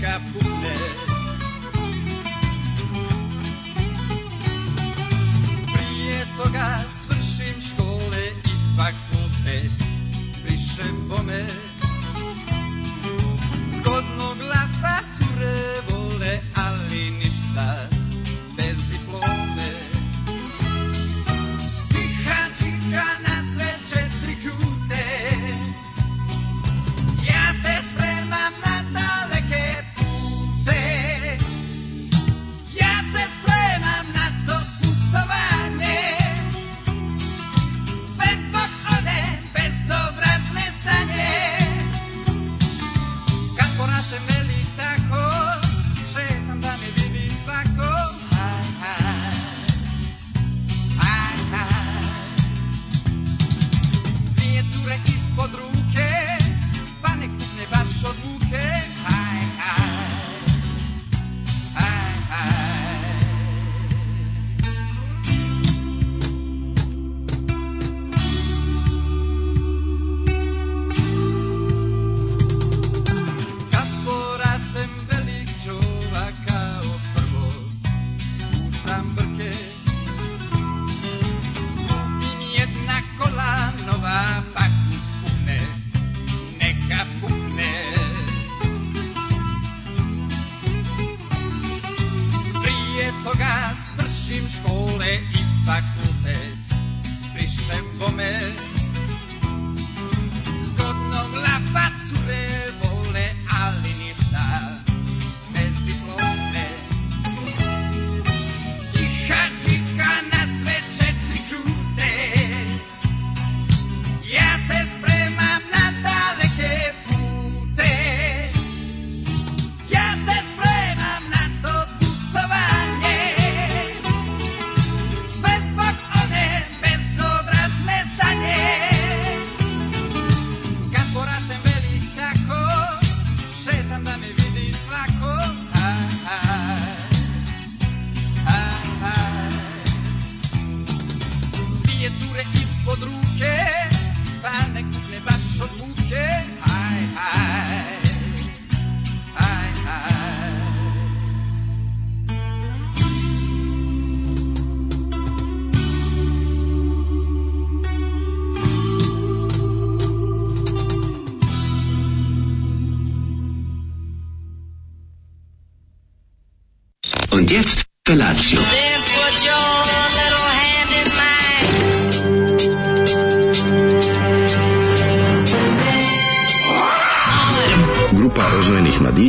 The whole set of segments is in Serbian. Capuz.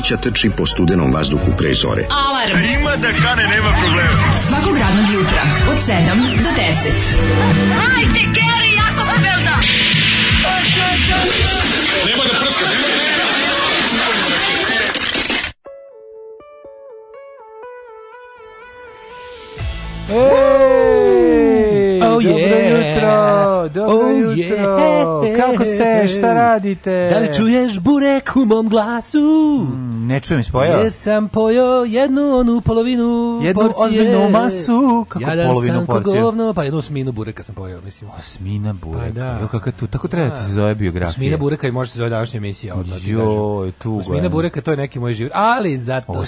mladića trči po studenom vazduhu pre zore. Alarm! A ima da kane, nema problema. Svakog radnog jutra, od 7 do 10. Hajde, Geri, jako se belda! Nemoj da prska, nemoj da prska! Ej, oh, dobro yeah. jutro, dobro oh, jutro, yeah. kako ste, šta radite? Da li čuješ burek u mom glasu? Mm ne čujem spojao. Jer sam pojao jednu onu polovinu jednu porcije. ozbiljnu masu, kako Jadan polovinu sam porciju. Govno, pa jednu osminu bureka sam pojao, mislim. Osmina pa bureka. Pa da. Jo, kako tu, tako treba da ti se da. zove biografija. Osmina bureka i može se zove današnja emisija. Odmah, da Joj, tu. Osmina bureka, to je neki moj život. Ali zato Osminu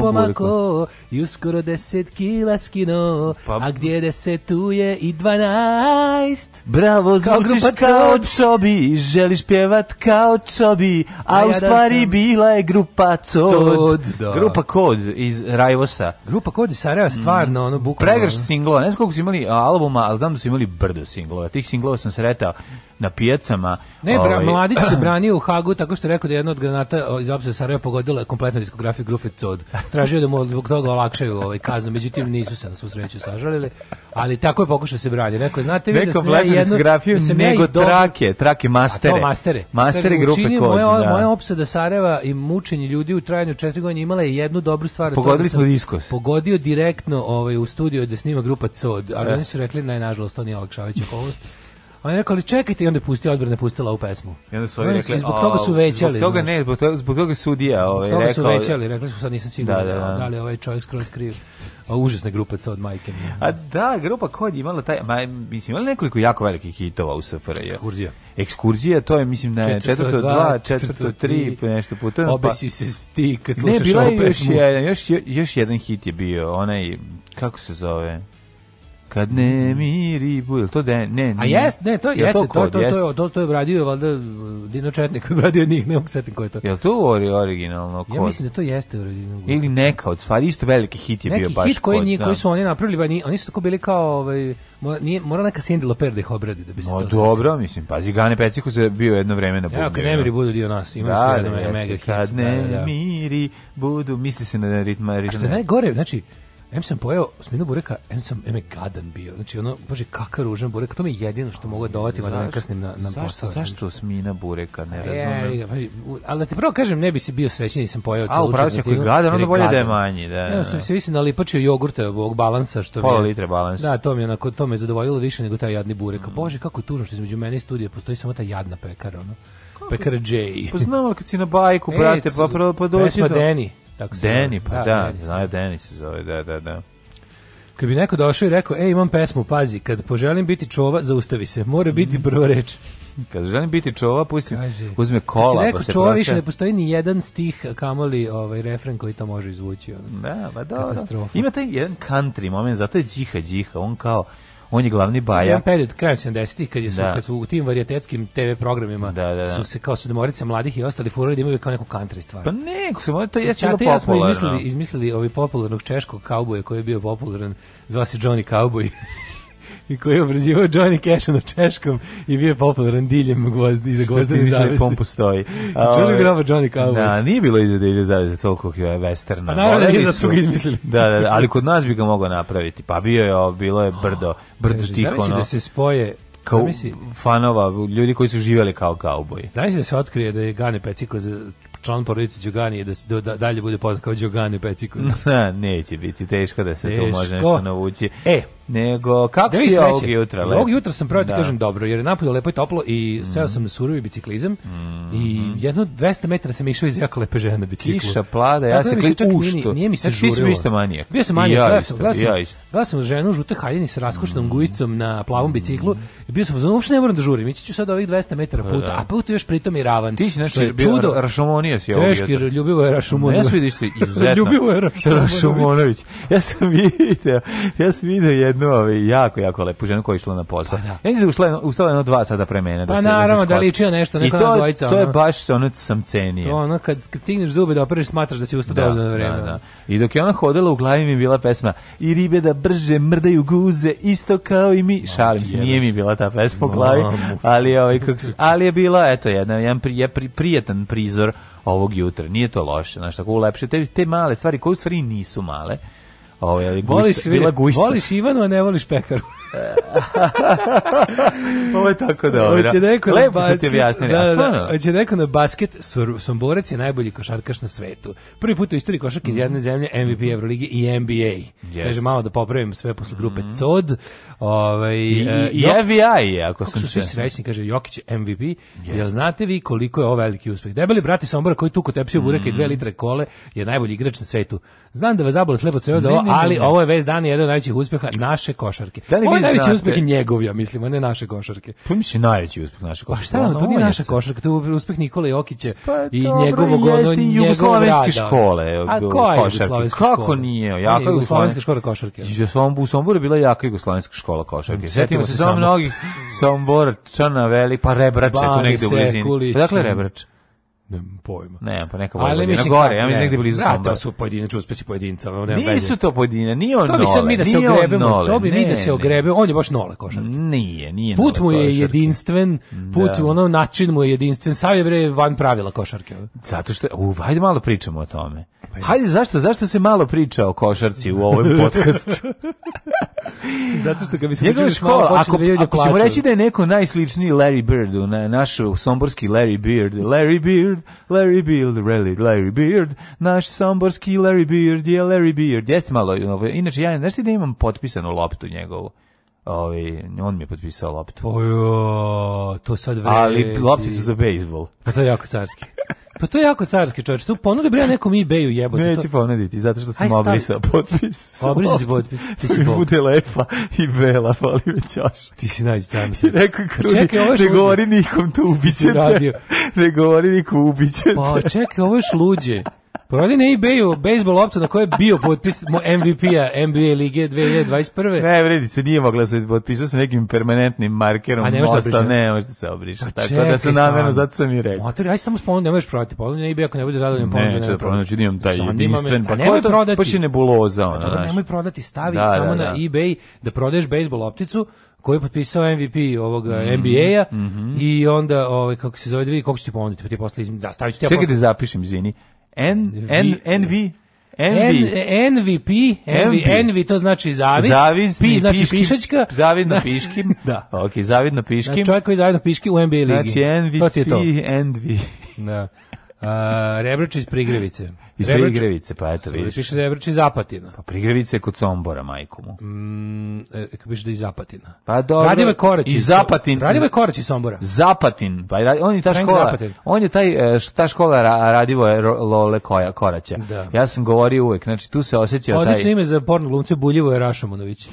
sam se pomako i uskoro deset kila skino, pa, a gdje deset tu je i dvanaest. Bravo, zvučiš kao, kao čobi, želiš pjevat kao čobi, a, a u da stvari sam... bila je grupa Grupa Cod, da. Grupa Kod iz Rajvosa. Grupa Kod iz Sarajeva stvarno, mm. ono bukvalno. Pregršt singla, ne znam koliko su imali albuma, ali znam da su imali brdo singlova. Tih singlova sam sretao na pijacama. Ne, bra, ovaj... Mladić se branio u Hagu tako što je rekao da je jedna od granata iz opse Sarajeva pogodila kompletnu diskografiju grupe Cod. Tražio da mu zbog toga olakšaju ovaj kaznu, međutim nisu se na svu sreću sažalili, ali tako je pokušao da se braniti. Rekao, je, znate vi da sam ja jednu... Da sam nego ja trake, trake mastere. A to mastere. Mastere Tako, grupe Cod. Moja, da. moja opsada Sarajeva i mučenje ljudi u trajanju četiri godine imala je jednu dobru stvar. Da Pogodili smo diskos. Pogodio direktno ovaj, u studiju gde snima grupa Cod, ali e. oni su rekli, ne, nažalost, to nije olakšavajuća okolnost Oni rekao, ali čekajte, i onda je pustio odbrana, pustila ovu pesmu. I onda su oni rekli, zbog toga su većali. Zbog toga ne, zbog toga, zbog toga su Zbog ovaj, toga rekao, su većali, rekli su, sad nisam siguran da, da, da. da li ovaj čovjek skroz kriv. A užasna grupa sa od majke. A da, grupa kod je imala taj, ma, mislim, imala nekoliko jako velikih hitova u SFRJ. Ekskurzija. Ekskurzija, to je, mislim, na četvrto, četvrto dva, četvrto tri, nešto putem. Pa- Obesi se sti kad slušaš ne, bila ovu pesmu. Još jedan, još, još jedan hit je bio, onaj, kako se zove? Kad ne miri bujel, to da ne, A jest, ne, to jeste, to, to, to, to, to, to je obradio valjda eh, Dino Četnik, obradio njih, ne mogu setim ko je to. Jel to ori, originalno kod? Ja mislim da to jeste originalno. Ili neka od stvari, isto veliki hit je Neki bio baš hit koji, kod. Neki hit da. koji su oni napravili, ba, ni, oni su tako bili kao, ovaj, nije, mora neka Cindy Loper da ih obradi da bi se no, to... dobro, mislim, pazi, Gane Peciku se bio jedno vreme na bubnju. Ja, kad ne miri budu dio nas, ima da, su jedno da, mega hit. Kad ne da, miri budu, misli se na ritma, ritma. A što je najgore, znači, Em sam pojeo sminu bureka, em sam em je gadan bio. Znači ono, bože, kakav ružan burek, to mi je jedino što mogu dodati da ne kasnim na, na zašto, posao. Znači. Zašto smina bureka, ne e, razumijem. Pa, ali da ti prvo kažem, ne bi se bio srećniji da sam pojeo celu četvrtinu. A, upravo si ako je gadan, onda bolje da je manji. Da, ja da, sam da. se više nalipačio jogurta ovog balansa. Što mi je, litre balansa. Da, to mi, je onako, to me je zadovoljilo više nego taj jadni burek. Mm. Bože, kako je tužno što između mene i studije postoji samo ta jadna pekara. Ono. Pekara J. Pa znam, ali kad si na bajku, e, brate, pa, pa, pa dođi do... Pesma Deni. Tako Deni, pa da, da znaju Deni se zove, da, da, da. Kad bi neko došao i rekao, e, imam pesmu, pazi, kad poželim biti čova, zaustavi se, mora biti mm. prva reč. Kad želim biti čova, pusti, Kaže, uzme kola, kad si pa rekao, pa se čova više ne postoji ni jedan stih, kamoli ovaj refren koji to može izvući. Ono. Da, ba, dobro. Katastrofa. Ima taj jedan country moment, zato je džiha džiha, on kao, on je glavni baja. Jedan period, krajem 70-ih, kad, je su, da. kad su u tim varijetetskim TV programima da, da, da. su se kao sudemorica mladih i ostali furali da imaju kao neku country stvar. Pa ne, ko se mora, to je bilo popularno. Ja smo izmislili, izmislili ovaj popularnog češkog kauboja koji je bio popularan, zvao se Johnny Cowboy i koji je obrađivao Johnny Cash na češkom i bio popularan diljem gvozdi, iza gvozdene da zavese. Što postoji. Čuži grava Johnny da, Cowboy. Da, nije bilo iza dilje da zavese toliko je westerna. A pa naravno, iza su ga izmislili. Da, da, da, ali kod nas bi ga mogao napraviti. Pa bio je, bilo je brdo, oh, brdo oh, tiho. Znači da se spoje kao Zamisli, fanova, ljudi koji su živjeli kao kauboji. Znaš da se otkrije da je Gane Peciko za član porodice Đogani i da se da, dalje bude poznat kao Đugani Peciko? ne, neće biti, teško da se teško. to može nešto navući. E, Nego, kako ste sreće, ovog jutra? Lep. Ovog jutra sam pravo da. kažem dobro, jer je napolje lepo i toplo i mhm. seo sam na surovi biciklizam mm -hmm. i mhm. jedno 200 metara sam išao iz jako lepe žene na biciklu. Kiša, plada, ja se da kličak ušto. Nije mi se znači, žurio. Znači, ti isto manijak. Bio sam manijak, ja isto, gledam, ja sam, Gledam sam ženu žute haljini sa raskošnom mm. gujicom na plavom mhm. biciklu i bio sam, znači, uopšte ne moram da žurim, ići ću sad ovih 200 metara pa puta, da. a put još pritom i ravan. Ti si nešto znači, bio Rašumonija si ovog jutra. Teški, ljubivo je Rašumonija. Ne, ja sam izuzetno. ljubivo je Rašumonović. Da ja sam vidio, ja sam vidio jednu jednu ovaj, jako, jako lepu ženu koja je išla na posao. Pa, da. Ja mislim da ušla, ustala jedno dva sada pre mene. Da pa se, da naravno, da, se liči na nešto, neka I to, to je ono, baš ono sam cenije. To ono, kad, kad stigneš zube da opereš, smatraš da si ustao da, dovoljno vreme. Da, da. I dok je ona hodila u glavi mi bila pesma I ribe da brže mrdaju guze, isto kao i mi. Šalim se, nije mi bila ta pesma u glavi, ali, ovaj, kak, ali je bila, eto, jedna, jedan pri, pri, prijatan prizor ovog jutra. Nije to loše, znači tako ulepše. Te, te male stvari koje u stvari nisu male, Ovaj, ali voliš, bila guista. voliš Ivanu, a ne voliš pekaru. Ovo je tako dobro. Hoće da. neko Lepo na basket, objasnili, da, da, hoće da. neko na basket, Somborac je najbolji košarkaš na svetu. Prvi put u istoriji košarke iz mhm. jedne zemlje, MVP mhm. Evrolige i NBA. Yes. Kaže, malo da popravim sve posle grupe mm. COD. Ovaj, I, e, i FBI je, ako sam su svi srećni, kaže, Jokić MVP. Yes. Jel znate vi koliko je ovo veliki uspeh? Debeli brati Sombora koji tuku tepsiju bureke i mm. dve mhm. litre kole je najbolji igrač na svetu. Znam da vas zabole slepo creva za ovo, ali ne, ne. ovo je vez dan jedan od najvećih uspeha naše košarke. Da li vi najveći znate. uspeh je njegov, ja mislim, a ne naše košarke. To pa mislim najveći uspeh naše pa košarke. Pa šta, ono, to nije naša košarka, to je uspeh Nikole Jokića pa, i njegovog ono jugoslavenske škole. A koja je škola? Kako nije? Jaka jugoslovenska škola košarke. U Somboru je bila jaka jugoslovenska škola košarke. Sjetimo se samo mnogih Sombor, Črna Veli, pa Rebrače, tu negde u blizini. Dakle, Rebrače. Nemam pojma. Ne, pa neka Vojvodina Ali mislim, gore, ja mislim negde blizu Sombora. Da, to su pojedinačni uspesi pojedinca. Ono nema Nisu to pojedina, nije on To bi sad mi da se ogrebemo, nole, to bi mi da se ogrebemo, on je baš nole košarke. Nije, nije Put mu je jedinstven, put da. ono način mu je jedinstven, sav je bre van pravila košarke. Zato što, u, ajde malo pričamo o tome. Pa Hajde, zašto, zašto se malo priča o košarci u ovom podcastu? Zato što kad bi se pričali malo ako, da ako ćemo reći da je neko najsličniji Larry Birdu, na, naš somborski Larry Beard, Larry Beard, Larry Beard, Larry, Larry Beard, naš somborski Larry Beard je Larry Beard. Jeste malo, ovaj, inače ja, znaš ti da imam potpisanu loptu njegovu? Ovi, ovaj, on mi je potpisao loptu. Ojo, to sad vredi. Ali lopticu za bejsbol. Pa to je jako carski. Pa to je jako carski čovjek. Što ponudi bre nekom eBayu jebote. Neće to... ponuditi zato što se sam obrisao potpis. Pa obrisao si potpis. Ti si Bude lepa i bela, voli me ćoš. Ti si najđi sam se. Rekao pa krudi, čekaj, ovo je ne govori nikom da to ubiće. Ne govori nikom da ubiće. Pa čekaj, ovo je šluđe. Prodi na eBayu baseball loptu na kojoj je bio potpis MVP-a NBA lige 2021. Ne, vredi se, nije mogla se potpisati sa nekim permanentnim markerom. A ne možeš da se Ne, možeš da se obrišati. Pa Tako da se namjerno, zato sam i rekao. Motor, aj samo spomenu, ne možeš prodati polu na eBay ako ne bude zadovoljan polu. Ne, neću da prodati, znači imam taj jedinstven. Pa nemoj prodati. Pa će nebuloza. Ono, znači, nemoj prodati, stavi da, samo da, da. na eBay da prodaješ baseball opticu koji je potpisao MVP ovog mm -hmm. Eh, NBA-a mm -hmm. i onda ovaj kako se zove da vidi kako će ti ponuditi pa ti posle da staviću ti ja Čekaj da zapišem izvini N, N, NV, N, NVP, NV, NV to znači zavis, zavisni, pi znači piškim, pišačka. Zavidno da. piški. da. Ok, zavidno piškim. Znači čovjek koji zavidno piški u NBA ligi. Znači NVP, to je to. NV. Da. A, Rebrač iz Prigrevice. Iz Rebrač... Prigrevice, pa eto vidiš. Piše da Rebrač iz Apatina. Pa Prigrevice kod Sombora, majku mu. Mm, e, piše da iz Apatina. Pa dobro. Radime Korać. Iz Zapatin. Radime Korać iz Sombora. Zapatin. Pa on je ta škola. On je taj, e, ta škola ra, radivo je Lole koja, Koraća. Da. Ja sam govorio uvek, znači tu se osjećao taj... Odlično ime za porno glumce Buljivo je Rašamonović.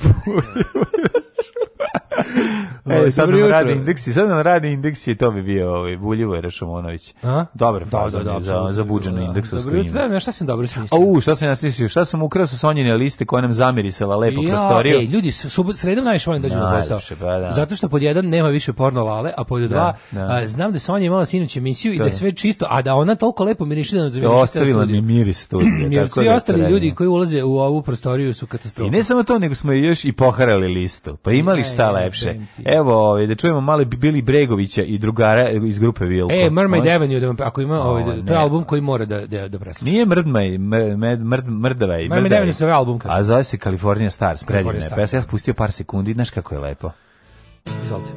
E, ovaj, sad nam radi indeksi, sad nam radi indeksi i to bi bio ovaj, Buljivo i Rešomonović. A? Dobar da, da, da, za, za buđeno da. indeksovsko ime. Dobro, ne, šta sam dobro smislio? Au, šta sam ja smislio? Šta sam ukrao sa Sonjine liste koja nam zamirisala lepo ja, prostoriju? Ej, ljudi, subot, sredom najviše volim da dođem na posao. Pa, da. Zato što pod jedan nema više porno lale, a pod da, dva da, da. A, znam da Sonja imala sinoć emisiju i da je da. sve čisto, a da ona toliko lepo miriši da nam zamiriši. Ostavila mi miris studija. Jer svi ostali ljudi koji ulaze u ovu prostoriju su katastrofa. I ne samo to, nego smo još i poharali listu. Pa imali e, šta lepše. Evo, ovaj, da čujemo mali Bili Bregovića i drugara iz grupe Vilko. E, Mermaid Avenue, da vam, pa, ako ima ovaj, o, da, to je album koji mora da, da, da presluša. Nije Mrdmaj, mrd, Mrdavaj. Mermaid Avenue se ovaj album. Kada. A zove se California Stars, predivna je. Ja sam pustio par sekundi, znaš kako je lepo. Izvolite.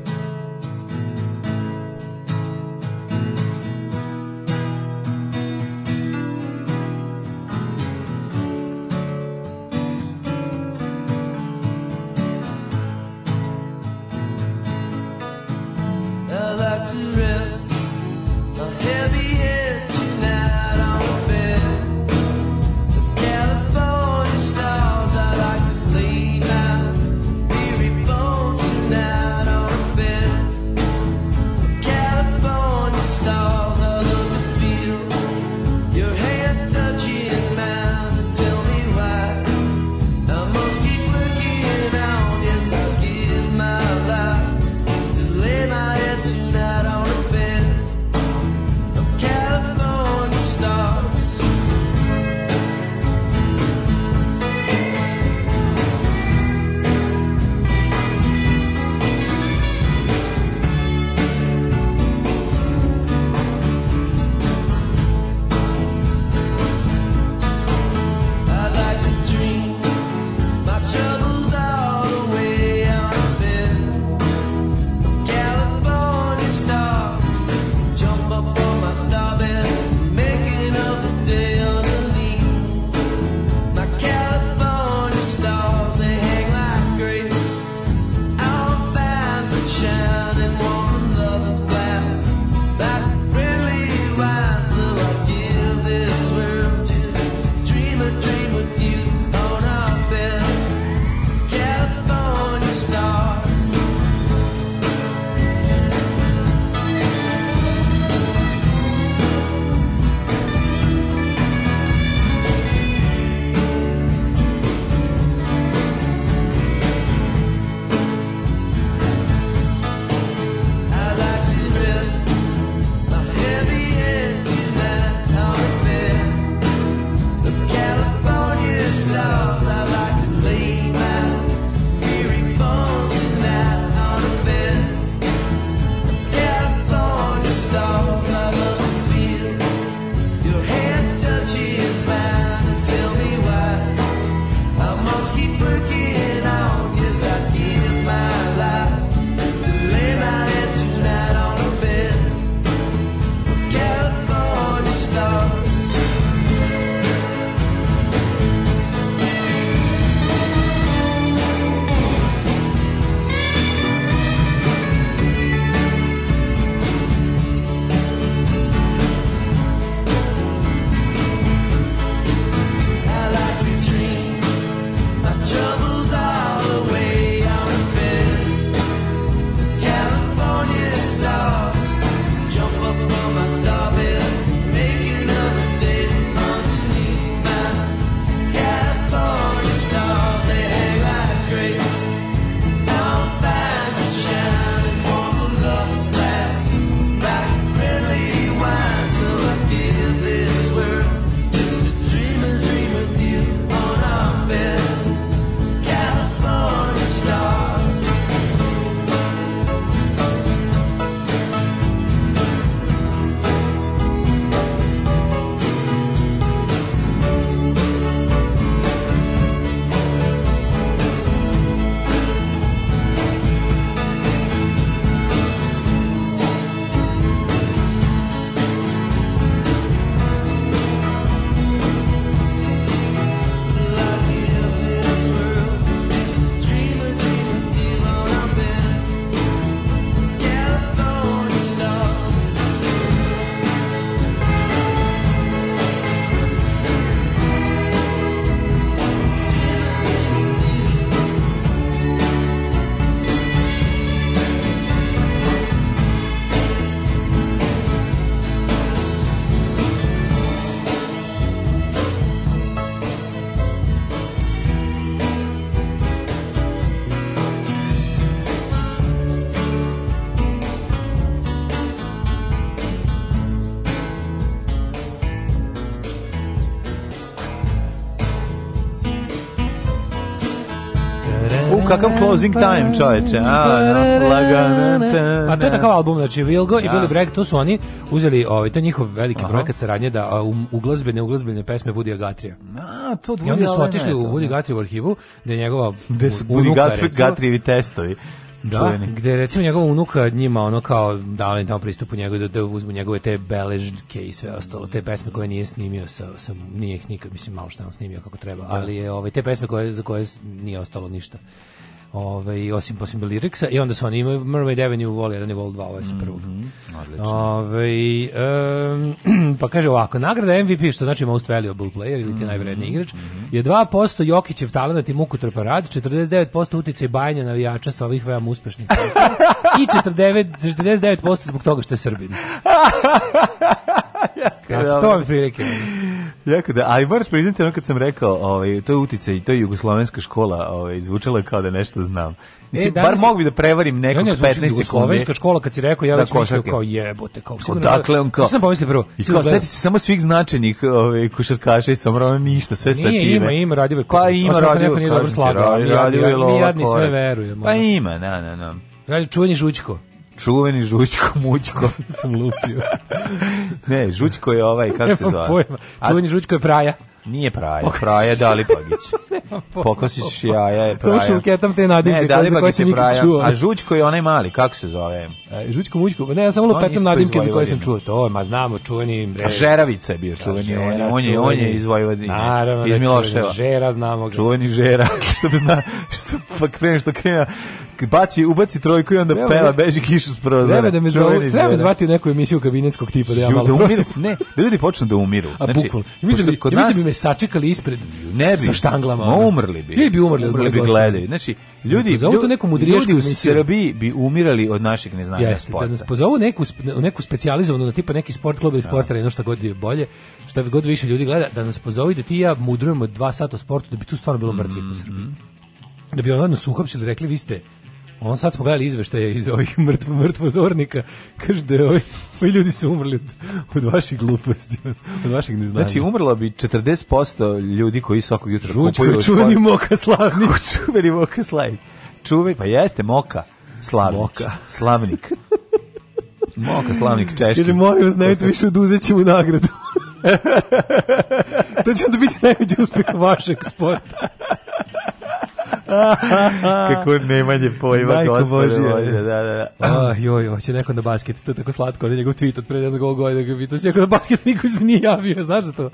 kakav closing time, čoveče. A to je takav album, znači Vilgo i da. Billy Bragg, to su oni uzeli ovaj, taj njihov veliki projekat saradnje da um, uglazbene, uglazbene pesme Woody Agatrija. A, to I onda su otišli u Woody da. Gatrija u arhivu, gde je njegova gde su Woody Gatrijevi testovi. Da, čuveni. gde recimo njegova unuka njima ono kao dali tamo pristupu njegove da, da uzmu njegove te beležke i sve ostalo, te pesme koje nije snimio sa, sa nije ih nikad, mislim malo šta je on snimio kako treba, da. ali je, ovaj, te pesme koje, za koje nije ostalo ništa ovaj, osim posim Beliriksa, i onda su oni imaju Mermaid Avenue, Wall 1 i Wall 2, ovo je sa prvog. Mm -hmm, ovaj, um, pa kaže ovako, nagrada MVP, što znači most valuable player, ili ti mhm, najvredniji igrač, mhm. je 2% Jokićev talent i mukotrpa rad, 49% utjecaj bajanja navijača sa ovih veoma uspešnih i 49, 49% zbog toga što je Srbin. jako da, to je prilike. Jako da, ali moraš priznati ono kad sam rekao, ovaj, to je uticaj, to je jugoslovenska škola, ovaj, zvučala kao da nešto znam. Mislim, e, bar mogu bi da prevarim nekog 15 znači, sekundi. Jugoslovenska škola, kad si rekao, ja da, već mislio kao jebote, kao sigurno. Dakle, on kao... Što sam pomislio prvo? I kao, da- seti se samo svih značajnih ove, ovaj, košarkaša i sam ono ništa, sve stative. Nije, ima, ima, radio Pa ima, radio, kažem ti, radio, radio, radio, radio, radio, radio, radio, radio, radio, radio, radio, radio, radio, radio, radio, radio, čuveni Žućko Mućko. Sam lupio. ne, Žućko je ovaj, kako se zove? Pojma. Čuveni Žućko je Praja. Nije Praja, Pokasić. Praja Pagić. Pokosić jaja je Praja. Samo šuketam te nadimke ne, za koje sam nikad čuo. A Žućko je onaj mali, kako se zove? A, e, žućko Mućko, ne, ja sam samo lupetam nadimke za koje sam čuo. To, ma znamo, čuveni... Re... A Žeravica je bio da, čuveni, žera, on, je, on, je, on je iz Vojvodine. Naravno, da iz Miloševa. Žera znamo. Ga. Čuveni Žera, što bi zna, što, pa krene, što krene, baci, ubaci trojku i onda treba, peva, da- beži kišu s prozora. Treba da me zovu, treba zvati u neku emisiju kabinetskog tipa da ja malo da umiru, ne, da ljudi počnu da umiru. A znači, bukvalno. Da mislim da, kod nas, bi me sačekali ispred ne bi, sa štanglama. No, umrli bi. Ljudi bi umrli, umrli od bi gledali. Znači, ljudi, ljudi, neku ljudi u Srbiji bi umirali od našeg neznanja Jeste, da sporta. Da nas pozovu neku, neku specializovanu, da tipa neki sport klub ili sportara, jedno šta god je bolje, šta god više ljudi gleda, da nas pozovu da ti ja mudrujemo dva sata o sportu, da bi tu stvarno bilo mrtvih u mhm. Srbiji da bi ono suhopsili rekli vi ste On sad smo gledali izveštaje iz ovih mrtvo, mrtvozornika, kaže da ovi, ovi ljudi su umrli od, od vaših gluposti, od vaših neznanja. Znači, umrlo bi 40% ljudi koji svakog jutra Žučko, kupuju... Žučko, čuveni Moka Slavnik. čuveni Moka Slavnik. Čuveni, pa jeste Moka Slavnik. Moka. Slavnik. Moka Slavnik Češki. Ili moraju vas, više oduzet ćemo nagradu. to će onda biti najveći uspjeh vašeg sporta. Kako nemanje pojma, Majko gospode Božije. Bože, da, da, da. Ah, joj, hoće neko na basket, to je tako slatko, on je njegov tweet od pre ne znam koliko godina, to pitao, neko na basket, niko se nije javio, znaš za to?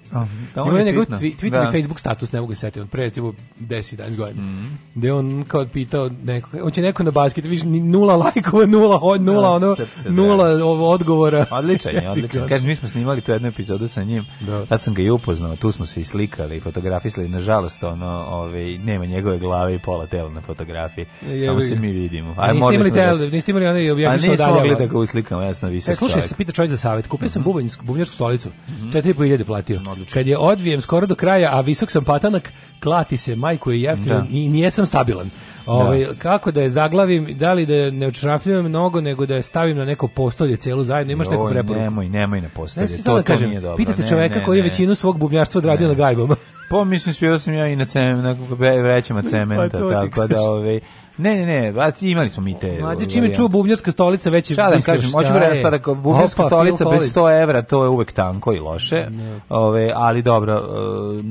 Da, on Ima je njegov tweet, tweet da. i Facebook status, ne mogu se setiti, pre recimo 10-11 godina, mm -hmm. gde on kao pitao neko, hoće neko na basket, viš nula lajkova, nula, hoj, nula, ono, da. nula odgovora. Odličan je, odličan. Kažem, mi smo snimali tu jednu epizodu sa njim, da. tad sam ga i upoznao, tu smo se i slikali, fotografisali, nažalost, ono, ovaj, nema njegove glave i pola tela na fotografiji. E, Samo se mi vidimo. Aj, niste imali tele, niste imali onaj i pa objavili što dalje. A nismo mogli da ga uslikamo, jasno, vi se e, Slušaj, se pita čovjek za savjet. Kupio sam mhm. bubanjsku, bubnjarsku stolicu. Mhm. Mm -hmm. 4.500 platio. Odlično. Kad je odvijem skoro do kraja, a visok sam patanak, klati se, majku je jeftino da. i nijesam stabilan. Ovaj da. kako da je zaglavim, da li da ne odšrafljujem mnogo, nego da je stavim na neko postolje celu zajedno, imaš neku preporuku. Nemoj, nemoj na postolje. Ne, to, to, to, nije dobro. Pitajte čoveka ne, ne, koji je većinu svog bubnjarstva odradio na gajbama. Pa mislim svirao sam ja i na cemen, na vrećama pa cementa, pa tako da ovaj Ne, ne, ne, bac imali smo mi te. Mlađe ovaj, čime čuo bubnjarska stolica veće. Šta da kažem, hoćemo reći da kao bubnjarska Opa, stolica bez 100 evra, to je uvek tanko i loše. Ne. Da, da. Ove, ali dobro, e,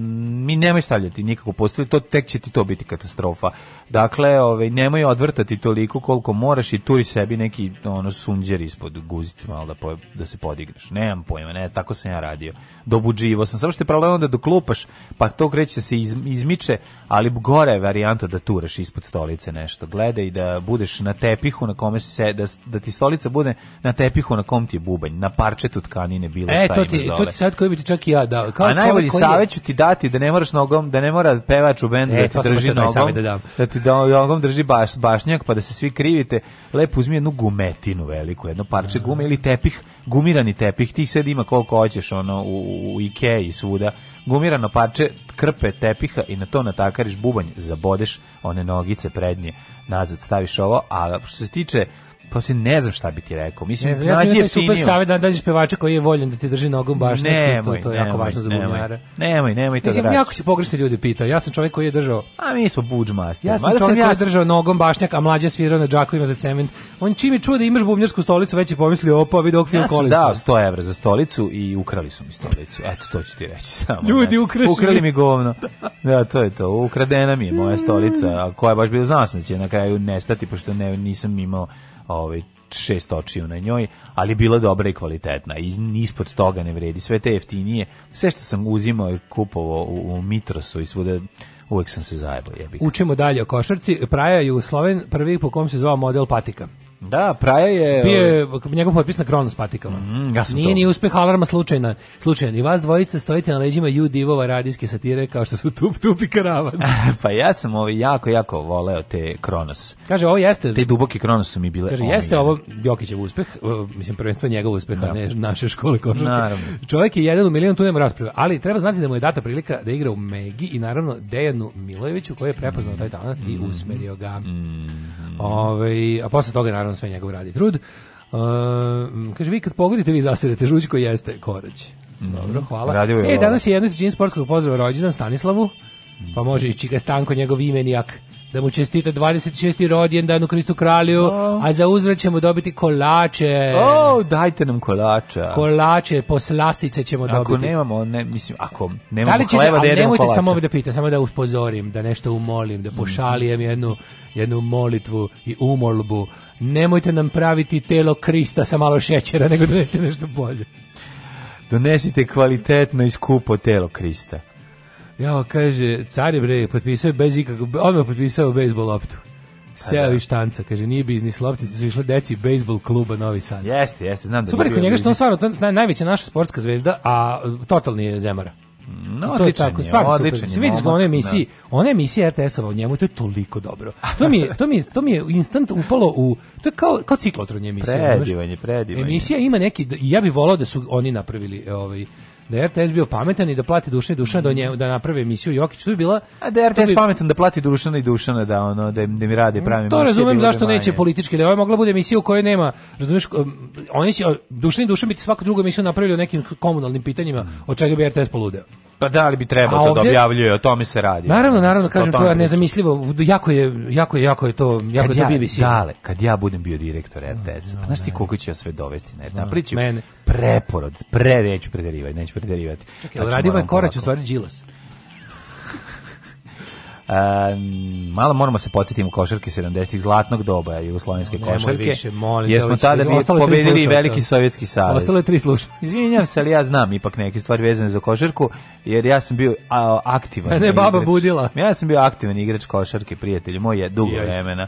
mi nemoj stavljati nikako postoji, to tek će ti to biti katastrofa. Dakle, ovaj nemoj odvrtati toliko koliko moraš i turi sebi neki ono sunđer ispod guzice malo da po, da se podigneš. Nemam pojma, ne, tako sam ja radio. Dobuđivo sam, samo što je problem onda dok lupaš, pa to kreće se iz, izmiče, ali gore je varijanta da turaš ispod stolice nešto. Gledaj da budeš na tepihu na kome se da, da ti stolica bude na tepihu na kom ti je bubanj, na parčetu tkanine bilo e, šta to ti, to ti sad koji bi ti čak i ja dao. Kao A najbolji savet ću ti dati da ne moraš nogom, da ne mora pevač u bendu e, da te drži da nogom. Da, dam. da ti dogom da da drži baš, bašnjak pa da se svi krivite, lepo uzmi jednu gumetinu veliku, jedno parče gume ili tepih, gumirani tepih, ti sad ima koliko hoćeš ono, u, u Ikea i svuda, gumirano parče krpe tepiha i na to natakariš bubanj, zabodeš one nogice prednje, nazad staviš ovo, a što se tiče pa se ne znam šta bi ti rekao. Mislim, ne znam, ja sam super savjet da dađeš pevača koji je voljen da ti drži nogom baš nemoj, to je jako važno za bubnjara. Nemoj, nemoj to da radiš. jako se pogrešni ljudi pitao. Ja sam čovjek koji je držao... A mi smo buđ master. Ja sam Mada čovjek sam koji je držao nogom bašnjak, a mlađe svirao na džakovima za cement. On čim je čuo da imaš bubnjarsku stolicu, već je pomislio, opa, vidi ovog Ja sam dao 100 evra za stolicu i ukrali su mi stolicu. Eto, to ću ti reći samo. Ljudi znači, ukrali. Ukrali mi govno. Da, to je to. Ukradena mi je moja stolica, a koja baš bila znao sam da će na kraju nestati, pošto ne, nisam imao ovaj šest očiju na njoj, ali bila dobra i kvalitetna. I ispod toga ne vredi. Sve te jeftinije, sve što sam uzimao i kupovao u, u Mitrosu i svuda uvek sam se zajebao. Učimo dalje o košarci. Praja je u Sloven prvi po kom se zvao model patika. Da, Praja je... Bio je ovaj- njegov potpis na kronu s patikama. Mm, ja Nije to. ni uspeh alarma slučajna, slučajan. I vas dvojica stojite na leđima u divova radijske satire kao što su tup, tup i karavan. E, pa ja sam ovo ovaj jako, jako voleo te kronos. Kaže, ovo jeste... Te duboki kronos su mi bile... Kaže, jeste ovo Jokićev uspeh, mislim, prvenstvo njegov uspeh, a da. ne naše škole košarke. Naravno. Čovjek je jedan u milion, tu nema rasprave. Ali treba znati da mu je data prilika da igra u Megi i naravno Dejanu Milojeviću koji je prepoznao taj talent mm. i usmerio ga. Mm. Mm. Ove, ovaj, a posle toga naravno sve njegov radi trud. Um, kaže, vi kad pogodite, vi zasirete žućko jeste korać. Mm. Dobro, hvala. Radio e, danas je iz čin sportskog pozdrava rođendan Stanislavu, pa može i Čika Stanko njegov imenjak da mu čestite 26. rođendan u Kristu Kralju, oh. a za uzvrat ćemo dobiti kolače. O, oh, dajte nam kolača. Kolače, poslastice ćemo dobiti. Ako nemamo, ne, mislim, ako nemamo da li ćete, hleba da jedemo nemojte kolača. samo da pita, samo da upozorim, da nešto umolim, da pošalijem jednu, jednu molitvu i umolbu. Nemojte nam praviti telo Krista sa malo šećera, nego donesite nešto bolje. Donesite kvalitetno i skupo telo Krista. Ja, kaže, car je bre, potpisao je bez ikakvog, odmah potpisao bejsbol loptu. Pa Seo da. i štanca, kaže, nije biznis loptica, su išle deci bejsbol kluba Novi Sad. Jeste, jeste, znam da Super, kod njega što on stvarno, to je najveća naša sportska zvezda, a totalni je Zemara. No, mm, to je tako, stvarno odličan super. Vidiš ga one da. emisiji, da. one emisije RTS-ova u njemu, to je toliko dobro. To mi je, to mi je, to mi je instant upalo u, to je kao, kao ciklotron emisija. Predivan predivanje. predivan Emisija ima neki, ja bih volao da su oni napravili ovaj, da je RTS bio pametan i da plati Dušan i Dušana da, nje, da naprave emisiju Jokić, to bi bila... A da je RTS bi... pametan da plati Dušana i Dušana da, ono, da, da mi radi mm, pravi To razumem da zašto neće politički, da je ovo mogla bude emisija u kojoj nema, razumiješ, um, oni će, Dušan i Dušan biti svaku drugu emisiju napravili o nekim komunalnim pitanjima, od čega bi RTS poludeo. Pa da li bi trebalo to da objavljuje, o tome se radi. Naravno, naravno, kažem, to je nezamislivo, jako je, jako je, jako je to, jako kad je to ja, BBC. Dale, kad ja budem bio direktor RTS, no, no, pa znaš ti koliko ću ja sve dovesti, ne, no, napriču, preporod, pre, neću preterivati, neću preterivati. Čekaj, pa radiva je korać u stvari Đilas. Um, malo moramo se podsjetiti u košarke 70-ih zlatnog doba jugoslovenske no, košarke. Više, molim, jer smo tada bili pobedili veliki sovjetski savez. Ostalo je tri sluša. Izvinjam se, ali ja znam ipak neke stvari vezane za košarku, jer ja sam bio aktivan. Ne, ne baba igrač. budila. Ja sam bio aktivan igrač košarke, prijatelji moji, dugo vremena.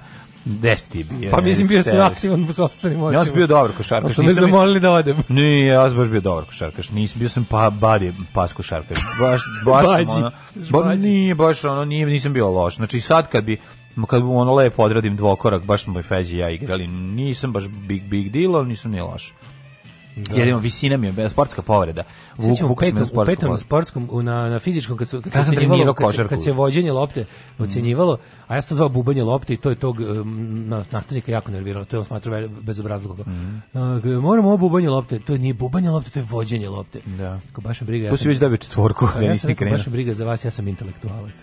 Desti bio. Pa mislim bio sam aktivan u sopstvenim očima. Ja sam bio dobar košarkaš. Sam ne zamolili da odem. Nije, ja sam baš bio dobar košarkaš. Nisam bio sam pa badi pas košarkaš. Baš baš Bađi. ono. Ba, nije baš ono, nije, nisam bio loš. Znači sad kad bi kad bi ono lepo odradim dvokorak, baš moj Feđi i ja igrali, nisam baš big, big deal, ali nisam ni loš. Da. Jedino, visina mi je sportska povreda. Vuku, u petom, u petom sportskom, na, na fizičkom, kad, su, kad, se kad, se, kad se vođenje lopte mm. ocjenjivalo, a ja sam zvao bubanje lopte i to je tog um, nastavnika jako nerviralo, to je on smatrao bezobrazlog. Mm -hmm. uh, moramo ovo bubanje lopte, to nije bubanje lopte, to je vođenje lopte. Da. Ko baš briga, ja tu si već dobio četvorku, ja, pa ja nisi krenuo. Baš briga za vas, ja sam intelektualac.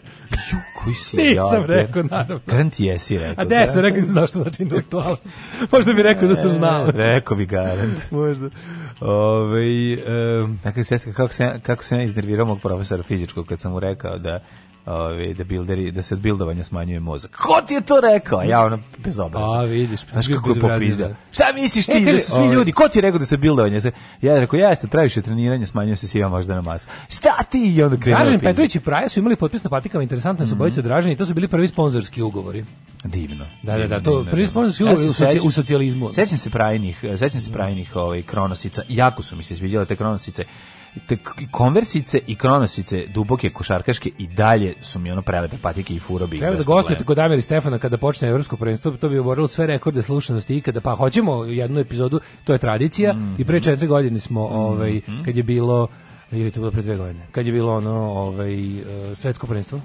Ju, koji si ja? Nisam jake. rekao, naravno. Karen ti jesi rekao. A da, sam rekao, nisam znao što znači intelektualac. Možda bi rekao da sam e, znao. rekao bi garant. Možda. Ove, ovaj, um, dakle, kako se, kako se iznervirao mog profesora fizičkog kad sam mu rekao da ove, da, builderi da se od bildovanja smanjuje mozak. Ko ti je to rekao? Ja ono bezobrazno. A vidiš, pa znaš kako je popizda. Šta misliš e, ti e, da su svi ove. Ovaj- ljudi? Ko ti je rekao da se bildovanje? se Ja rekao, ja jeste, previše treniranje, smanjuje se siva na masa. Šta ti? I onda krenuo. Dražen Petrović i Praja su imali potpis na patikama, interesantno su mm -hmm. bojice Dražen i to su bili prvi sponzorski ugovori. Divno. Da, divno, da, da, to divno, prvi sponzorski ugovori ja u, soci, u socijalizmu. Sećam se Prajinih, sećam se Prajinih ovaj, kronosica. Jako su mi se sviđale te kronosice te konversice i kronosice duboke košarkaške i dalje su mi ono prelepe patike i furobi. Treba da gostujete kod Amiri Stefana kada počne evropsko prvenstvo, to bi oborilo sve rekorde slušanosti ikada. Pa hoćemo jednu epizodu, to je tradicija mm -hmm. i pre mhm. četiri godine smo, mm -hmm. ovaj, mhm. kad je bilo ili to bilo pre dve godine, kad je bilo ono ovaj, e, svetsko prvenstvo,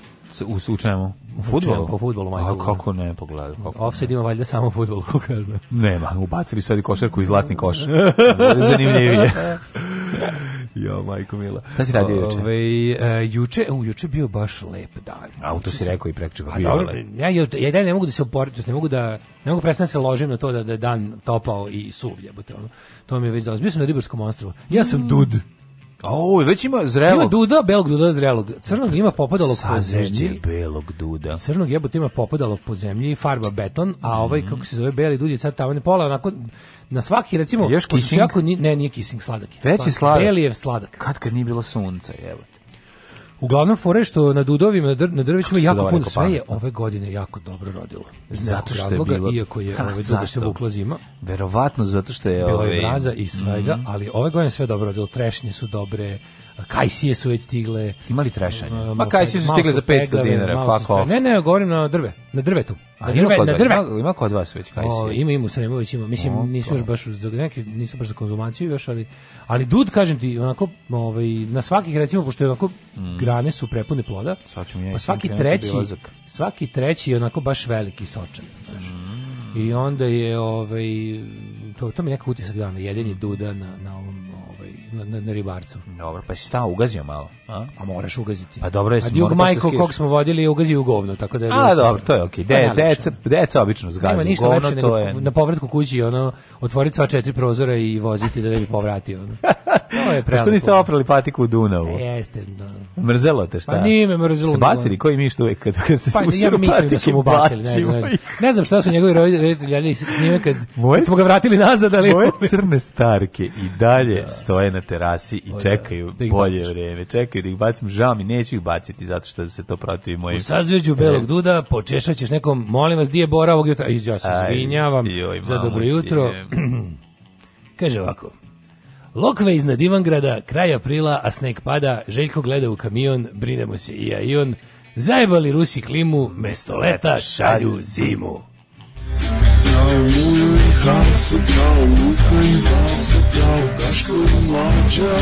u, u čemu? U fudbalu? Po fudbalu, majko. A kako ne, pogledaj. Kako Offside ima valjda samo fudbal, kako koliko ja znam. Nema, ubacili su ajde košarku i zlatni koš. Zanimljivo je. Ja, majko mila. Šta si radio juče? Ove, ovaj, uh, juče, uh, juče bio baš lep dan. A to si rekao i prekče pa bio. Dobro, ja, ja, ja ne mogu da se oporiti, ne mogu da ne mogu prestati da se ložim na to da, da je dan topao i suv, jebote. Ono. To mi je već dao. Bio sam na Ribarskom ostrvu. Ja sam mm. dud. O, već ima zrelog. Ima duda, belog duda, zrelog. Crnog ima popadalo po zemlji. belog duda. Crnog jebote ima popadalo po zemlji, farba beton, a ovaj, mm kako se zove, beli dud je sad tamo ne pola, onako, na svaki, recimo, Još jako, ne, nije kising, sladak je. Već je sladak. Beli je sladak. Kad kad nije bilo sunca, jebote. Uglavnom fore što na dudovima, na, drvećima jako puno sve je ove godine jako dobro rodilo. zato što razloga, je bilo, iako je ha, ove dugo se vukla zima. Verovatno zato što je ove... je ovaj- mraza i svega, mm -hmm. ali ove godine sve dobro rodilo. Trešnje su dobre, kajsije su već stigle. Imali trešanje? Uh, Ma pa kajsije su stigle za 500 dinara, fuck off. Ne, ne, govorim na drve, na drvetu. A, ima, kod, na drve. Ima, ima kod vas već kajsije? O, ima, ima u Sremu ima. Mislim, o, nisu još baš za, neke, nisu baš za konzumaciju još, ali, ali dud, kažem ti, onako, ovaj, na svakih, recimo, pošto je onako, mm. grane su prepune ploda, ja pa svaki treći, svaki treći je onako baš veliki sočan. Znaš. Mm. I onda je, ovaj, to, to mi je neka utisak da na jedenje duda na, na na, na, na ribarcu. Dobro, pa si stao ugazio malo. A? A moraš ugaziti. Pa dobro je. A Dug Majko kog smo vodili ugazi u govno, tako da je. A dobro, to je okej. Okay. De, deca, deca obično zgazi u govno, to je. Na povratku kući ono otvoriti sva četiri prozora i voziti da ne bi povratio. Ono. To je pa prelepo. Što niste oprali patiku u Dunavu? E, jeste, da. Mrzelo te šta? Pa nije me mrzelo. Ste bacili koji mi što kad, kad se pa, ja mislim da su mu bacili, ne znam. Ne, znam šta su njegovi roditelji snime kad, moje, smo ga vratili nazad, ali moje crne starke i dalje stoje na terasi i da. čekaju da bolje vreme. Čekaju ruke da ih bacim, žao mi, neću ih baciti zato što se to protivi moje. U sazveđu Belog Duda počešat ćeš nekom, molim vas, di je Bora ovog jutra? I ja se izvinjavam za dobro jutro. Kaže ovako, Lokve iznad Ivangrada, kraj aprila, a sneg pada, Željko gleda u kamion, brinemo se i ja i on, zajebali Rusi klimu, mesto leta šalju zimu. Luka i Daško i Mlađa,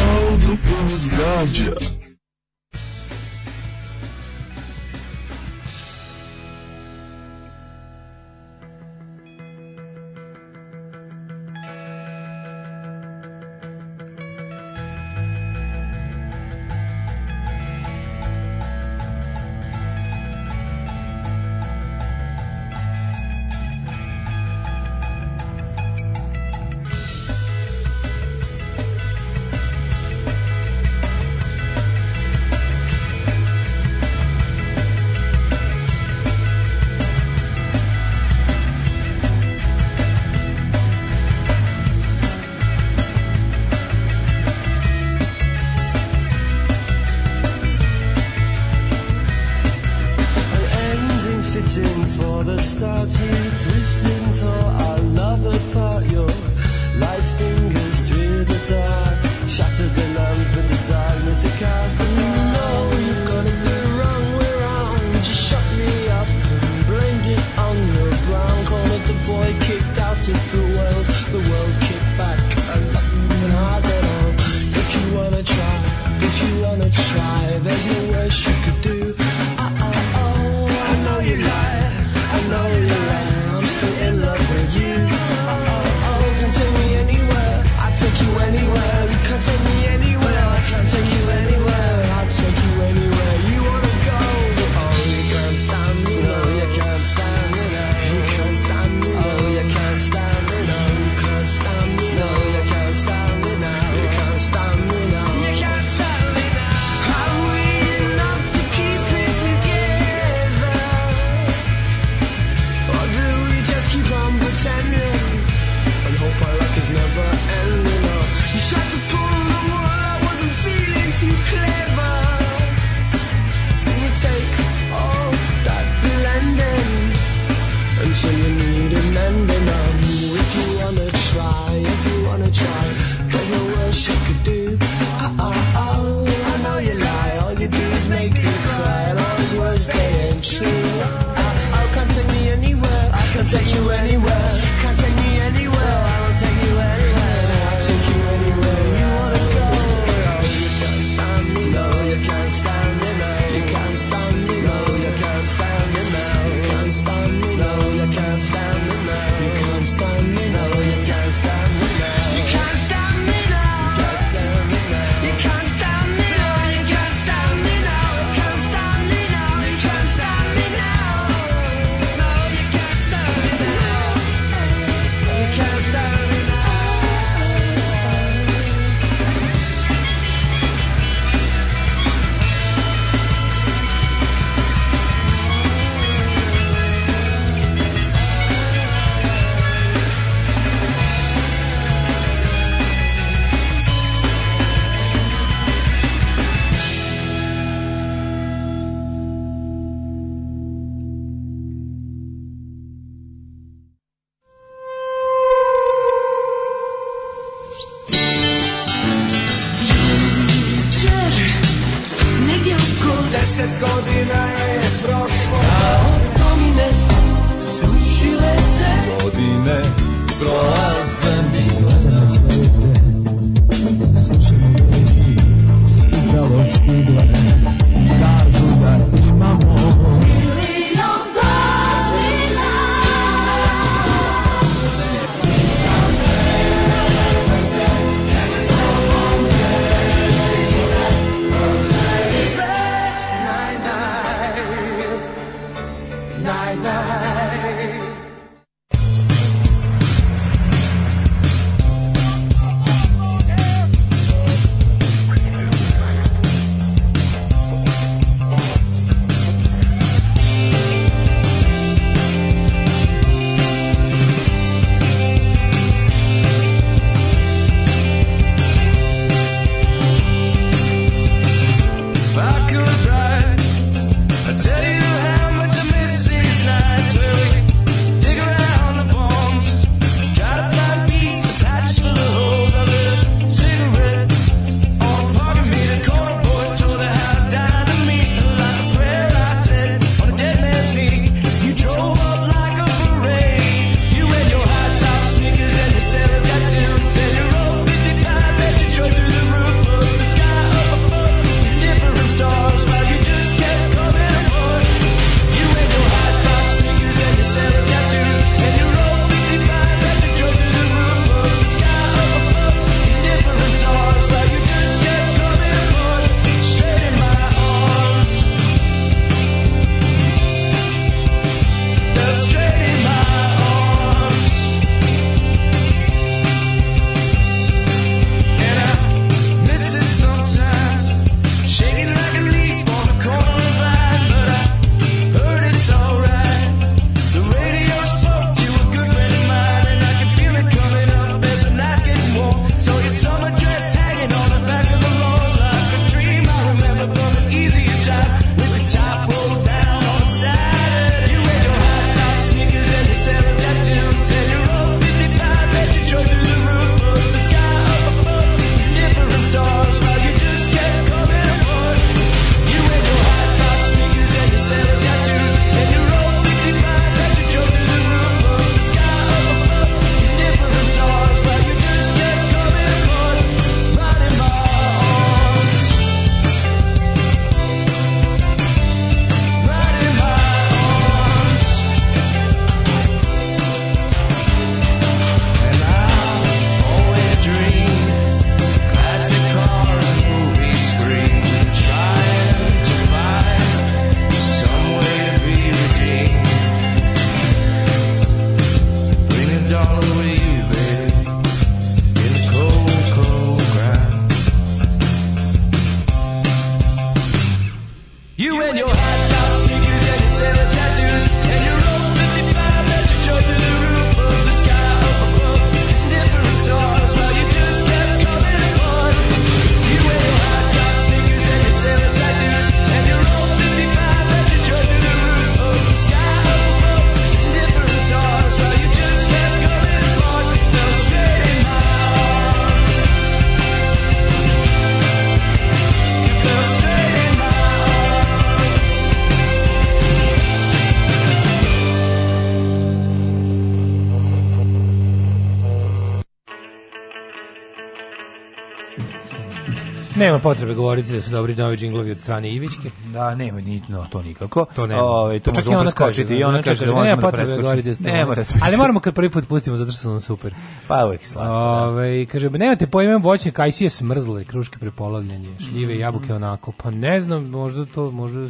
Nema potrebe govoriti da su dobri novi džinglovi od strane Ivićke. Da, nema ni no, to nikako. To nema. O, ovaj, to, to pa čak i ona kaže, i ona znači, kaže da nema potrebe da govoriti da ste. Nema, da ali moramo kad prvi put pustimo zato što su nam super. Pa uvek slatko. Da. Ovaj kaže, nemate pojma voćne kajsije smrzle, kruške prepolavljanje, šljive, mm. jabuke onako. Pa ne znam, možda to, možda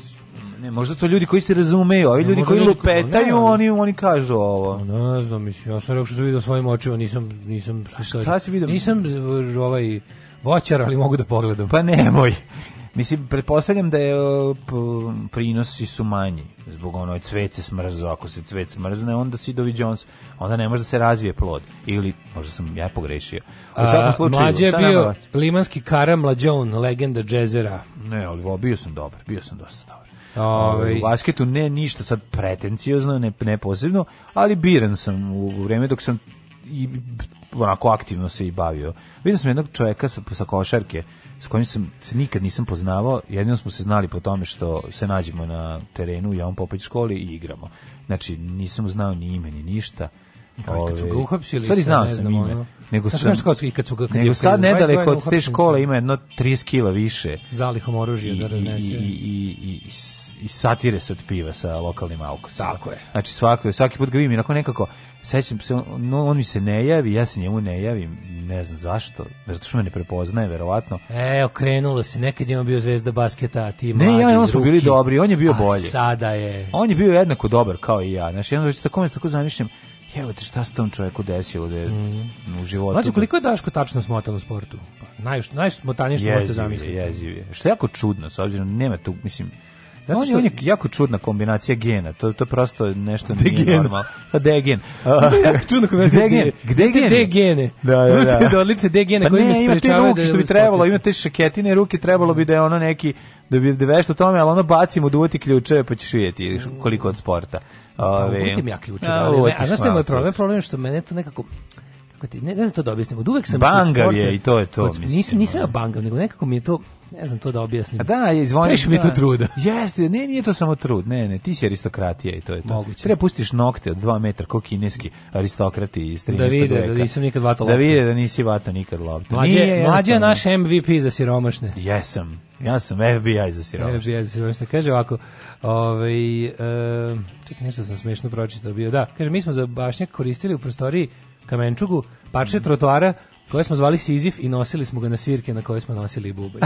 ne, možda to ljudi koji se razumeju, ovi ljudi koji lupetaju, ne, oni oni kažu ovo. Pa ne znam, mislim, ja sam rekao što sam vidio svojim očima, nisam nisam što kaže. Šta si vidio? Nisam ovaj voćar, ali mogu da pogledam. Pa nemoj. Mislim, pretpostavljam da je prinosi su manji zbog ono cvet se smrzao, ako se cvet smrzne, onda si Dovi Jones, onda ne može da se razvije plod. Ili, možda sam ja pogrešio. U svakom slučaju, mlađe je bio nama... limanski Kara Mlađon, legenda džezera. Ne, ali bio sam dobar, bio sam dosta dobar. Ove, ovaj. u basketu ne ništa sad pretenciozno, ne, ne posebno, ali biran sam u, u vreme dok sam i onako aktivno se i bavio. Vidio sam jednog čovjeka sa, sa košarke s kojim sam se nikad nisam poznavao, jedino smo se znali po tome što se nađemo na terenu u Javom Popović školi i igramo. Znači, nisam znao ni ime, ni ništa. Ove, kad su ga uhapsili, sad znao sam ime. Nego sam, znači, kad, su ga, kad nego sad nedaleko od te škole sam. ima jedno 30 kila više. Zalihom oružja da raznese. I, i, i, i i satire se od piva sa lokalnim aukusom. Tako je. Znači svako, svaki put ga vidim, onako nekako, sećam se, no, on mi se ne javi, ja se njemu ne javim, ne znam zašto, zato što me ne prepoznaje, verovatno. E, okrenulo se, nekad je on bio zvezda basketa, a ti mladi, Ne, ja on smo bili dobri, on je bio a bolji. sada je... On je bio jednako dobar kao i ja, znači, jedno, tako me tako zamišljam, Evo ti šta se tom čovjeku desilo da je mm. u životu. Znači, koliko je Daško tačno smotan u sportu? Pa, naj, najsmotanije što možete zamisliti. Jeziv je, jeziv Što je jako čudno, s obzirom, nema tu, mislim, Zato što on je jako čudna kombinacija gena. To to prosto nešto de nije gen. normalno. Pa de gen. jako čudna kombinacija de gen. Gde gen? De gene. Da, da, da. Imate da odlične de gene pa koji mi sprečavaju da što bi trebalo, ima šaketine ruke, trebalo bi da je ono neki da bi da vešta tome, ali ono bacimo duvati ključeve pa ćeš videti koliko od sporta. Pa, Ove, da, ja ključe, da, ali, a znaš što moj problem? Problem je što mene to nekako, ne, ne znam to da objasnim. Od uvek sam bangav je i to je to, mislim. Nisam, nisam ja bangav, nego nekako mi je to ne znam to da objasnim. A da, izvoni. Preš mi tu da. truda. Jeste, ne, nije to samo trud. Ne, ne, ti si aristokratija i to je to. Moguće. Treba pustiš nokte od 2 metra kao kineski aristokrati iz 13. Da vide da veka. da nisam nikad vato lopta. Da vide da nisi vato nikad lopta. Mlađe, nije, mlađe je naš MVP za siromašne. Jesam. Ja sam FBI za siromašne. FBI za siromašne. Kaže ovako, ovaj, uh, čekaj, nešto sam smešno pročitao bio. Da, kaže, mi smo za bašnjak koristili u prostoriji kamenčugu, parče trotoara koje smo zvali Sizif i nosili smo ga na svirke na koje smo nosili bubanj.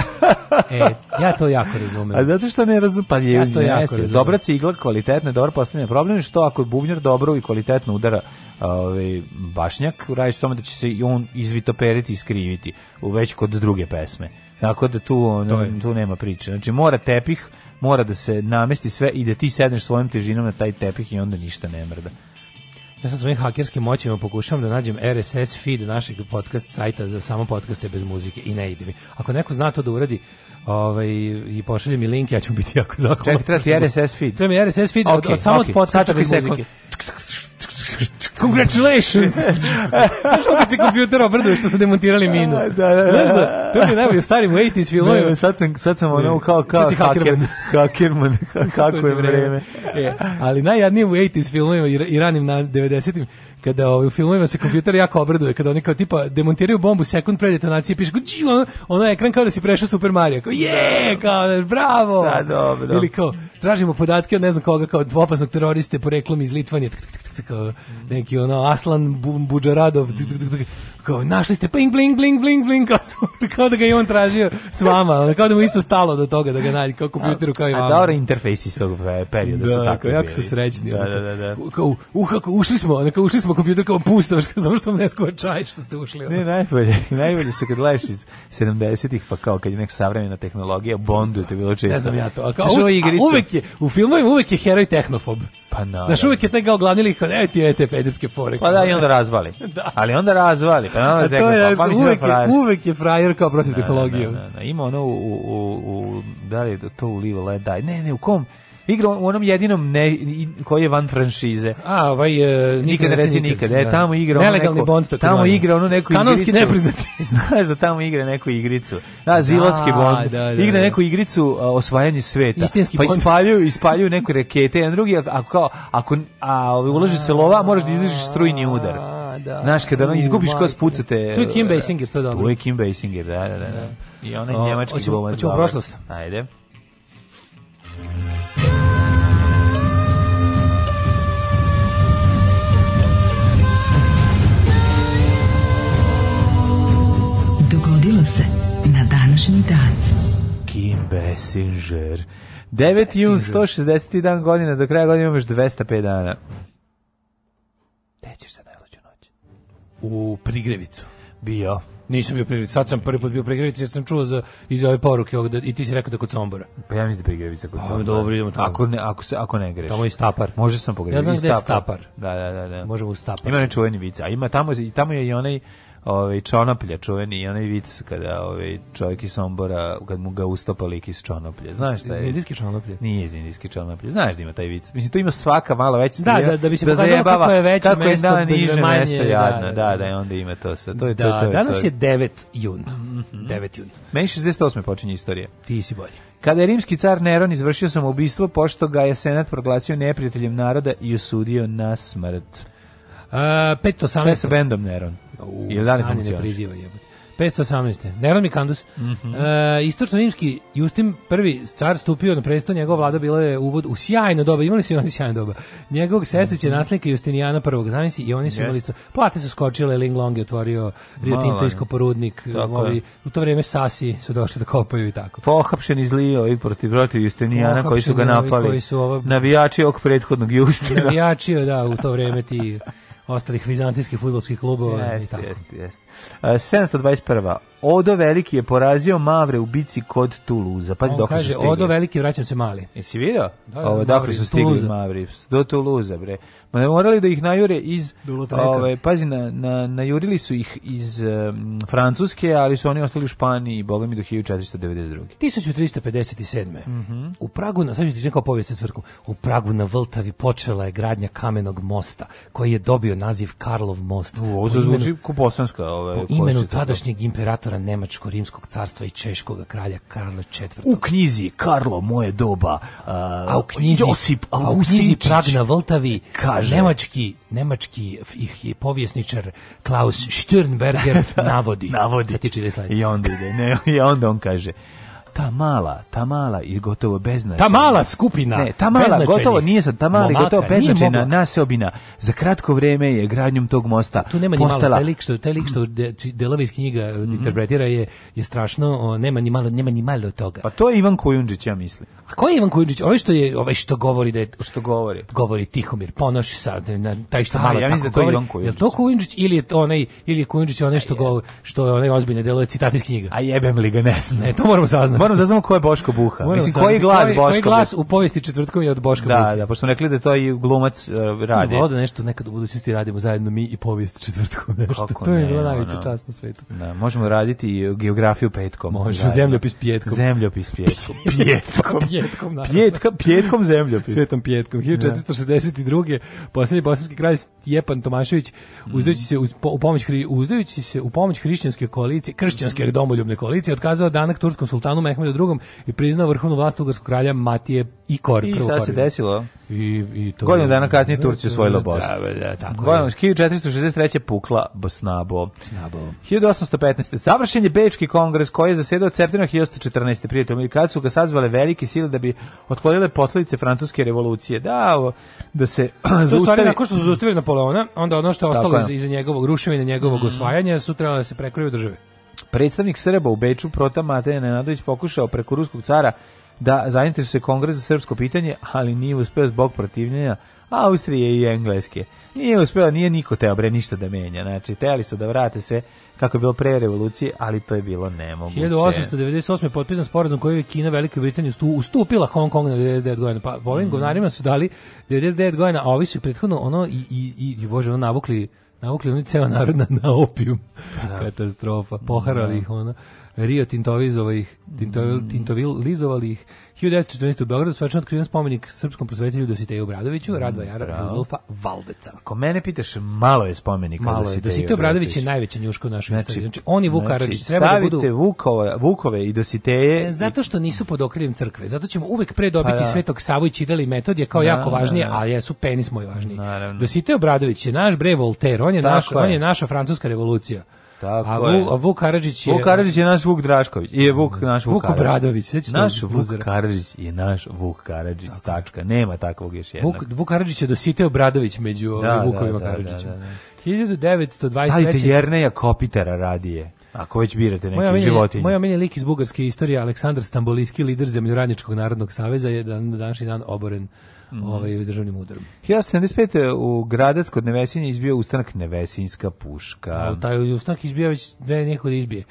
e, ja to jako razumem. A zato što ne razumem, pa je, ja to jako razumem. Dobra cigla, kvalitetna, dobro postavljena problem je što ako bubnjar dobro i kvalitetno udara ovaj bašnjak, radi se tome da će se i on izvitoperiti i skriviti, u već kod druge pesme. Tako da tu, on, tu nema priče. Znači mora tepih, mora da se namesti sve i da ti sedneš svojom težinom na taj tepih i onda ništa ne mrda. Ja sa svojim hakerskim moćima pokušavam da nađem RSS feed našeg podcast sajta za samo podcaste bez muzike i ne ide mi. Ako neko zna to da uradi, ovaj i pošalje mi link, ja ću biti jako zahvalan. Čekaj, treba ti RSS feed. To mi RSS feed okay, od, od samo okay. od podcasta bez muzike. Congratulations! Znaš kad se kompjuter obrdoje što su demontirali minu. Da, da, da. Znaš da, to je najbolje u starim 80s filmovima. Da, sad sam, sad sam ono kao, kao hakerman. Hakerman, je vreme. E, ali najjadnije u 80s filmovima i ranim na 90-im, kada ovaj, u filmovima se kompjuter jako obraduje, kada oni kao tipa demontiraju bombu sekund pre detonacije, piše ono, ono je ekran kao da si prešao Super Mario, kao je, kao bravo. Da, dobro. Ili kao tražimo podatke od ne znam koga, kao od opasnog teroriste poreklom iz Litvanije, kao neki ono Aslan Budžaradov, kao, našli ste bling, bling, bling, bling, bling, kao, kao da ga je on tražio s vama, kao da mu isto stalo do toga da ga nađe, kao kompjuteru, kao i vama. A dobro interfejsi iz tog perioda da, su tako. Jako bili. su srećni. Da, da, da, da. da. Kao, uh, kako, ušli smo, kao, ušli smo kompjuter kao pustoš, kao, samo što vam ne skuva čaj što ste ušli. Ne, najbolje, najbolje se kad gledaš iz 70-ih, pa kao kad je neka savremena tehnologija, bonduje je to bilo često. Ne znam ja to. A kao, u, a uvek je, u filmovima uvek je heroj tehnofob. Pa na. Znaš, uvek je taj glavni lik, ne, ti je te pederske fore. Pa da, i onda razvali. da. Ali onda razvali. A to je, pa da uvek, je, uvek je frajer kao protiv da, da, tehnologije. Ima ono u, u, u, da li to u Live Let Die? Ne, ne, u kom? igra u onom jedinom ne, koji je van franšize. A, ovaj uh, nikad ne reci nikad. E, tamo igra ono neko, bond, tako tamo manje. igra ono neku Kanonski igricu. nepriznati. Znaš da tamo igra neku igricu. Da, zilotski bond. Da, da, da, igra neku igricu a, osvajanje sveta. Istinski pa bond. ispaljuju, ispaljuju neku rakete. jedan drugi, ako, ako, ako a, ulaži se lova, moraš da izdržiš strujni udar da. Znaš, kada ono izgubiš ko spucate... Tu je Kim e, Basinger, to je dobro. Tu je Kim Basinger, da, da, da, da. I onaj o, njemački oćemo, glumac. Hoćemo prošlost. Ajde. Dogodilo se na današnji dan. Kim Basinger. 9. jun, 160. dan godina, do kraja godine imamo još 205 dana. u Prigrevicu? Bio. Nisam bio Prigrevicu, sad sam prvi put bio Prigrevicu jer sam čuo za, iz ove poruke ovdje, i ti si rekao da kod Sombora. Pa ja mislim da Prigrevica kod Sombora. Dobro, idemo tamo. Ako ne, ako, se, ako ne greš. Tamo je Stapar. Može sam pogrešiti. Ja znam gde je Stapar. Da, da, da. da. Možemo u Stapar. Ima nečuveni vica, a ima tamo, i tamo je i onaj ovaj čonaplja čuveni i onaj vic kada ovaj čovjek iz Sombora kad mu ga ustopa lik iz čonaplje znaš šta je iz indijski čonaplje nije iz indijski čonaplje znaš da ima taj vic mislim to ima svaka malo veća da da da bi se da zajebava, kako je veće kako mesto je da, niže manje, mesto da, jadno da da, da, da onda ima to sve. to je da, to, to je, danas to je 9 jun mm -hmm. 9 jun meni 68 počinje istorija ti si bolji kada je rimski car Neron izvršio samoubistvo pošto ga je senat proglasio neprijateljem naroda i osudio na smrt Uh, e, 518. Šta je sa bendom Neron? U, I da ne funkcioniš. 518. Neron Mikandus. Mm -hmm. e, istočno-rimski Justin prvi car stupio na presto, njegova vlada bila je uvod u sjajno doba, imali su i oni sjajno doba. Njegovog sestrića mm -hmm. naslika Justinijana prvog, znam i oni su yes. imali isto. Plate su skočile, Ling Long je otvorio Rio Tinto iskoporudnik, u to vrijeme Sasi su došli da kopaju i tako. Pohapšen iz Lio i protiv protiv Justinijana koji su ga napali. Koji su ovo... Navijači ovog prethodnog Justina. Navijači, da, u to vrijeme ti ostalih vizantijskih futbolskih klubova. Jeste, jeste, jeste. E, 721. Odo Veliki je porazio Mavre u bici kod Tuluza. Pazi dok su stigli. Odo Veliki, vraćam se mali. Jesi video? Da, da, dakle su stigli Tuluza. Mavri do Tuluza, bre. Ma ne morali da ih najure iz ove, pazi na, na najurili su ih iz um, Francuske, ali su oni ostali u Španiji, boga mi do 1492. 1357. Mm -hmm. U Pragu, na, sad ću ti kao povijest svrku, u Pragu na Vltavi počela je gradnja kamenog mosta, koji je dobio naziv Karlov most. U, ovo zvuči kuposanska. Ove, po imenu da. tadašnjeg imperatora profesora Nemačko-Rimskog carstva i Češkog kralja Karla IV. U knjizi Karlo moje doba, uh, a u knjizi, Josip a u knjizi Pragna Vltavi, kaže. nemački, nemački ih je povjesničar Klaus Sternberger navodi. navodi. Da I onda ide, ne, i onda on kaže, ta mala, ta mala i gotovo beznačajna. Ta mala skupina. Ne, ta mala gotovo nije sad ta mala, momaka, gotovo beznačajna naseobina. Za kratko vreme je gradnjom tog mosta tu nema postala... ni malo, taj lik što, taj lik što de, delova iz knjiga mm -hmm. interpretira je, je strašno, o, nema, ni malo, nema ni malo toga. Pa to je Ivan Kujundžić, ja mislim. A ko je Ivan Kujundžić? Ovaj što, je, ovaj što govori da je... Što govori? Govori Tihomir Ponoš, sad, na, taj što Ta, da, malo ja tako da to govori. Ivan Kujundžić. Je to Kujundžić ili je, onaj, ili je Kujundžić onaj što, govori, što je onaj ozbiljne delove citat iz knjiga? A jebem li ga, ne znam. Ne, to moramo saznati moram da znamo ko je Boško Buha. Moram Mislim, da koji glas koji, Boško Koji glas u povijesti četvrtkom je od Boška da, Buha. Da, da, pošto rekli da to i glumac uh, radi. Voda nešto nekad u budućnosti radimo zajedno mi i povijest četvrtkom. Nešto. Kako to ne, je bilo najveća ono, da. čast na svetu. Da, možemo raditi i geografiju petkom. Možemo, da, zemljopis pjetkom. Zemljopis pjetkom. pjetkom. pjetkom, naravno. Pjetka, pjetkom zemljopis. Svetom pjetkom. 1462. Posljednji bosanski kralj Stjepan Tomašević uzdajući se uz, po, u pomoć, uzdajući se u pomoć hrišćanske koalicije, kršćanske domoljubne koalicije, otkazao danak turskom sultanu Mehmedu drugom i priznao vrhovnu vlast ugarskog kralja Matije Ikor. I šta se desilo? I, i to Godinu dana kasnije Turci osvojila da, da, Bosnu. Da, da, tako Godinu, 1463. pukla Bosnabo. Bosnabo. 1815. Završen je Bečki kongres koji je zasedao od septembra 1814. prijateljom i kad su ga sazvale velike sile da bi otklonile posledice francuske revolucije. Da, o, da se zaustavi. Nakon što su zaustavili Napoleona, onda ono što je ostalo iza njegovog ruševina, njegovog mm. osvajanja su trebale da se prekriju države. Predstavnik Srba u Beču Prota Mateja Nenadović pokušao preko ruskog cara da zainteresuje kongres za srpsko pitanje, ali nije uspeo zbog protivljenja Austrije i Engleske. Nije uspeo, nije niko teo bre ništa da menja. Znači, teli su da vrate sve kako je bilo pre revolucije, ali to je bilo nemoguće. 1898. je potpisan sporazum koji je Kina Velikoj Britaniji ustupila Hong Kong na 99 godina. Pa, ovim mm. govnarima su dali 99 godina, a ovi su prethodno ono i, i, i bože, ono navukli Navukli oni ceo narod na, na opijum. Pa da. Katastrofa. Poharali da. ih ono. Rio Tintovizova mm. ih, Tintovil, Tintovil Lizovali ih. 1914. u Beogradu svečano otkriven spomenik srpskom prosvetitelju Dositeju Obradoviću, mm, rad vajara Rudolfa Valdeca. Ako mene pitaš, malo je spomenik malo Dositeju Dositej Obradović je najveća njuška u našoj znači, istoriji. Znači, on i Vuk znači, Karadžić znači, treba da budu... Stavite Vukova, Vukove i Dositeje... E, zato što nisu pod okriljem crkve. Zato ćemo uvek pre dobiti pa da. Svetog Savu i Čidali metod je kao na, da, jako da, važnije, da. a jesu penis moj važniji. Dositej Obradović je naš bre Voltaire, on je, naš, on je naša francuska revolucija. Tako a, Vuk, a Vuk Karadžić je... Vuk Karadžić je naš Vuk Drašković. I je Vuk naš Vuk, Karadžić. Bradović. Naš Vuk Karadžić je naš Vuk Karadžić. Tako. Tačka. Nema takvog još jednog. Vuk, Vuk Karadžić je dositeo Bradović među da, da, Vukovima da, Karadžićima. Da, da, da, 1923. Stavite Jerneja Kopitara radije. Ako već birate neki moja životinje. Moja meni lik iz bugarske istorije, Aleksandar Stamboliski, lider Zemljoradničkog narodnog saveza, je dan, današnji dan oboren mm. ovaj, državnim udarom. 1875. u Gradac kod Nevesinja izbio ustanak Nevesinska puška. O, da, taj ustanak izbija već dve neko da izbije.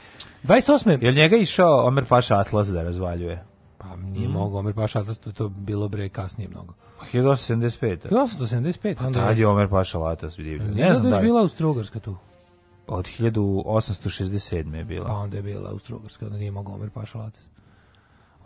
28. Jel njega išao Omer Paša Atlas da razvaljuje? Pa nije mm. mogao Omer Paša Atlas, to, to bilo bre kasnije mnogo. 1875. 1875. Pa, pa tad je Omer Paša Atlas. Ne, ne znam da je bila Austro-Ugarska tu od 1867. je bila. Pa onda je bila Austro-Ugrska, onda nije mogao Omer Atlas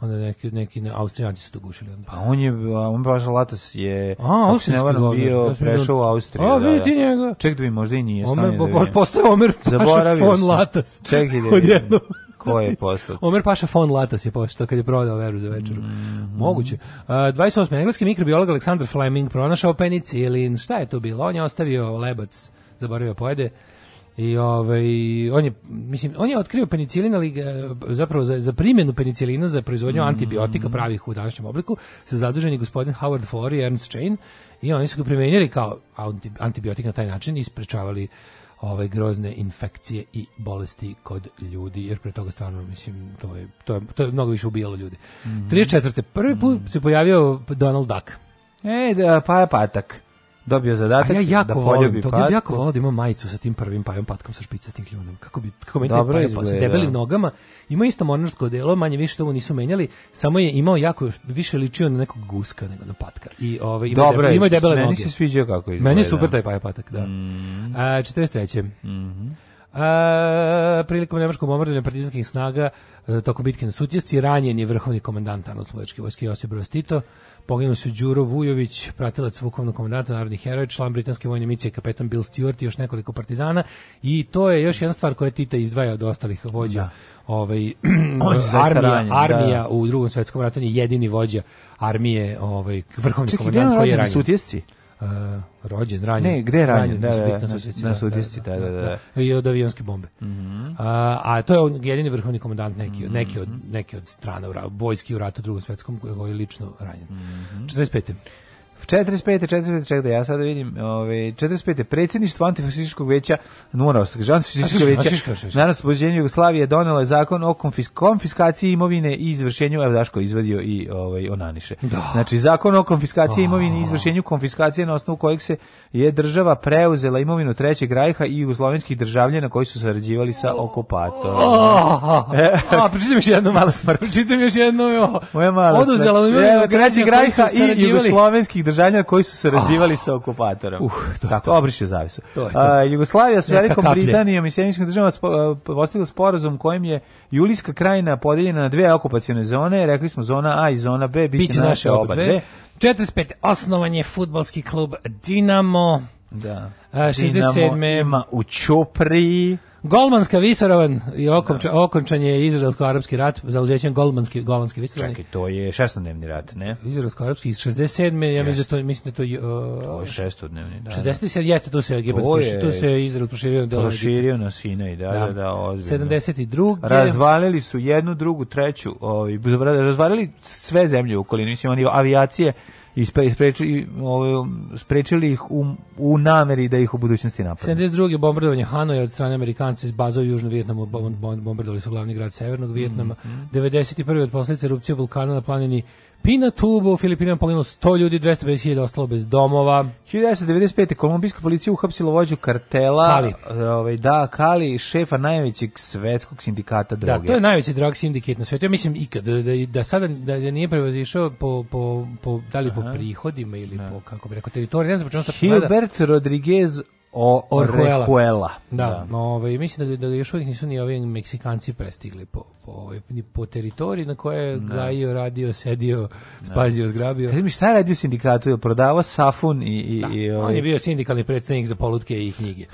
onda neki neki ne, Austrijanci su to gušili onda. Pa on je on baš Latas je A, austrijski ne bio da prešao u Austriju. A da, vidi da, njega. Ček dvi, da možda i nije stanje. Da Omer da postao Omer Zaboravio von Latas. Čekaj da Ko je postao? Omer Paša von Latas je postao kad je prodao veru za večeru. Mm. Moguće. Uh, 28. engleski mikrobiolog Aleksandar Fleming pronašao penicilin. Šta je to bilo? On je ostavio lebac, zaboravio pojede. I ovaj on je mislim on je otkrio penicilin ali e, zapravo za, za primjenu penicilina za proizvodnju mm antibiotika pravih u današnjem obliku se zaduženi gospodin Howard Forey i Ernst Chain i oni su ga primenili kao antibiotik na taj način i sprečavali ove ovaj, grozne infekcije i bolesti kod ljudi, jer pre toga stvarno mislim to je to je, to je mnogo više ubijalo ljude. Mm -hmm. 34. prvi put mhm. se pojavio Donald Duck. Ej, da, pa je patak dobio zadatak ja da volim, to ja jako volim da ima majicu sa tim prvim pajom patkom sa špicastim kljunom. Kako bi kako meni Dobro taj pa sa debelim nogama. Ima isto mornarsko delo, manje više to mu nisu menjali, samo je imao jako više ličio na nekog guska nego na patka. I ove, ovaj, ima Dobre, debele, ima debele meni noge. Meni se sviđa kako izgleda. Meni je super taj paja patak, da. Mm. A 43. Mhm. Mm A, prilikom nemačkog bombardovanja partizanskih snaga e, tokom bitke na Sutjesci ranjen je vrhovni komandant Anatoličke vojske Josip Broz Tito. Poginuli su Đuro Vujović, pratilac vukovnog komandanta Narodnih heroj, član britanske vojne misije kapetan Bill Stewart i još nekoliko partizana i to je još jedna stvar koja Tita izdvaja od ostalih vođa. Da. Ovaj armija, da. armija da. u Drugom svetskom ratu je jedini vođa armije, ovaj vrhovni Čekaj, komandant koji je ranjen. Sutjesci? Uh, rođen, ranjen. Ne, gde je ranjen? ranjen da, da, da, na sudjeci, da da da, da, da, da, da. I od avionske bombe. Mm -hmm. uh, a to je on, jedini vrhovni komandant neki, mm -hmm. neki, od, mhm. neki od strana, u, vojski u ratu drugom svetskom, koji je lično ranjen. Mm -hmm. 45. 45. 45. čekaj da ja sada vidim, Ovaj 45. predsjedništvo antifašističkog veća Nunovskog, antifašističkog veća Narodno spođenje Jugoslavije donelo je zakon o konfis, konfiskaciji imovine i izvršenju, evo Daško izvadio i ovaj, onaniše. Da. Znači, zakon o konfiskaciji oh. imovine i izvršenju konfiskacije na osnovu kojeg se je država preuzela imovinu Trećeg rajha i jugoslovenskih državljana koji su sarađivali sa okupatorom. Oh. Oh. E, a, pročitam još jedno malo smrt. Pročitam još jedno. Moja mala Oduzela znači, imovinu Trećeg rajha i jugoslovenskih državljena državljana koji su sarađivali oh. sa okupatorom. Uh, to Tako, obrišio zavisu. To to. A, Jugoslavija s Velikom Britanijom i Sjemičkim državama spo, postigla sporazum kojim je Julijska krajina podeljena na dve okupacione zone, rekli smo zona A i zona B, biće, biće naše oba dve. 45. Osnovan je futbalski klub Dinamo. Da. A, 67. Dinamo ima u Čupriji. Golmanska visoravan i okonča, da. okončan je izraelsko-arapski rat zauzećem Golmanski Golmanski visoravan. Čekaj, to je šestodnevni rat, ne? Izraelsko-arapski iz 67. Ja mislim da to mislim da to je uh, to je šestodnevni, da. 67 da. jeste tu se Egipat, tu se Izrael proširio delo. Proširio na Sinaj, da, da, da, da ozbiljno. 72. Razvalili su jednu, drugu, treću, ovaj razvalili sve zemlje u okolini, mislim oni avijacije i sprečili, sprečili ih u, u nameri da ih u budućnosti napadne. 72. bombardovanje Hanoja od strane Amerikanca iz baza u Južnom Vjetnamu bombardovali su glavni grad Severnog Vjetnama. Mm -hmm. 91. od posljedice erupcije vulkana na planini Pina Tubo u Filipinama poginulo 100 ljudi, 250.000 ostalo bez domova. 1995. kolumbijska policija uhapsila vođu kartela, Kali. Ovaj, da, Kali, šefa najvećeg svetskog sindikata droge. Da, to je najveći drog sindikat na svetu. Ja mislim ikad, da, da, sada da, da nije prevozišao po, po, po, da li Aha. po prihodima ili Aha. Da. po, kako bi rekao, teritoriju. Ne znam, počinu Hilbert Rodriguez o Orhuela. Rehuela. Da, da. Ovaj, mislim da, da još uvijek nisu ni ovi Meksikanci prestigli po, po, ovaj, po teritoriji na koje je da. gajio, radio, sedio, da. spazio, zgrabio. Kaži mi šta je radio sindikatu? Je prodavao safun i... i, da. i ovaj... On je bio sindikalni predstavnik za polutke i knjige.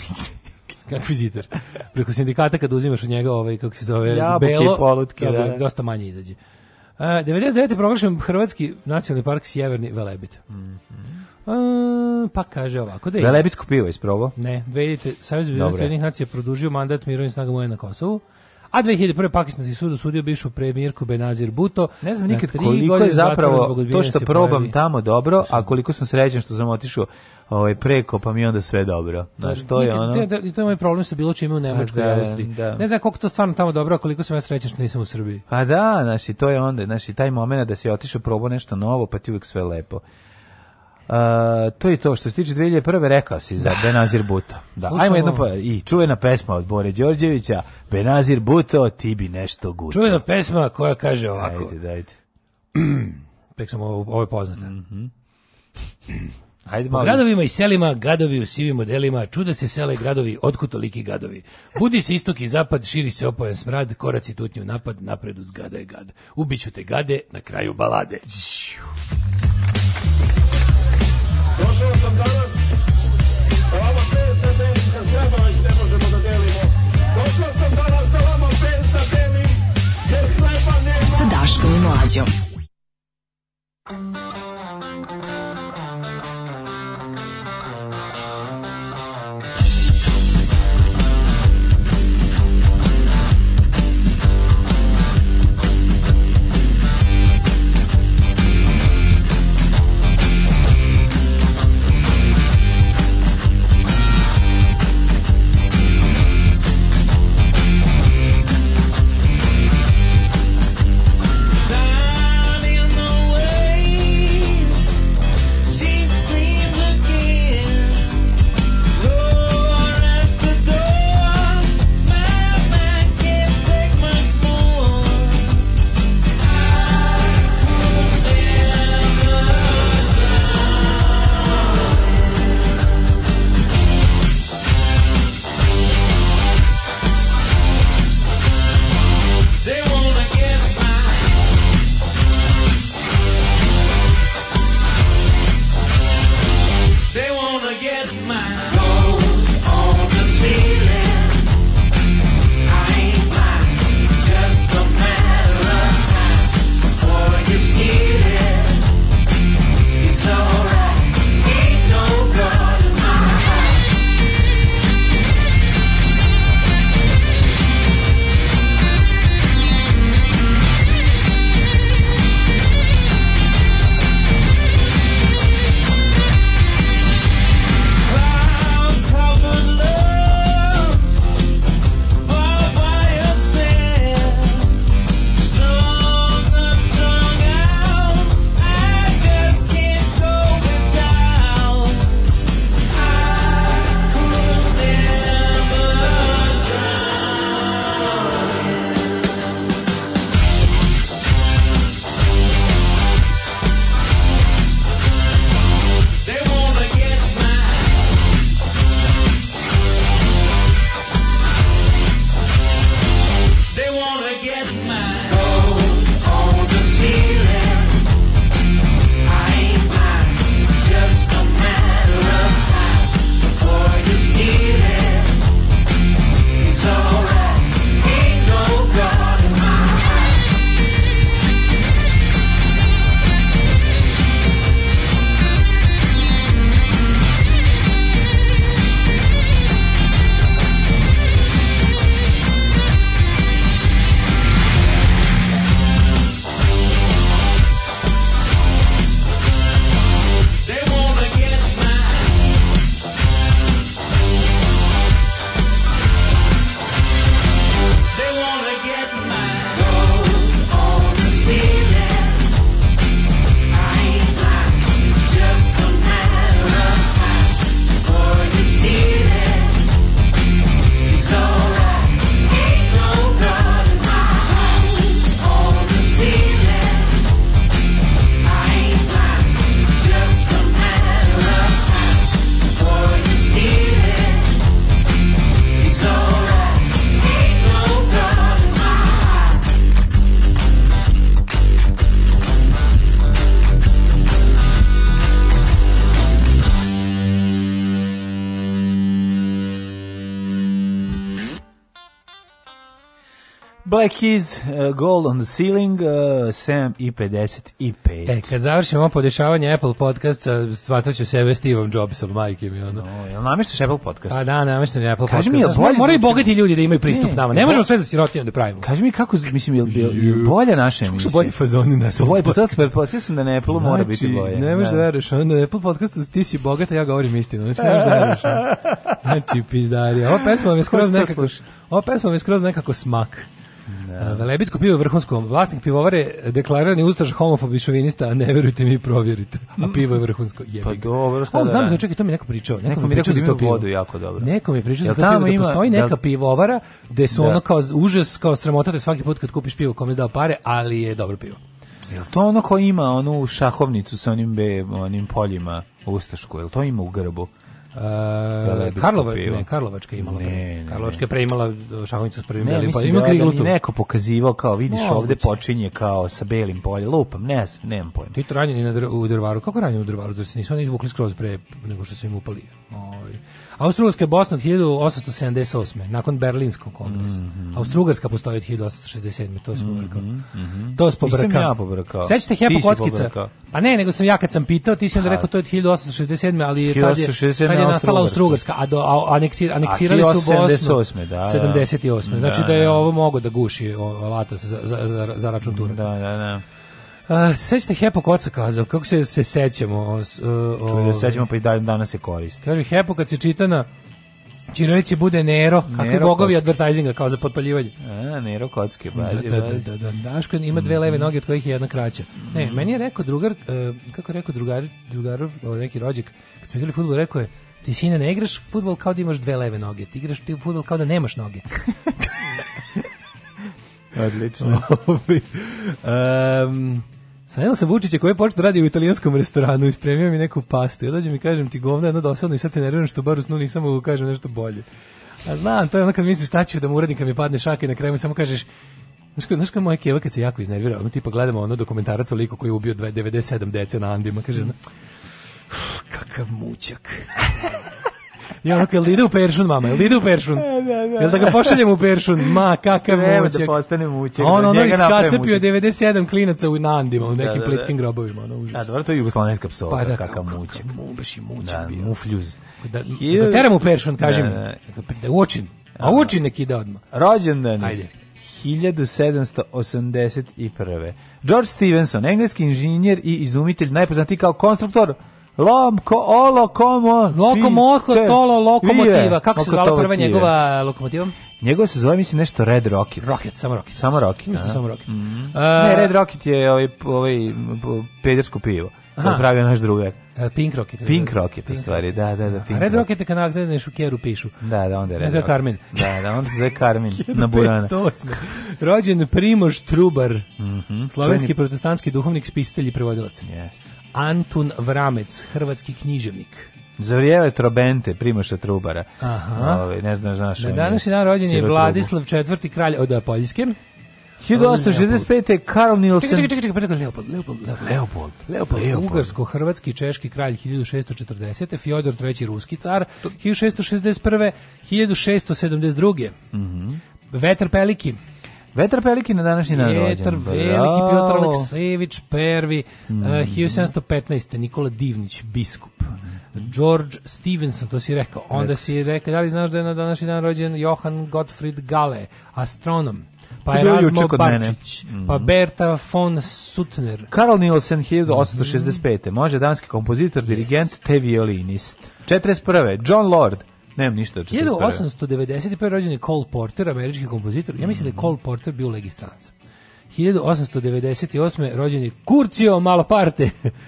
kak vizitor. Preko sindikata kad uzimaš od njega ovaj, kako se zove, Jabuke belo, i polutke, da, da, da. dosta manje izađe. Uh, e, 99. proglašen Hrvatski nacionalni park Sjeverni Velebit. Mm -hmm pa kaže ovako da je... Da Velebitsko pivo isprobao? Ne, vidite, Savez Bezbjednih nacija produžio mandat mirovnih snaga moje na Kosovu, a 2001. pakistanski sud osudio bišu premijerku Benazir Buto. Ne znam nikad koliko je zapravo to što probam pravi. tamo dobro, a koliko sam srećan što sam otišao ovaj preko pa mi onda sve dobro. Znaš, to je ono. Da, to je moj problem sa bilo čime u Nemačkoj i da, Austriji. Da. Ne znam koliko to stvarno tamo dobro, a koliko sam ja srećan što nisam u Srbiji. Pa da, znači to je onda, znači taj momenat da si otišao probao nešto novo, pa ti uvek sve lepo. Uh, to je to što se tiče 2001. rekao si za da. Benazir Buto. Da, Slušamo. ajmo jedno pa i čuvena pesma od Bore Đorđevića, Benazir Buto, ti bi nešto gučo. Čuvena pesma koja kaže ovako. Ajde, dajte. Tek sam ovo, ovo je poznato. Mm -hmm. Ajde malo. Po gradovima i selima, gradovi u sivim modelima, čude se sele i gradovi, otkud toliki gadovi. Budi se istok i zapad, širi se opojen smrad, koraci tutnju napad, napred uz gada je gad. Ubiću te gade, na kraju balade. Došao sam danas, sa vama da delim, kad treba možemo da delimo. Došao sam danas sa vama da delim, Sa Daškom i Thank you. Black Keys, uh, Gold on the Ceiling, uh, 7 i 5. E, kad završimo podešavanje Apple podcasta, smatrat ću sebe Steveom Jobsom, majke mi ono. No, jel namještaš Apple podcast? A pa da, namještam Apple Kaži podcast. Mi, Znaš, moraju bogati ljudi da imaju pristup ne, nama, ne možemo sve za sirotinje da pravimo. Kaži mi kako, mislim, je jel, jel bolja naša emisija? su bolji fazoni na pa Apple bolje, podcast. Pretpostavio sam da na Apple znači, mora biti znači, bolje. ne možeš da, da veriš, na Apple podcastu ti si bogata, ja govorim istinu, znači ne možeš da veriš. Znači, pizdarija. Ova pesma vam je skroz nekako, ova pesma vam je skroz nekako smak. Da. Velebitsko da pivo je vrhunsko. Vlasnik pivovare deklarirani ustaš homofob i šovinista, a ne verujte mi provjerite. A pivo je vrhunsko. Pa jebi pa dobro, šta o, znam, da znam, čekaj, to mi neko pričao. Neko, neko mi rekao da imaju vodu jako dobro. Neko mi pričao za to pivo, da ima, postoji neka da... pivovara gde su da. ono kao užas, kao sramota te svaki put kad kupiš pivo kome dao pare, ali je dobro pivo. Jel to ono ko ima onu šahovnicu sa onim, be, onim poljima Ustašku, jel to ima u grbu? Da, uh, Karlova, ne, Karlovačka imala ne, pre. Karlovačka je pre imala uh, šahovnicu s prvim ne, belim poljem. Pa ima da kriglu tu. Neko pokazivao kao vidiš no, ovde počinje kao sa belim poljem. Lupam, ne znam, nemam pojma. Ti ranjeni na dr u drvaru. Kako ranjeni u drvaru? Zar se nisu oni izvukli skroz pre nego što su im upali? Ovaj Austrougarska je Bosna od 1878. nakon Berlinskog kongresa. Mm -hmm. Austrougarska postoji od 1867. To se mhm, pobrkao. Mm -hmm. To se pobrkao. Nisam ja pobrkao. Sećate Hepa Kockica? Pa ne, nego sam ja kad sam pitao, ti si onda rekao to je od 1867. Ali je tad je, tad je nastala Austrougarska. A, do, a aneksir, anektirali su Bosnu. 78. Da, 78. Da, da. Znači da, da je da. ovo mogo da guši Latos za, za, za, za račun Turaka. Da, da, da. Uh, sećate Hepo koca kazao, kako se se sećamo? O, o, da se sećamo pa i dan, danas se koristi. Kaže Hepo kad se čita na Čirovići bude Nero, kakvi Nero bogovi kocke. advertisinga kao za potpaljivanje. A, Nero kocke, da, bađe, da, da, da, da, da. Daško ima dve leve mhm. noge od kojih je jedna kraća. Ne, mhm. meni je rekao drugar, uh, kako je rekao drugar, drugarov, neki rođak, kad smo igrali futbol, rekao je, ti sine ne igraš futbol kao da imaš dve leve noge, ti igraš ti futbol kao da nemaš noge. Odlično. um, Sanjala sam Vučića koji je počeo da radi u italijanskom restoranu i spremio mi neku pastu. Ja dođem i kažem ti govna jedno dosadno i sad se nerviram što bar u snu nisam mogu da kažem nešto bolje. A znam, to je ono kad misliš šta ću da mu uradim kad mi padne šaka i na kraju mi samo kažeš Znaš kako, znaš kako moja keva kad se jako iznervira, ono tipa gledamo ono dokumentarac o liku koji je ubio 97 dece na Andima, kaže ono, kakav mučak. Ja ono kao, ide u Peršun, mama, jel u Peršun? Da, da, da. Jel da ga pošaljem u Peršun? Ma, kakav Treba mućek. da postane mućek. on, ono, iskasepio 97 klinaca u Nandima, u nekim da, da, da. plitkim grobovima, ono, užas. Da, dobro, to je jugoslovenska psovka, pa, da, kakav mućek. Mu, baš i mućek da, bio. Mufljuz. Da, da teram u Peršun, kažem. Da, da, da uočim. A uočim neki da odmah. Rođendan. Ajde. 1781. George Stevenson, engleski inženjer i izumitelj, najpoznatiji kao konstruktor Lomko, olo, komo, lokomoko, tolo, lokomotiva. Kako se zvala prva njegova eh, lokomotiva? Njegov se zove, mislim, nešto Red Rocket. Rocket, samo Rocket. Samo Rocket, da. Samo Rocket. Mm. A, e, ne, Red Rocket je ovaj, ovaj pedersko pivo. Aha. pravio naš drugar. E, Pink Rocket. Pink Rocket, Pink u stvari, da, da, da. Pink Red Rocket je kanal gde nešto keru pišu. Da, da, onda je Red Rocket. Karmin. Da, da, onda se Karmin na Burana. Rođen Primož Trubar, mm -hmm. slovenski protestantski duhovnik, spisitelj i prevodilac. Jeste. Antun Vramec, hrvatski književnik. Za vrijeme trobente Primoša Trubara. Aha. Ove, ovaj, ne znaš naš. Na današnji dan rođen je Vladislav IV. kralj od e, Poljske. 1865. Karl Nielsen... Čekaj, čekaj, čekaj, čekaj, Leopold, Leopold, Leopold. Leopold. Leopold, Leopold. Ugarsko-hrvatski češki kralj 1640. Fjodor III. ruski car 1661. 1672. Mm -hmm. Vetar Peliki, Vetar Peliki na današnji dan rođen. Vetar Veliki, Piotr Aleksejević prvi, eh, mm. uh, 1715. Nikola Divnić, biskup. George Stevenson, to si rekao. Onda si rekao, da li znaš da je na današnji dan rođen Johan Gottfried Gale, astronom. Pa je Razmo Barčić, pa mm pa Berta von Sutner. Karl Nielsen, 1865. Mm Može danski kompozitor, dirigent, te violinist. 41. John Lord, Nemam ništa. 1891. rođen je Cole Porter, američki kompozitor. Ja mislim da je Cole Porter bio legistranac. 1898. rođen je Curcio Malaparte,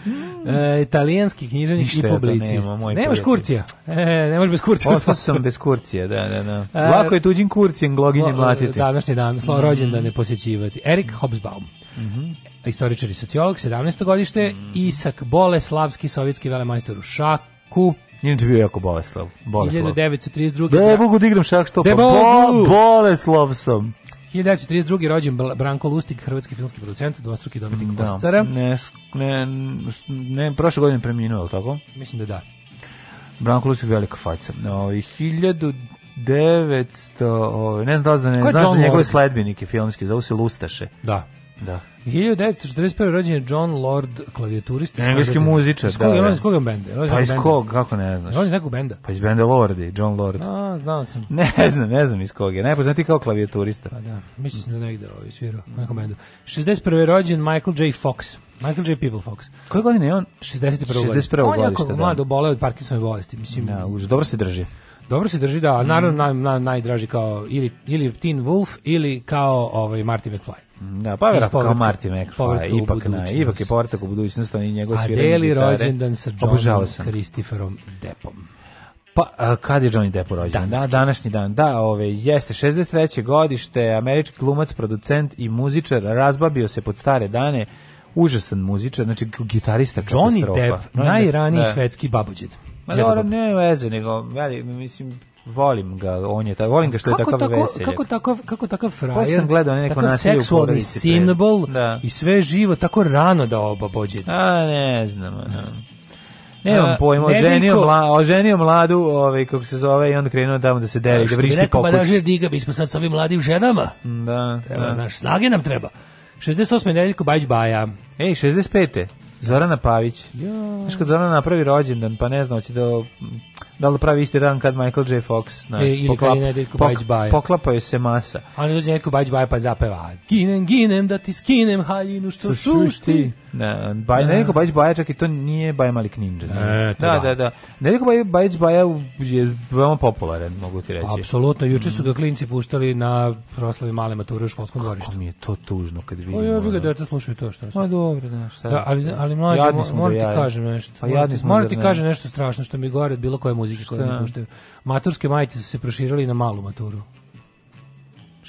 mm. e, italijanski književnik i publicist. Nema, Nemaš Kurcija. E, nemaš bez Kurcija. Ostao sam bez Kurcija, da, da, da. E, Lako je tuđim Kurcijem gloginje mlatiti. Današnji dan, slo, mm-hmm. rođen da ne posjećivati. Erik Hobsbawm. Mm -hmm. Istoričar i sociolog, 17. godište. Mm. Isak Bole, slavski sovjetski velemajstor u Šaku. Inače bio jako Boleslav. Boleslav. 1932. Ne da, mogu da igram šak što pa Boleslav sam. 1932. rođen Branko Lustig, hrvatski filmski producent, dvostruki dobitnik da. Oscara. Ne, ne, ne, prošle godine preminuo, tako? Mislim da da. Branko Lustig je velika faca. No, 1000 o, ne znam da li za, ne, znaš za njegove sledbenike filmske, zove se Lustaše. Da. Da. 1941. rođen je John Lord, klavijaturista. Engleski muzičar, da. Koga, da. On da. iz koga benda? Pa iz kog, kako ne znaš? On iz nekog benda. Pa iz benda Lordi, John Lord. A, znao sam. Ne znam, ne znam iz koga. Najpoznati kao klavijaturista. Pa da, mislim da negde ovaj svirao, u nekom bendu. 61. rođen Michael J. Fox. Michael J. People Fox. Koje godine je on? 61. 61. godište. On je jako da. mlado boleo od Parkinsonove bolesti, mislim. Da, ja, už dobro se drži. Dobro se drži, da, ali naravno mhm. naj, naj, najdraži kao ili, ili Teen Wolf ili kao ovaj, Marty McFly. Da, pa vjerojatno kao Marty McFly, ipak, na, ipak je povratak u budućnost, on i njegov sviranje gitare. Adeli rođendan sa Johnom Christopherom Deppom. Pa, a, kad je Johnny Depp rođen? Da, današnji dan. Da, ove, jeste 63. godište, američki glumac, producent i muzičar, razbabio se pod stare dane, užasan muzičar, znači gitarista Johnny katastrofa. Depp, najraniji da. svetski babođed. Ma dobro, ne veze, nego, veli, mislim, volim ga, on je taj, volim ga što je kako takav tako, veselje. Kako takav, kako takav frajer, pa sam gledao neko takav seksualni simbol da. i sve živo, tako rano da oba bođe. A, ne znam, ne znam. Nemam pojma, oženio, mla, oženio mladu, ovaj, kako se zove, i onda krenuo da tamo da se deli, da vrišti pokuć. Što bi rekao, da diga, smo sad sa ovim mladim ženama. Da. Treba, da. naš, snage nam treba. 68. nedeljko Bajć Baja. Ej, 65. Zorana Pavić. Ja. Znaš kad Zorana napravi rođendan, pa ne znam, hoće da da li pravi isti dan kad Michael J. Fox znaš, e, ili poklap, kad je pok, poklapaju se masa. A onda dođe Nedjeljko Bajić Baje pa zapeva Ginem, ginem, da ti skinem haljinu što sušti. Da, Baj, Nedjeljko Bajić Baje čak i to nije Baje Malik Ninja. E, da, da, da, da. Nedjeljko Bajić Baje je veoma popularan, mogu ti reći. Apsolutno, juče su mhm. ga klinci puštali na proslavi male mature u školskom dvorištu. mi je to tužno kad pa vidim. O, ja bih da ja slušaju to što. Ma dobro, da, šta. je. Da, ali da. ali mlađi, moram ti kažem nešto. Pa jadni smo. Moram ti kažem nešto strašno što mi gore bilo koje muzičko muzike koje ne puštaju. Maturske majice su se proširali na malu maturu.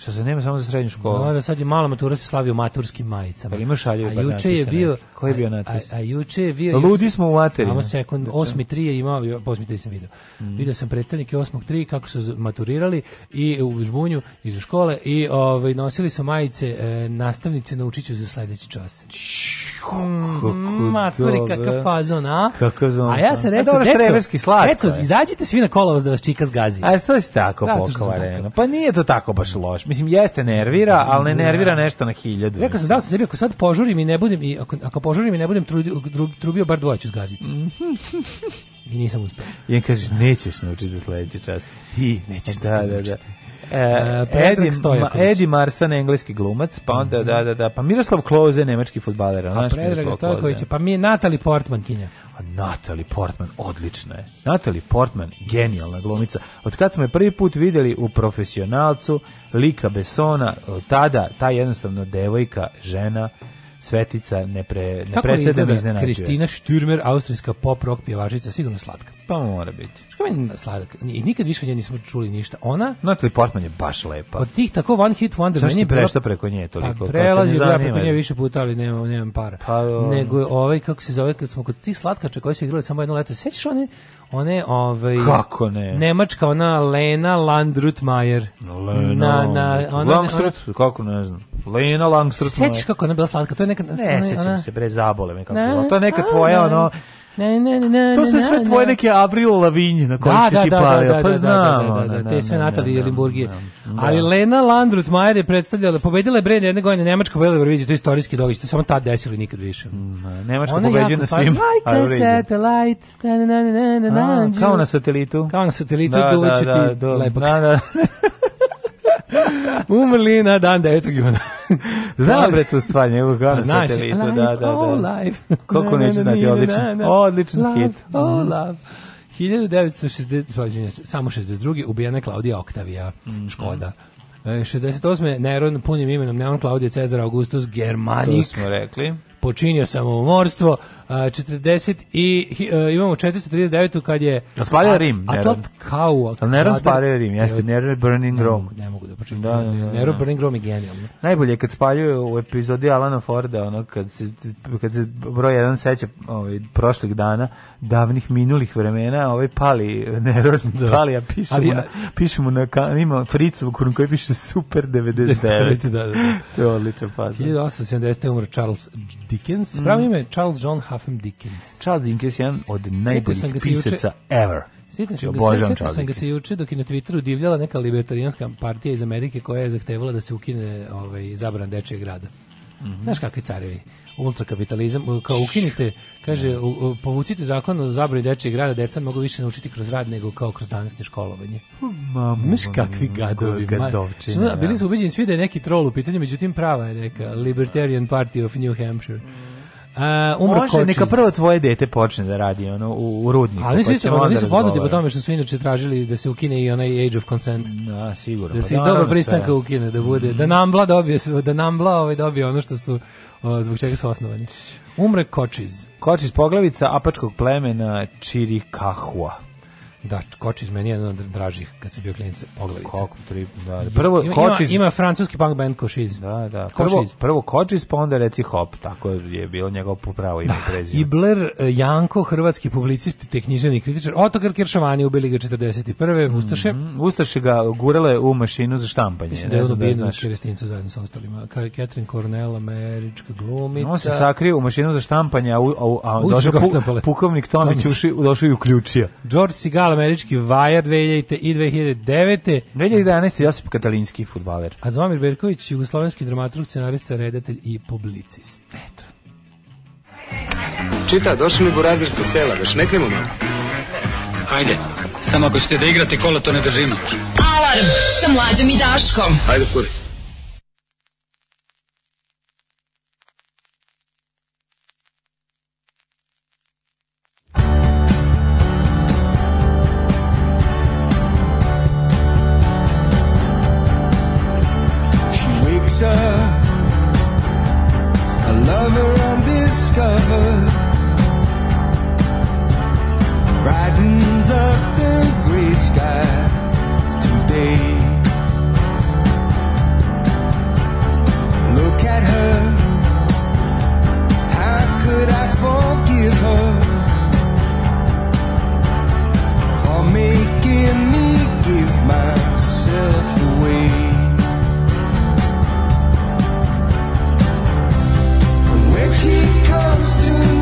Što se nema samo za srednju školu. No, da sad je mala matura se slavi u maturskim majicama. Ali ima šaljiv A juče je bio Koji je bio natpis? A, a, juče je bio Ludi smo u materinu. Samo sekund, 8.3 znači. je imao, 8.3 sam video. Mm. Video sam predstavnike tri, kako su maturirali i u žbunju iz škole i ovaj nosili su majice e, nastavnice naučiću za sledeći čas. Mm, Maturi kakav fazon, a? Kakav zon. A ja sam e, rekao, a deco, slatko, deco, izađite svi na kolovoz da vas čika zgazi. A što je tako pokovareno? Pa nije to tako baš loš mislim jeste nervira, da, ali ne da. nervira nešto na hiljadu. Rekao sam da sam sebi ako sad požurim i ne budem i ako, ako požurim i ne budem trudio, trubio bar dvoje zgaziti. Mhm. I nisam uspeo. I kažeš nećeš naučiti za sledeći čas. Ti nećeš da, da, da. da. E, e Edi, ma, Edi Marsan, engleski glumac, pa onda, mm -hmm. da, da, da, pa Miroslav Kloze, nemački futbaler. A pa Predrag Stojković, pa mi je Natali Portmankinja. Natalie Portman, odlična je. Natalie Portman, genijalna glumica. Od kad smo je prvi put videli u profesionalcu Lika Besona, tada ta jednostavno devojka, žena, svetica, ne, pre, ne prestaje da me iznenađuje. Kristina Stürmer, austrijska pop rock pjevačica, sigurno slatka. Pa mora biti. Što meni sladak? nikad više nje nismo čuli ništa. Ona... Natalie Portman je baš lepa. Od tih tako one hit wonder... Zašto si prešta preko nje toliko? Pa prelazi ja preko nje više puta, ali nemam, nemam para. Pa, um... Nego ovaj, kako se zove, kad smo kod tih slatkača koji su igrali samo jedno leto, sećaš one, one ovaj... Kako ne? Nemačka, ona Lena Landrutmajer. Lena... Na, na, ona, Langstrut, ona, kako ne znam. Lena Langstrut. Sećaš kako ona bila slatka? To je neka... Ne, sećam se, bre, zabole me kako se zove. To je neka tvoja, ono Ne, ne, ne, ne. To su sve tvoje neke Avril Lavigne na koji da, si da, ti da, palio, da, da, pa znamo. Da, da, da, da te sve Natalije Jelimburgije. Ali Lena Landrut Majer je predstavljala, pobedila je Brenner jedne godine Nemačka pobedila Euroviziju, to je istorijski događaj, to samo tad desilo i nikad više. Mm, Nemačka pobeđuje na svim Eurovizijama. Kao na satelitu. Kao na satelitu, duvaće ti lepak. Da, da. Umrli na dan 9. juna. Znam bre tu stvar, njegovu pa ganu satelitu, da, da, da, da. Life. Koliko neću znati, odličan, odličan hit. Oh, love. 1960, samo 62. ubijena Klaudija Oktavija, mm. Škoda. 68. E, Neron punim imenom Neon Claudio Cezar Augustus Germanik. To smo rekli. Počinio samoumorstvo. 40 i uh, imamo 439 kad je raspalio Rim, a to kao a ne raspalio Rim, jeste Nero Burning Rome. Ne mogu da pročitam. Da, da, da, Nero Burning Rome je genijalno. Najbolje je kad spaljuje u epizodi Alana Forda, ono kad se kad se broj jedan seća ovaj prošlih dana, davnih minulih vremena, ovaj pali Nero da. pali a piše mu na, piše mu na ima Fricu koji piše super 99. da, da, da. to je odličan fazon. 1870 umro Charles Dickens. Mm. Pravo ime Charles John Huffam Dickens. Charles Dickens je jedan od najboljih pisaca ever. Sjetio sam, ga, sam ga se juče dok je na Twitteru divljala neka libertarijanska partija iz Amerike koja je zahtevala da se ukine ovaj, zabran dečijeg grada. Mm -hmm. Znaš kakvi carevi? ultrakapitalizam, kao ukinite, kaže, u, povucite zakon o zabrani dečijeg grada, deca mogu više naučiti kroz rad nego kao kroz danesne školovanje. Mamu, Miš kakvi gadovi. Gadovčine, bili su ubeđeni svi da je neki troll u pitanju, međutim prava je neka Libertarian Party of New Hampshire. A, uh, umro Može, Kočić. neka prvo tvoje dete počne da radi ono, u, u rudniku. Ali pa nisu, pa nisu poznati po tome što su inače tražili da se ukine i onaj Age of Consent. Da, sigurno. Da pa se pa, i dobro pristanka sve. ukine, da bude. Mm. Da bla dobije, da Nambla ovaj dobije ono što su, o, zbog čega su osnovani. Umre Kočiz. Kočiz poglavica apačkog plemena Čirikahua. Da, Koč iz meni je jedan od dražih kad se bio klinac poglavica. Kako tri, da, da. Prvo ima, Kočiz ima, ima francuski punk band Košiz. Da, da. Prvo Košiz. prvo Kočiz pa onda reci Hop, tako je bilo njegov pravo ime da. prezime. Ibler e, Janko, hrvatski publicist, te književni kritičar, Otokar Keršavani ubili ga 41. Mm -hmm. Ustaše. Ustaše ga gurele u mašinu za štampanje. Mislim da je ono da bizno Kerestincu zajedno sa ostalima. Catherine Cornell, američka glumica. On se sakrio u mašinu za štampanje, a, a, a, a došao pu, pukovnik Tomić, Tomić. uši, došao i uključio. George Sigal američki vajar 2000. i 2009. 2011. Josip Katalinski futbaler. A Zvomir Berković, jugoslovenski dramaturg, scenarista, redatelj i publicist. Eto. Čita, došli mi burazir sa sela, da šneknemo malo. Hajde, samo ako ćete da igrate kola, to ne držimo. Alarm sa mlađom i Daškom. Hajde, kuri. fixer, a lover undiscovered, brightens up the gray sky today. she comes to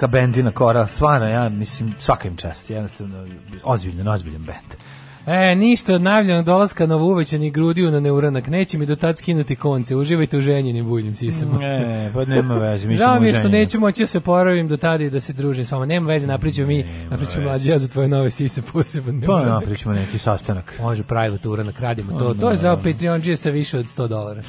svaka bendina kora, stvarno, ja mislim, svaka im čast, jednostavno, ozbiljan, ozbiljan bend. E, ništa od najavljenog dolaska novouvećenih grudiju na neuranak. Neće mi do tad skinuti konce. Uživajte u ženjenim bujnim sisama. Ne, pa nema veze. Mi Žao mi je što neću moći da se poravim do tada da se družim s vama. Nema veze, napričamo mi, napričamo mlađe ja za tvoje nove sise posebno. Pa napričamo neki sastanak. Može, private uranak, radimo to. To je za Patreon G sa više od 100 dolara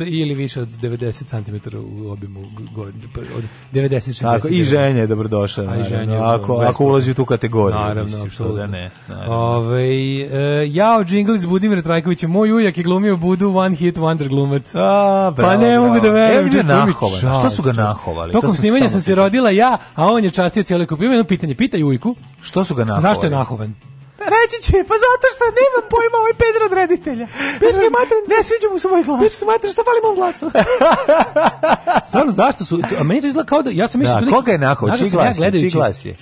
ili više od 90 cm u obimu godine, pa, od 90 Tako, i ženje je dobrodošao. A i ženje. Ako, ako ulazi u tu kategoriju. Naravno, što Da ne, naravno. e, ja od džingli Budimir Trajkovićem, moj ujak je glumio Budu One Hit Wonder glumac. A, bravo, pa ne mogu da verujem. nahovali. Šta su ga nahovali? Tokom to snimanja sam se rodila ja, a on je častio cijelo kupio. Imam jedno pitanje. Pitaj ujku. Što su ga nahovali? Zašto je nahovan? Reći će, pa zato što nema pojma ovaj peder od reditelja. Pičke materin, ne sviđa mu se moj glas. Pičke materin, šta fali mom glasu? Stvarno, zašto su, a meni to izgleda kao da, ja sam mislio... Da, da neki, koga je nahao, da čiji glas, ja čiji glas je?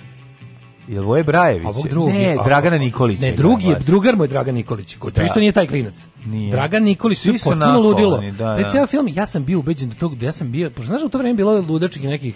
Jel Voje Brajević? Ovog drugi, ne, Dragana Nikolić. Ne, drugi je, drugar moj Dragan Nikolić. Ko da. što nije taj klinac. Nije. Dragan Nikolić Svi su potpuno ludilo. Da, da. Ceo film ja sam bio ubeđen da tog, da ja sam bio, pošto znaš da u to vrijeme bilo ludačkih nekih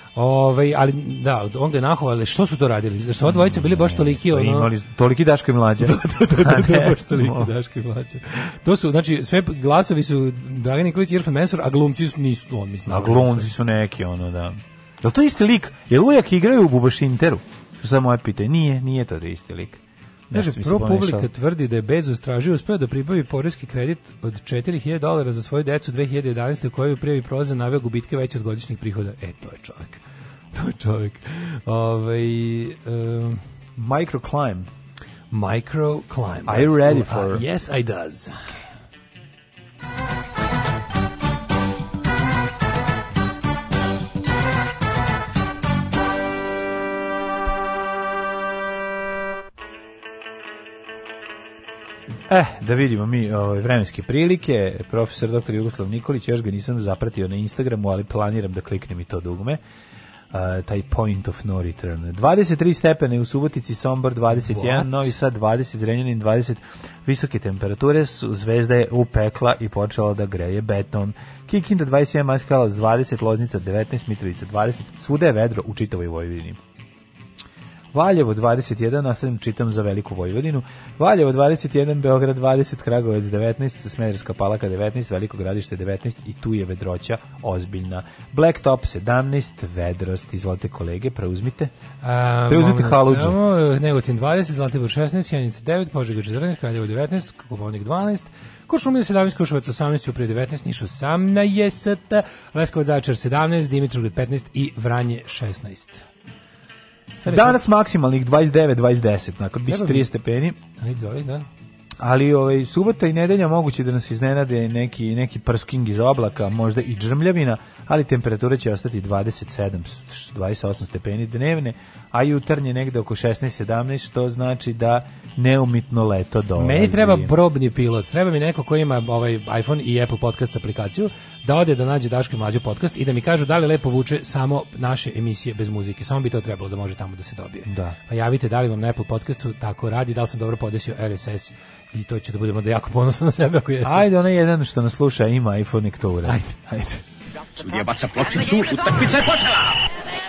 Ovaj ali da, on ga nahovali, što su to radili? Zašto su dvojica bili baš toliki pa ono. Imali toliki daško i mlađe. da, da, da, da, da baš toliki daško i mlađe. To su znači sve glasovi su Dragan Nikolić i Irfan Mensur, a glumci su nisu on mislim. A glumci su neki ono da. Da to isti lik, jer uvijek igraju u Bubašinteru? Što samo moje pitanje, nije, nije to isti lik. Kaže, pro publika tvrdi da je Bezos tražio uspeo da pribavi porezki kredit od 4000 dolara za svoje decu 2011. u kojoj prijavi prolaze naveo gubitke veće od godišnjih prihoda. E, to je čovjek. To je čovjek. Ove, ovaj, um, Microclimb. Microclimb. Are you ready for... Uh, yes, I does. Okay. Eh, da vidimo mi ovaj, vremenske prilike. Profesor dr. Jugoslav Nikolić, još ga nisam zapratio na Instagramu, ali planiram da kliknem i to dugme. Uh, taj point of no return. 23 stepene u Subotici, Sombor 21, What? Novi Sad 20, Zrenjanin 20. Visoke temperature su zvezda je upekla i počela da greje beton. Kikinda 21, Maskala 20, Loznica 19, Mitrovica 20. Svuda je vedro u čitavoj Vojvodini. Valjevo 21, nastavim čitam za Veliku Vojvodinu. Valjevo 21, Beograd 20, Kragovac 19, Smederska Palaka 19, Veliko Gradište 19 i tu je vedroća ozbiljna. Blacktop 17, vedrost. Izvolite kolege, preuzmite. A, preuzmite Haludžu. Eh, Negotin 20, Zlatibor 16, Janica 9, Požega 14, Kraljevo 19, Kupovnik 12, Košumlija 17, Kruševac 18, Uprije 19, Niš 18, Leskovac Zaječar 17, Dimitrovgrad 15 i Vranje 16. Danas maksimalnih 29, 20, nakon biće 30 stepeni. Ajde, da. Ali ovaj subota i nedelja moguće da nas iznenade neki neki prsking iz oblaka, možda i džrmljavina, ali temperatura će ostati 27, 28 stepeni dnevne, a jutarnje negde oko 16, 17, što znači da neumitno leto dolazi. Meni treba probni pilot. Treba mi neko ko ima ovaj iPhone i Apple podcast aplikaciju da ode da nađe Daško i Mlađu podcast i da mi kažu da li lepo vuče samo naše emisije bez muzike. Samo bi to trebalo da može tamo da se dobije. Da. Pa javite da li vam na Apple podcastu tako radi, da li sam dobro podesio RSS i to će da budemo da jako ponosni na sebe ako jesam. Ajde, onaj jedan što nas sluša ima iPhone i to uradi. Ajde. Ajde. Sudija baca pločicu, utakmica je počela!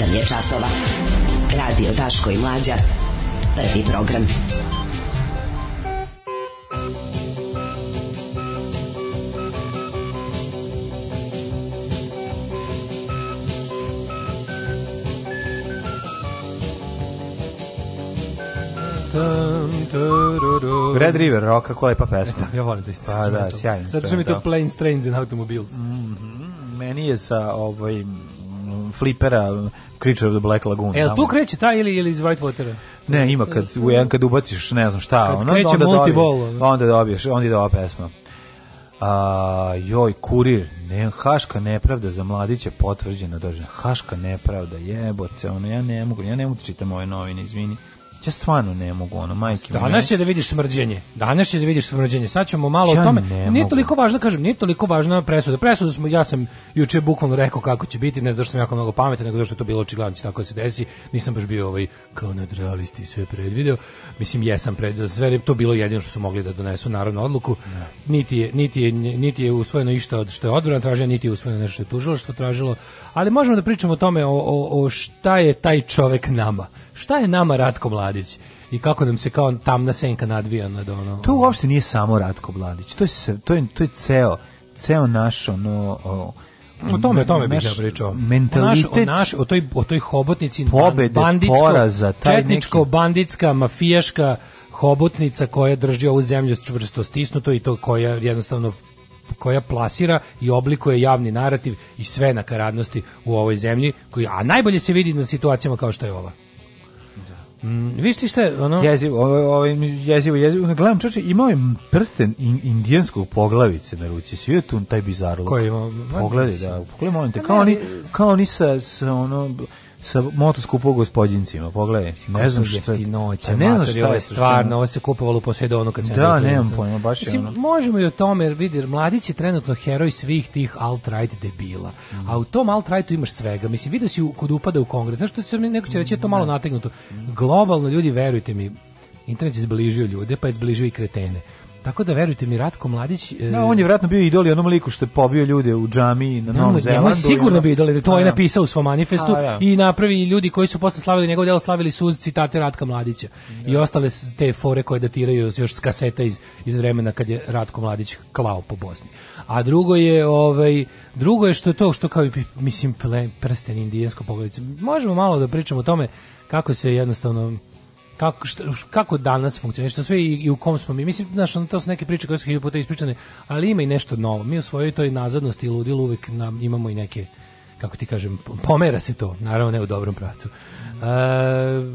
8 je časova. Radio Daško i Mlađa. Prvi program. Red River Rock, kako lepa pesma. ja volim da ististim. Pa da, sjajno. Zato što mi to Plain Strains and Automobiles. Mm -hmm. Meni je sa ovim ovaj, flipera Creature of the Black Lagoon. E, jel tu kreće taj ili ili iz White Watera? Ne, ima kad u jedan kad ubaciš, ne znam šta, kad da ono, kreće onda multiball, dobiješ, onda dobiješ, onda ide ova pesma. A, joj, kurir, ne, haška nepravda za mladiće potvrđena, dođe, haška nepravda, jebote, ono, ja ne mogu, ja ne mogu da čitam ove novine, izvini. Ja stvarno ne mogu ono, majke. Danas je da vidiš smrđenje. Danas je da vidiš smrđenje. Sad ćemo malo ja o tome. Nije toliko važno, kažem, nije toliko važna presuda. Presudu smo ja sam juče bukvalno rekao kako će biti, ne zato što sam jako mnogo pametan, nego zašto je to bilo očigledno da će tako da se desi. Nisam baš bio ovaj kao nadrealisti sve predvideo. Mislim jesam predvideo sve, to bilo jedino što su mogli da donesu naravno odluku. Ja. Da. Niti je, niti je, niti je usvojeno ništa od što je odbrana tražila, niti je usvojeno nešto što je tužilaštvo tražilo, ali možemo da pričamo o tome o, o, o šta je taj čovek nama šta je nama Ratko Mladić i kako nam se kao tamna senka nadvija nad ono. To uopšte nije samo Ratko Mladić, to je to je to je ceo ceo naš ono o, o tome, o tome bih ja pričao. Mentalitet, o, naš, o, naš, o, toj, o toj hobotnici pobede, banditsko, poraza, taj četničko, neki... banditska, mafijaška hobotnica koja drži ovu zemlju čvrsto stisnuto i to koja jednostavno koja plasira i oblikuje javni narativ i sve nakaradnosti u ovoj zemlji, koji, a najbolje se vidi na situacijama kao što je ova. Mm, viš ti šta je ono? Jezivo, ovaj, jezivo, jezivo. Gledam, čoče, imao je prsten in, indijanskog poglavice na ruci. Svi je tu taj bizarlog. Koji imao? Pogledaj, da. Pogledaj, molim te. Pa kao oni, kao oni sa, sa ono sa motoskupu gospodincima, pogledaj. Ne znam šta je. Noća, ne znam šta je stvarno, ovo se kupovalo po Svedonu kad se Da, nemam pojma, baš je ono. Možemo i o tome, jer vidi, mladić je trenutno heroj svih tih alt-right debila. Mm. A u tom alt-rightu imaš svega. Mislim, vidi se kod upada u kongres. Znaš što se neko će reći, je to malo mhm. nategnuto. Globalno, ljudi, verujte mi, internet je zbližio ljude, pa je zbližio i kretene. Tako da verujte mi Ratko Mladić, e, da, on je verovatno bio idol onom liku što je pobio ljude u džamiji na Novom Zelandu. je sigurno bio idol, to je napisao u svom manifestu a, da. i napravi ljudi koji su posle slavili njegovo delo slavili su citate Ratka Mladića da. i ostale te fore koje datiraju još s kaseta iz iz vremena kad je Ratko Mladić klao po Bosni. A drugo je ovaj drugo je što je to što kao mislim prsten indijsko pogledice. Možemo malo da pričamo o tome kako se jednostavno kako, šta, kako danas funkcioniše, što sve i, i, u kom smo mi. Mislim, znaš, ono, to su neke priče koje su hiljadu puta ispričane, ali ima i nešto novo. Mi u svojoj toj nazadnosti i ludilu uvek nam, imamo i neke, kako ti kažem, pomera se to, naravno ne u dobrom pracu. E,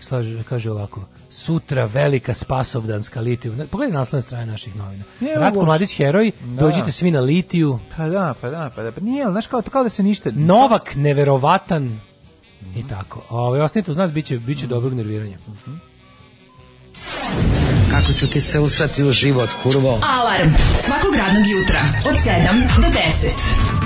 slaže, kaže ovako, sutra velika spasovdanska litiju. Pogledaj naslovne strane naših novina. Nije, Ratko uopšte. Mladić heroj, da. dođite svi na litiju. Pa da, pa da, pa da. Pa nije, znaš, kao, kao da se ništa... Novak, neverovatan, Mm -hmm. I tako. Ovaj ostanite uz nas biće biće mm -hmm. dobrog nerviranja. Mm -hmm. Kako ću ti se usrati u život, kurvo? Alarm svakog radnog jutra od 7 do 10.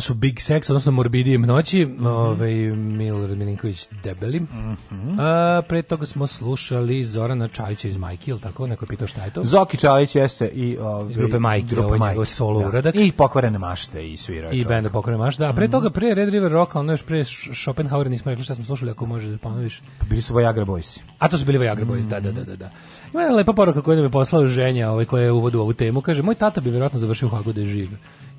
kao su Big Sex, odnosno Morbidije i Mnoći, mm -hmm. ovaj, Milorad Milinković debeli. Mm -hmm. A, pre toga smo slušali Zorana Čajića iz Majke, ili tako? Neko je pitao šta je to? Zoki Čajić jeste i ovaj, iz grupe Majke, grupe ovaj Majki. solo da. uradak. I pokvarene mašte i svira. I benda pokvarene mašte, da. Pre mhm. toga, pre Red River Rock, ono još pre Schopenhauer nismo rekli šta smo slušali, ako možeš da ponoviš. Bili su Voyager Boys. A to su bili Voyager Boys, da, da, mhm. da, da. da. Ima jedna lepa poruka koju nam je poslao ženja, ovaj koja je uvod u ovu temu. Kaže, moj tata bi vjerojatno završio u Hagu da je živ.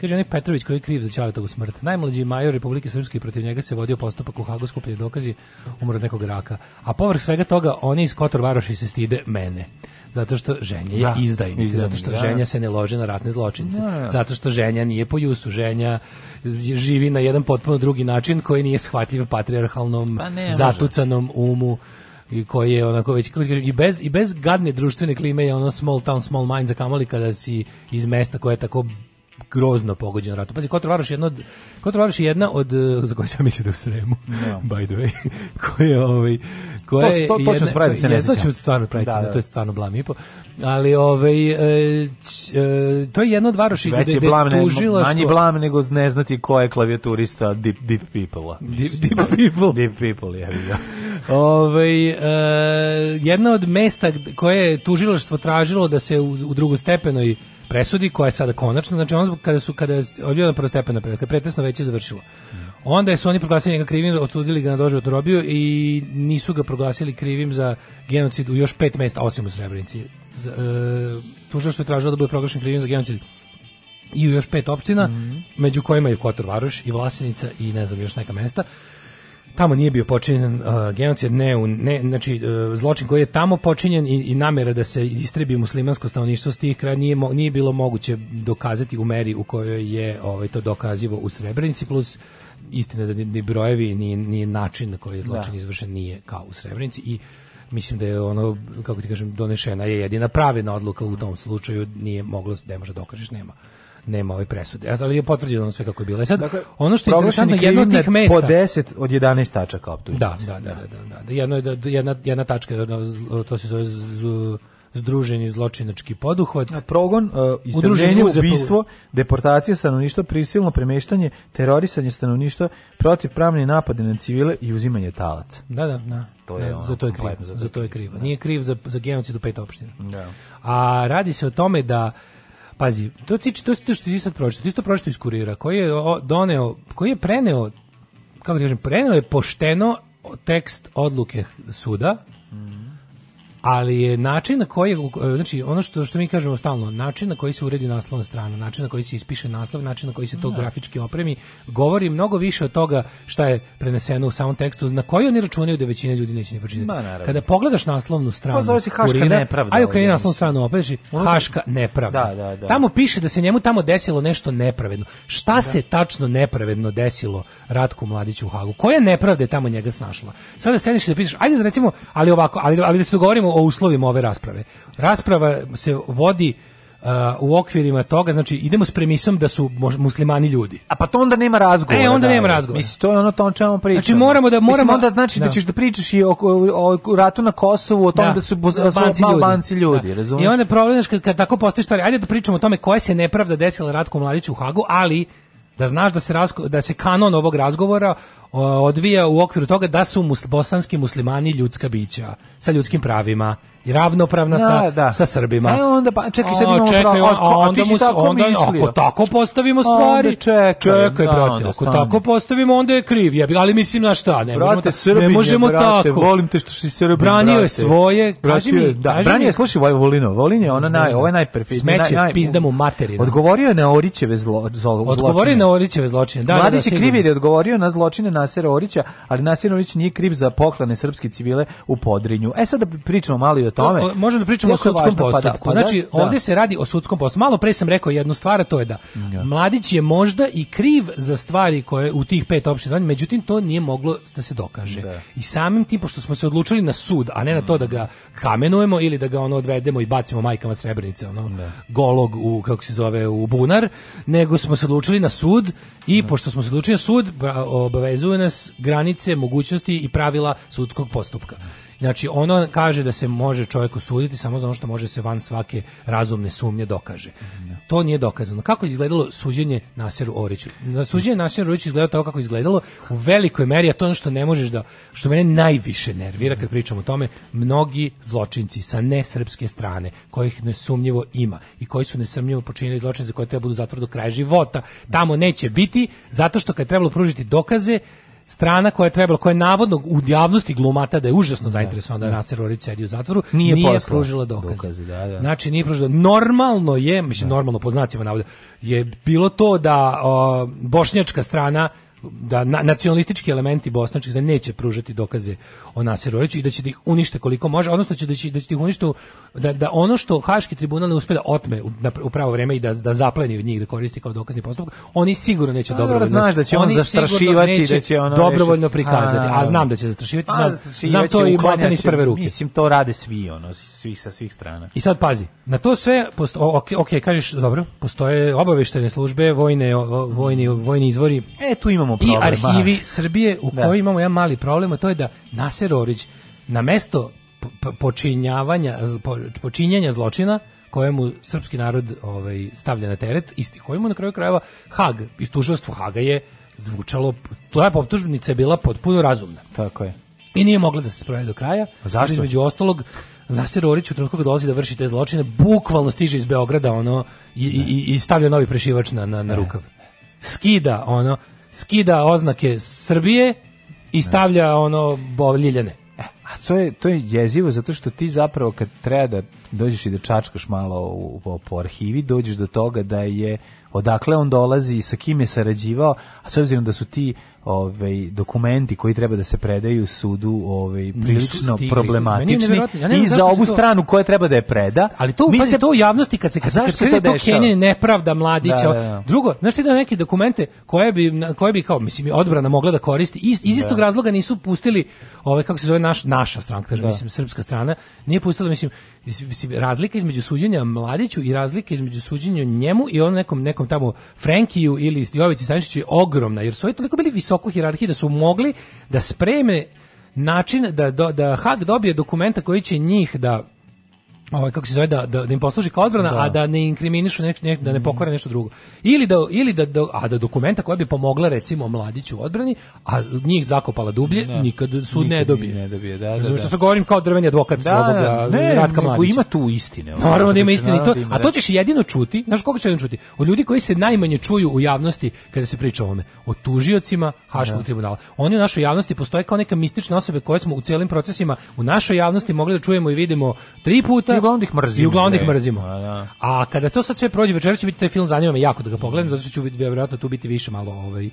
Kaže, onaj Petrović koji je kriv za Čaletovu smrt. Najmlađi major Republike Srpske protiv njega se vodio postupak u Hagu skupljeni dokazi umro od nekog raka. A povrh svega toga, oni iz Kotor Varoši se stide mene zato što ženja je da, izdajnik, izdajnik, zato što da. ženja se ne lože na ratne zločince, da. da. zato što ženja nije po jusu, ženja živi na jedan potpuno drugi način koji nije shvatljiv patrijarhalnom pa zatucanom umu i koji je onako već i bez i bez gadne društvene klime je ono small town small mind za kamoli kada si iz mesta koje je tako grozno pogođen ratom. Pazi, Kotrovaroš je jedna od, Kotrovaroš je jedna od, za koju sam mislio da u Sremu, no. Da. by the way, koja, ovaj, koja to, to, to, to ćemo spraviti, se ne To ćemo stvarno praviti, da, da, da. to je stvarno blam i po. Ali, ovaj, e, e, to je jedna od varoši gde, gde blam, ne, tužila Manji blam nego ne znati ko je klavijaturista Deep, deep People-a. Deep, deep People. deep People, ja vidio. Ovaj e, jedna od mesta koje je tužilaštvo tražilo da se u, u drugostepenoj presudi koja je sada konačna, znači on zbog kada su kada je odbio prvostepena presuda, pretresno veće završilo. Onda su oni proglasili njega krivim, odsudili ga na doživotnu robiju i nisu ga proglasili krivim za genocid u još pet mesta osim u Srebrenici. E, Tužilaštvo je tražilo da bude proglašen krivim za genocid i u još pet opština, mm -hmm. među kojima je Kotor Varoš i Vlasenica i ne znam još neka mesta tamo nije bio počinjen uh, genocid, ne, ne znači uh, zločin koji je tamo počinjen i, i namjera da se istrebi muslimansko stanovništvo s tih kraja nije, mo, nije bilo moguće dokazati u meri u kojoj je ovaj, to dokazivo u Srebrenici, plus istina da ni, ni brojevi, ni, ni način na koji je da. zločin da. izvršen nije kao u Srebrenici i mislim da je ono, kako ti kažem, donešena je jedina pravilna odluka u tom slučaju, nije moglo, ne može dokažeš, da nema nema ovaj presude. Ja Ali je potvrđeno ono sve kako je bilo. E sad, dakle, ono što je interesantno, jedno od tih mesta... Po 10 od 11 tačaka optužnice. Da, da, da, da. da, da, Jedno je, da, da jedna, jedna tačka, to se zove združeni zločinački poduhvat. Na progon, e, uh, istrebljenje, ubistvo, deportacija stanovništva, prisilno premeštanje, terorisanje stanovništva, protiv pravne napade na civile i uzimanje talaca. Da, da, da. To je da, ono, za to je kriv, za to je kriv. Nije kriv za, za genocid u pet opština. Da. A radi se o tome da pazi, to ti to, ti što ti sad pročito, isto pročito iz kurira, koji je doneo, koji je preneo, kako kažem, preneo je pošteno tekst odluke suda ali je način na koji znači ono što što mi kažemo stalno način na koji se uredi naslovna strana način na koji se ispiše naslov način na koji se to da. grafički opremi govori mnogo više od toga šta je preneseno u samom tekstu na koji oni računaju da većina ljudi neće ni pročitati Ma, kada pogledaš naslovnu stranu pa zove se haška kurira, nepravda aj okreni naslovnu stranu opet reči, haška nepravda da, da, da. tamo piše da se njemu tamo desilo nešto nepravedno šta da. se tačno nepravedno desilo Ratku Mladiću u Hagu koja nepravda je tamo njega snašla sada sediš da pišeš ajde da recimo ali ovako ali ali da se dogovorimo o uslovima ove rasprave. Rasprava se vodi Uh, u okvirima toga, znači idemo s premisom da su muslimani ljudi. A pa to onda nema razgovora. E, onda da, nema razgovora. Misli, to je ono to o čemu pričamo. Znači moramo da moramo Mislim, onda znači da. da. ćeš da pričaš i o, o, o ratu na Kosovu, o tome da, da su da su banci ljudi, banci ljudi da. I onda problem je kad, kad tako postoji stvari. Ajde da pričamo o tome koja se nepravda desila Ratko Mladiću u Hagu, ali da znaš da se, razgo, da se kanon ovog razgovora odvija u okviru toga da su musl, bosanski muslimani ljudska bića sa ljudskim pravima i ravnopravna da, sa, da. sa Srbima. E onda pa čekaj sad imamo čekaj, pravo, a, onda, mu, tako onda mislio. ako tako postavimo stvari, onda čekaj, čekaj da, brate, ako stani. tako postavimo onda je kriv, ja, ali mislim na šta, ne brate, možemo, Srbinje, ne možemo brate, tako. Volim te što si Srbin, branio brate. je svoje, kaži mi, da, kaži branio je, slušaj, Volino, Volin je ona da, naj, da. ovo je najperfidnije, smeće, naj, naj, pizda mu materina. Odgovorio je na Orićeve zlo, zlo, zločine. Odgovorio je na Orićeve zločine, da, da, Mladić da, je kriv da je odgovorio na zločine Nasera Orića, ali Nasir Orić nije kriv za poklane srpske civile u Podrinju. E sad da pričamo malo i o tome. O, možemo da pričamo o sudskom pa da, postupku. Pa, da, znači, da. ovdje se radi o sudskom postupku. Malo pre sam rekao jednu stvar, to je da ja. Da. Mladić je možda i kriv za stvari koje u tih pet opština, međutim to nije moglo da se dokaže. Da. I samim tim pošto smo se odlučili na sud, a ne na to da ga kamenujemo ili da ga ono odvedemo i bacimo majkama srebrnice, ono da. golog u kako se zove u bunar, nego smo se odlučili na sud i pošto smo se odlučili na sud obavezu obavezuju nas granice mogućnosti i pravila sudskog postupka. Znači, ono kaže da se može čovjek osuditi samo za ono što može se van svake razumne sumnje dokaže. Mm To nije dokazano. Kako je izgledalo suđenje Naseru Oriću? Na suđenje Naseru Oriću izgledalo tako kako je izgledalo u velikoj meri, a to je ono što ne možeš da, što mene najviše nervira kad pričam o tome, mnogi zločinci sa nesrpske strane, kojih nesumnjivo ima i koji su nesumnjivo počinili zločine za koje treba da budu zatvor do kraja života, tamo neće biti, zato što kad je trebalo pružiti dokaze, strana koja je trebala, koja je navodno u javnosti glumata da je užasno da, zainteresovana da, da Nasser Orić sedi u zatvoru, nije, nije pružila dokaze. dokaze da, da. Znači, nije pružila. Normalno je, mislim, da. normalno pod znacima navoda, je bilo to da o, bošnjačka strana da na, nacionalistički elementi bosanskih da neće pružati dokaze o Nasiru i da će da ih unište koliko može, odnosno da će da će da će da ih unište da, da ono što haški tribunal ne uspe da otme u, na, u pravo vreme i da da zapleni od njih da koristi kao dokazni postupak, oni sigurno neće dobro da znaš da će on zastrašivati da će ono dobrovoljno prikazati, a, znam da će zastrašivati, pa, znam, znam to i matan iz prve ruke. Mislim to rade svi ono svi sa svih strana. I sad pazi, na to sve posto, ok, ok, kažeš dobro, postoje obaveštajne službe, vojne vojni vojni izvori. E tu imamo imamo problem. I arhivi ba. Srbije u da. kojoj imamo jedan mali problem, a to je da Naser Orić na mesto počinjavanja počinjanja zločina kojemu srpski narod ovaj stavlja na teret isti kojemu na kraju krajeva Hag istužilaštvo Haga je zvučalo to je optužnica bila potpuno razumna tako je i nije mogla da se sprovede do kraja zašto između ostalog Naser Orić u trenutku kada dolazi da vrši te zločine bukvalno stiže iz Beograda ono i, i, i stavlja novi prešivač na, na, na e. rukav skida ono skida oznake Srbije i stavlja ono Ljiljane. E, a to je, to je jezivo zato što ti zapravo kad treba da dođeš i da čačkaš malo u, u, po arhivi, dođeš do toga da je odakle on dolazi, i sa kim je sarađivao, a s obzirom da su ti ove ovaj, dokumenti koji treba da se predaju sudu ove ovaj, prilično problematični ja i za ovu to... stranu koja treba da je preda ali to pa pazi, se to u javnosti kad se kad zašto kad to Kenije nepravda mladića da, da, da. drugo znaš ti da neki dokumente koje bi koje bi kao mislim odbrana mogla da koristi iz, iz da. istog razloga nisu pustili ove ovaj, kako se zove naš naša stranka kaže da. mislim srpska strana nije pustila mislim razlika između suđenja mladiću i razlika između suđenja njemu i onom nekom nekom tamo Frankiju ili Jovici Stanišiću je ogromna jer su oni toliko bili visoki visoku hirarhiju da su mogli da spreme način da, da, da Hag dobije dokumenta koji će njih da ovaj kako se zove da, da, da im posluži kao odbrana, da. a da ne inkriminišu nek, nek, da ne mhm. pokvare nešto drugo. Ili da ili da, da a da dokumenta koja bi pomogla recimo mladiću u odbrani, a njih zakopala dublje, da. nikad sud nikad ne dobije. Ne dobije, da, da. Zato što se da. govorim kao drveni advokat da, ovoga, ne, Ratka Mladića. ima tu istine. Ovaj, Naravno da ima istine to, a to ćeš jedino čuti, znaš koga ćeš čuti? Od ljudi koji se najmanje čuju u javnosti kada se priča o ovome, od tužiocima Haškog da. tribunala. Oni u našoj javnosti postoje kao neka mistična osobe koje smo u celim procesima u našoj javnosti mogli da čujemo i vidimo tri puta, uglavnom da ih mrzimo. I uglavnom da ih mrzimo. A, da, da. A kada to sad sve prođe večeras će biti taj film zanima me jako da ga pogledam, zato što ću vjerojatno tu biti više malo ovaj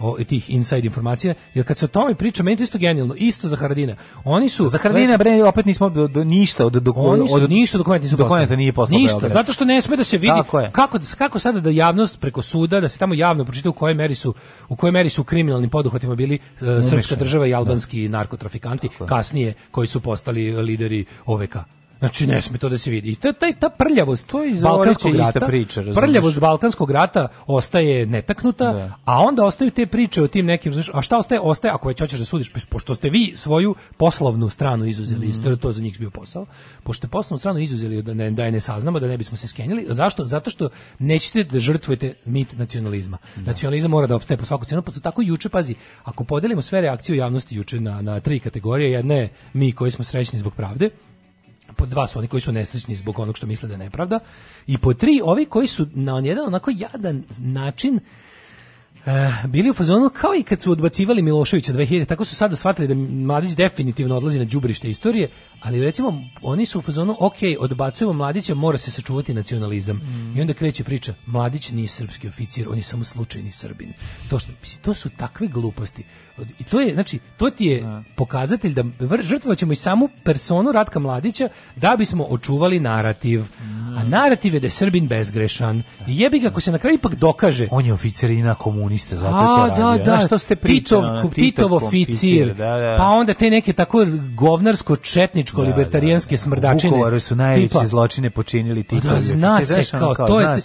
o, tih inside informacija, jer kad se o tome priča, meni to isto genijalno, isto za Haradina. Oni su... Za Haradina, bre, opet nismo do, do ništa od do, Oni su, od, ništa dokument nisu dokumenta nije poslao. Ništa, Beograd. zato što ne sme da se vidi kako, kako sada da javnost preko suda, da se tamo javno pročita u kojoj meri su u kojoj meri su kriminalnim poduhvatima bili uh, srpska država i albanski da. narkotrafikanti, kasnije koji su postali lideri OVK. Znači ne sme to da se vidi. I ta taj ta prljavost to iz balkanskog rata, priča, prljavost balkanskog rata ostaje netaknuta, da. a onda ostaju te priče o tim nekim, znaš, a šta ostaje? Ostaje ako već hoćeš da sudiš, pa pošto ste vi svoju poslovnu stranu izuzeli, mm. -hmm. to za njih bio posao. Pošto ste poslovnu stranu izuzeli da ne da je ne saznamo, da ne bismo se skenjali. Zašto? Zato što nećete da žrtvujete mit nacionalizma. Da. Nacionalizam mora da opstaje po svaku cenu, pa su tako juče pazi, ako podelimo sve reakcije u javnosti juče na na tri kategorije, jedna je mi koji smo srećni zbog pravde, po dva su oni koji su nesrećni zbog onog što misle da je nepravda i po tri ovi koji su na jedan onako jadan način Eh, bili u fazonu kao i kad su odbacivali Miloševića 2000, tako su sada shvatili da Mladić definitivno odlazi na đubrište istorije, ali recimo oni su u fazonu ok, odbacujemo Mladića, mora se sačuvati nacionalizam. Mm. I onda kreće priča, Mladić nije srpski oficir, on je samo slučajni Srbin. To što to su takve gluposti. I to je znači to ti je A. Da. pokazatelj da žrtvovaćemo i samu personu Ratka Mladića da bismo očuvali narativ. Mm. A narativ je da je Srbin bezgrešan. I da. jebi ga ako se na kraju ipak dokaže. On je oficir i na komunista komuniste, zato A, je to Da, da, što ste pričali? Titov, ono, Titov oficir, da, da. pa onda te neke tako govnarsko-četničko, da, da, libertarijanske da, smrdačine. U Vukovaru su najveće zločine počinili pa Titovi da, zna oficir. se, kao, to je,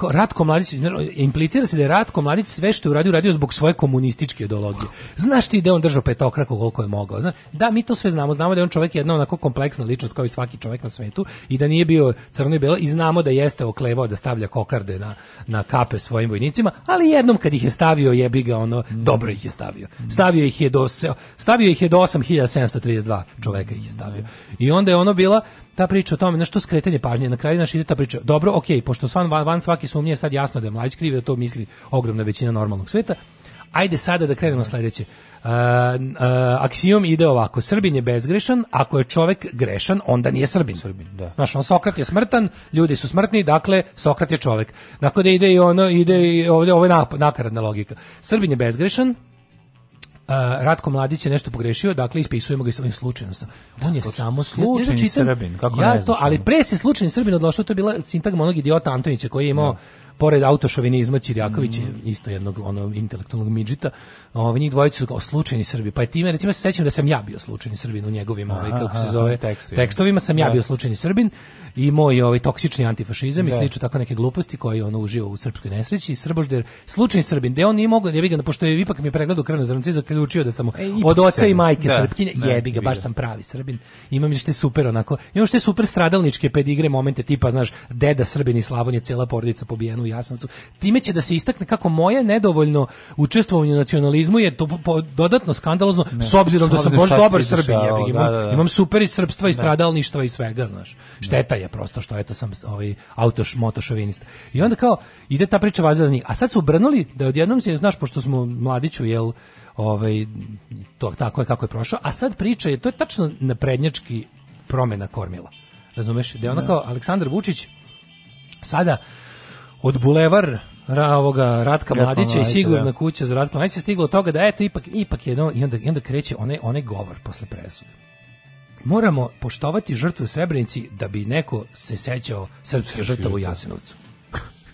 Ratko Mladić, implicira se da je Ratko Mladić sve što je uradio, radio zbog svoje komunističke ideologije. Znaš ti da on držao petokraku koliko je mogao? Znaš, da, mi to sve znamo. Znamo da je on čovjek jedna onako kompleksna ličnost kao i svaki čovjek na svetu i da nije bio crno i belo i znamo da jeste oklevao da stavlja kokarde na, na kape svojim vojnicima, ali jednom kad ih je stavio jebi ga ono, mm. dobro ih je stavio. Stavio ih je do, stavio ih je do 8732 čovjeka ih je stavio. I onda je ono bila ta priča o tome, znači to skretanje pažnje, na kraju naš ide ta priča. Dobro, ok, pošto svan van, van svaki sumnje je sad jasno da je mlađi kriv, da to misli ogromna većina normalnog sveta. Ajde sada da krenemo sledeće. Uh, uh, aksijom ide ovako, Srbin je bezgrešan, ako je čovek grešan, onda nije Srbin. Srbin da. Znaš, on Sokrat je smrtan, ljudi su smrtni, dakle, Sokrat je čovek. Dakle, ide i ono, ide i ovde, ovo je nakaradna logika. Srbin je bezgrešan, Ratko Mladić je nešto pogrešio, dakle ispisujemo ga i ovim slučajno sam. Da, On je samo slučajni ja Srbin, kako ja to, ali pre se slučajni Srbin odlošao, to je bila sintagma onog idiota Antonića koji je imao da. pored autošovinizma Ćirjaković je mm. isto jednog onog intelektualnog midžita, ovaj njih dvojica su kao slučajni Srbi. Pa je time recimo se sećam da sam ja bio slučajni Srbin u njegovim ovaj kako se zove tekstovima, tekstovima sam ja da. bio slučajni Srbin imao i ovaj toksični antifašizam da. i slično tako neke gluposti koje on uživa u srpskoj nesreći. Srbožder, slučajni Srbin, gde on nije mogao, jebi ga, pošto je ipak mi je pregledao krvne zrnce zaključio da sam e, od oca i majke da, Srpkinje, da, jebi ga, baš sam pravi Srbin. Imam što je super onako, imam što super stradalničke pedigre momente tipa, znaš, deda Srbin i Slavonje, cela porodica pobijena u Jasenovcu. Time će da se istakne kako moje nedovoljno učestvovanje u nacionalizmu je to dodatno skandalozno ne, s obzirom da sam da baš dobar Srbin, jebi ga, imam, da, da, da. imam super i srpstva i da. stradalništva i svega, znaš. Šteta Jevreja, prosto što eto sam ovaj autoš motošovinista. I onda kao ide ta priča vaza za njih. A sad su brnuli da odjednom se znaš pošto smo mladiću jel ovaj to tako je kako je prošao, a sad priča je to je tačno na prednjački promena kormila. Razumeš? Da je da. kao Aleksandar Vučić sada od bulevar ra, ovoga Ratka Mladića i sigurna da. kuća za Ratka Mladića stiglo toga da eto ipak ipak je no, i onda i onda kreće onaj onaj govor posle presude moramo poštovati žrtve u Srebrenici da bi neko se sećao srpske žrtve u Jasenovcu.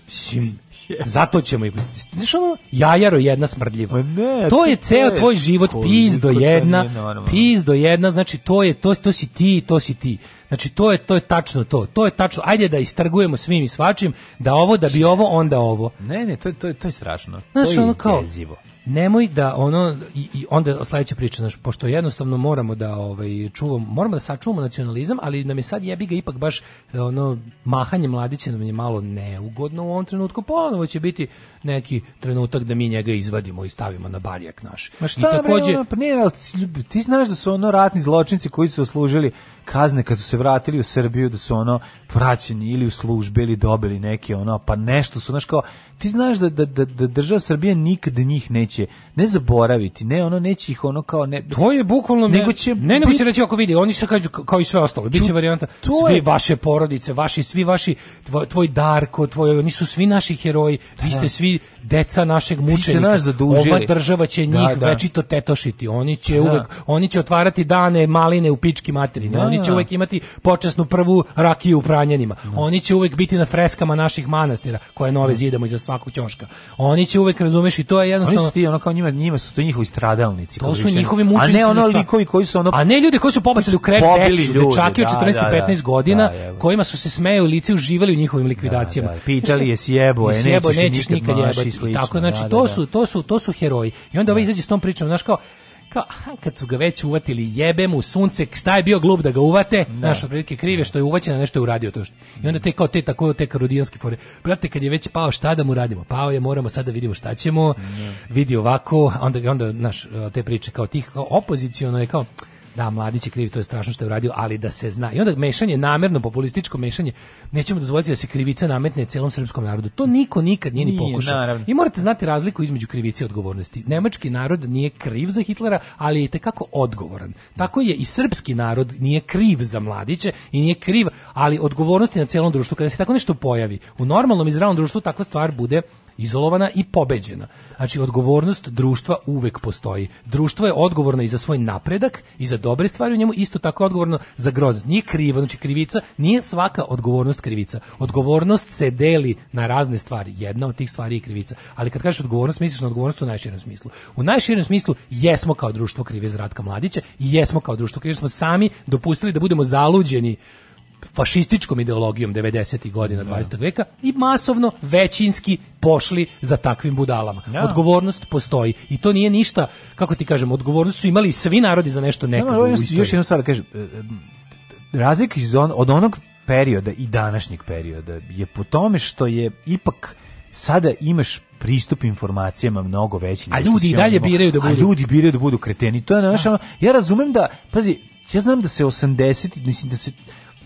Mislim, zato ćemo i... Znaš ono, jajaro jedna smrdljiva. Pa ne, to je ceo tvoj život, piz do jedna, piz do jedna, znači to je, to, to si ti, to si ti. Znači to je to je tačno to. To je tačno. Ajde da istrgujemo svim i svačim da ovo da bi ovo onda ovo. Ne, ne, to je to je to je strašno. Znači, to je ono kao, nemoj da ono i, i onda sledeća priča znaš, pošto jednostavno moramo da ovaj čuvamo moramo da sačuvamo nacionalizam ali nam je sad jebi ga ipak baš ono mahanje mladića nam je malo neugodno u ovom trenutku ponovo će biti neki trenutak da mi njega izvadimo i stavimo na barjak naš Ma šta I takođe bre, ono, pa ne, ti znaš da su ono ratni zločinci koji su služili kazne kad su se vratili u Srbiju da su ono vraćeni ili u službe ili dobili neke ono pa nešto su znaš kao ti znaš da da da, da država Srbija nikad njih neće ne zaboraviti ne ono neće ih ono kao ne to je bukvalno nego će ne nego će reći ako vidi oni se kažu kao i sve ostalo biće varijanta sve vaše porodice vaši svi vaši tvoj, tvoj Darko tvoj oni su svi naši heroji da, vi ste da. svi deca našeg mučenika naš ova država će da, njih da, da. večito tetošiti oni će uvek oni će otvarati dane maline u pički materine oni oni će da. uvek imati počasnu prvu rakiju u Pranjanima. Da. Oni će uvek biti na freskama naših manastira koje nove da. zidamo iza svakog ćoška. Oni će uvek razumeš i to je jednostavno Oni su ti ono kao njima njima su to njihovi stradalnici. To su njihovi mučenici. A ne ono likovi koji su ono A ne ljudi koji su pobacili u krek decu, dečaki od 14 da, 15 godina kojima su se smejali u lice, uživali u njihovim likvidacijama. Pitali je sjebo, je nećeš nikad jebati. Tako znači to su to su to su heroji. I onda ovaj izađe s tom pričom, znaš kao kao, aha, kad su ga već uvatili, jebe mu sunce, šta je bio glup da ga uvate, da. naš otprilike krive što je uvaćen, nešto je uradio to što. I onda te kao te tako te karodijanske fore. Brate, kad je već pao, šta da mu radimo? Pao je, moramo sada da vidimo šta ćemo. Da. Vidi ovako, onda onda naš te priče kao tih kao opoziciono je kao da, mladić je kriv, to je strašno što je uradio, ali da se zna. I onda mešanje, namerno populističko mešanje, nećemo dozvoliti da se krivica nametne celom srpskom narodu. To niko nikad nije ni pokušao. I morate znati razliku između krivice i odgovornosti. Nemački narod nije kriv za Hitlera, ali je kako odgovoran. Tako je i srpski narod nije kriv za mladiće i nije kriv, ali odgovornosti na celom društvu. Kada se tako nešto pojavi, u normalnom i zdravom društvu takva stvar bude izolovana i pobeđena. Znači, odgovornost društva uvek postoji. Društvo je odgovorno i za svoj napredak i za dobre stvari u njemu, isto tako odgovorno za groz. Nije krivo, znači krivica, nije svaka odgovornost krivica. Odgovornost se deli na razne stvari. Jedna od tih stvari je krivica. Ali kad kažeš odgovornost, misliš na odgovornost u najširem smislu. U najširem smislu jesmo kao društvo krivi za Ratka Mladića i jesmo kao društvo krivi, smo sami dopustili da budemo zaluđeni fašističkom ideologijom 90. godina da. 20. veka i masovno većinski pošli za takvim budalama. Da. Odgovornost postoji i to nije ništa, kako ti kažem, odgovornost su imali svi narodi za nešto nekad da, u istoriji. Još jednu stvar da kažem, e, e, razlika od onog perioda i današnjeg perioda je po tome što je ipak sada imaš pristup informacijama mnogo veći. A ljudi i dalje biraju da budu. A ljudi biraju da budu kreteni. To je naša, da. ono, ja razumem da, pazi, ja znam da se 80, mislim da se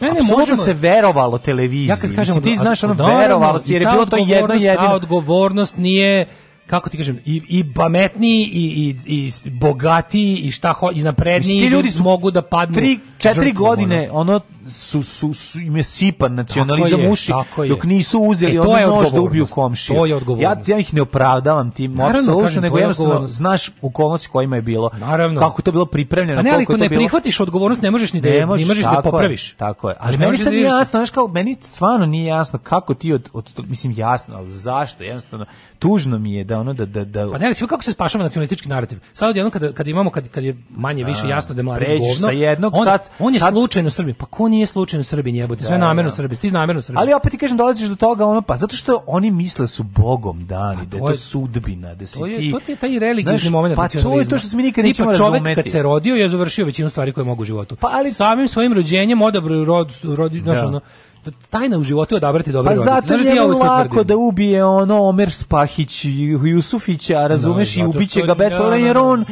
Ne, ne, možemo se verovalo televiziji. Ja kad kažem, Mislim, ti znaš ono da, da, verovalo da, si jer je bilo to jedno jedino. Ta odgovornost nije kako ti kažem, i, i pametniji, i, i, i bogatiji, i šta ho, i napredniji, I ljudi mogu da padnu. Tri, četiri godine, ono, su, su, su im je sipan nacionalizam uši dok nisu uzeli e, ono nož da ubiju komšiju. To je ja, ja ih ne opravdavam tim apsolutno, nego jednostavno znaš u kolnosti kojima je bilo. Naravno. Kako to bilo pripremljeno, A pa ne, ali, ako ne bilo... prihvatiš odgovornost, ne možeš ni da ne možeš, ne možeš da popraviš. tako je. Ali meni sad da nije jasno, znaš kao, meni stvarno nije jasno kako ti od, od mislim jasno, al zašto? Jednostavno tužno mi je da ono da da da Pa ne, ali sve kako se spašava nacionalistički narativ. Sad odjednom kada kad imamo kad kad je manje više da, jasno da je mladić govno. Sa jednog on, sad on je sad... slučajno Srbin. Pa ko nije slučajno Srbin jebote, sve da, namerno da. Srbi, ti namerno Srbi. Ali opet ti kažem dolaziš do toga ono pa zato što oni misle da su bogom dani, pa da je to sudbina, da si to je, ti. To je taj religijski momenat. Pa to je to što se mi nikad nećemo razumeti. čovjek kad se rodio je završio većinu stvari koje mogu u životu. Pa ali samim svojim rođenjem odabrao rod, rod, rod, rod, rod, tajna u životu je odabrati dobre pa roditelje. Pa zato Znaš, je lako ja da ubije ono Omer Spahić i Jusufića, da, razumeš, no, i ubiće ga bez problema, da, jer da, on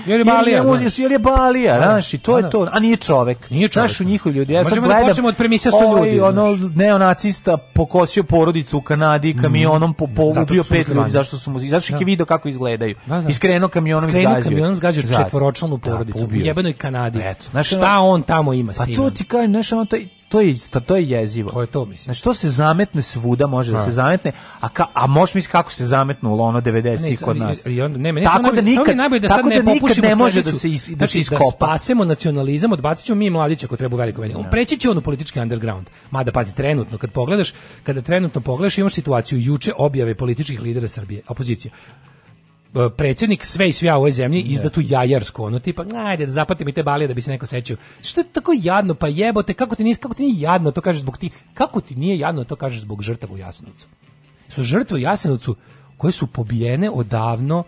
jer je balija, jer, znaš, i to je to. A nije čovek. Nije čovek. Znaš, u njihovi ljudi. Ja Možemo gledam, da počnemo od premisa sto ovaj ljudi. Ono, neonacista pokosio porodicu u Kanadi mhm. kamionom, po, po, ubio pet ljudi, zašto su mu, zato što je video kako izgledaju. Iskreno kamionom izgađaju. Iskreno kamionom zgazio četvoročlanu porodicu u jebenoj Kanadi. Šta on tamo ima s pa tim? Pa to ti kažem, znaš, on taj, to je to je jezivo. To je to mislim. Znači to se zametne svuda može ha. Da, da se zametne, a ka, a možeš misliti kako se zametnulo ono 90-ih kod nas. I onda ne, ne, tako da nikad najbolje da sad ne da popušimo ne može da se is, da znači, se da iskopa. Da spasemo nacionalizam, odbacićemo mi mladića ko treba u veliko meni. Ja. Preći će on u politički underground. Mada pazi trenutno kad pogledaš, kada trenutno pogledaš imaš situaciju juče objave političkih lidera Srbije, opozicije. E, predsjednik sve i svija u ovoj zemlji izda tu jajarsku ono tipa ajde da zapatim i te balije da bi se neko sećao što je tako jadno pa jebote kako ti nije kako ti nije jadno to kažeš zbog ti kako ti nije jadno to kažeš zbog žrtava u Jasenovcu su žrtve u Jasenovcu koje su pobijene odavno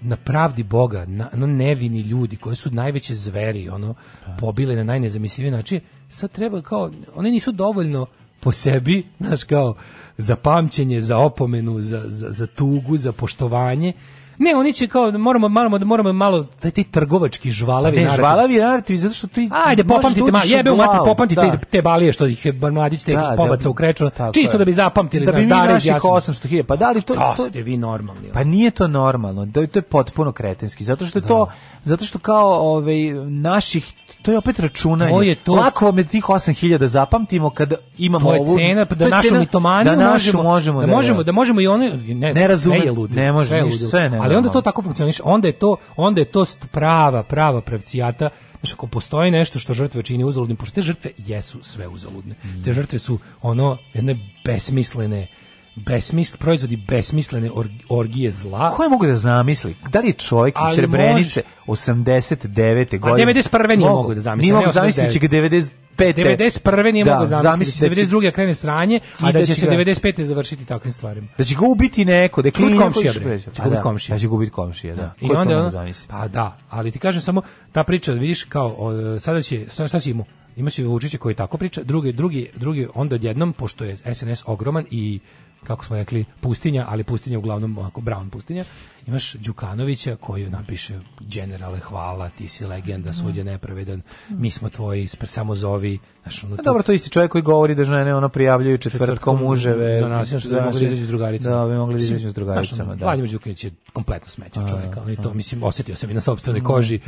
na pravdi Boga, na, no nevini ljudi koji su najveće zveri, ono da. pobile na najnezamisliviji način, sad treba kao, one nisu dovoljno po sebi, znaš kao, za pamćenje, za opomenu, za, za, za tugu, za poštovanje, Ne, oni će kao moramo malo moramo malo taj da ti trgovački žvalavi pa narativ. Ne, žvalavi narativ zato što ti Ajde, popamtite malo, jebe mati, popamtite te, da. te balije što ih mladić te da, da. pobaca da, u kreču, čisto je. da bi zapamtili da bi dare 800.000. Pa da li to to ste vi normalni? Pa nije to normalno, to je potpuno kretenski zato što je to zato što kao ovaj naših to je opet računanje. To je to. Lako vam je tih 8000 zapamtimo kad imamo ovu. To je ovu, cena da je našu cena, mitomaniju da našu možemo, da da možemo da, da, možemo da možemo i ono ne, ne razume, sve je ludo. Ne može sve, ništa, sve ne. Ali onda to tako funkcioniše, onda je to onda je to prava prava pravcijata Znaš, ako postoji nešto što žrtve čini uzaludnim, pošto te žrtve jesu sve uzaludne. Mm. Te žrtve su ono jedne besmislene, besmisl, proizvodi besmislene or, orgije zla. Ko je mogu da zamisli? Da li je čovjek iz Srebrenice može... 89. godine? A 91. nije mogu da zamisli. Nije da da, mogu zamisliti da će ga 90 95. 91. nije da, mogao zamisliti, 92. Će... krene sranje, a da će se 95. Ga... završiti takvim stvarima. Da će ga ubiti neko, da će ubiti Bre. Će ubiti komšija. Da, će ga ubiti komšija, da. I Ko onda, to ono, pa da, ali ti kažem samo, ta priča, vidiš, kao, o, sada će, sada šta će imu? Ima se Vučića koji tako priča, drugi, drugi, drugi, onda odjednom, pošto je SNS ogroman i kako smo rekli pustinja, ali pustinja uglavnom ako brown pustinja imaš Đukanovića koji napiše generale hvala, ti si legenda, mhm. sud je nepravedan, mi smo tvoji, samo zovi. Znaš, ono, A pa dobro, to isti čovjek koji govori da žene ono prijavljuju četvrtkom muževe. Za nas, što da bi mogli da izaći s drugaricama. Da, bi mogli da izaći s drugaricama, da. Vladimir Đukanović je kompletno smećan čovjek, ali to, mislim, osjetio sam i na sobstvenoj mm, koži.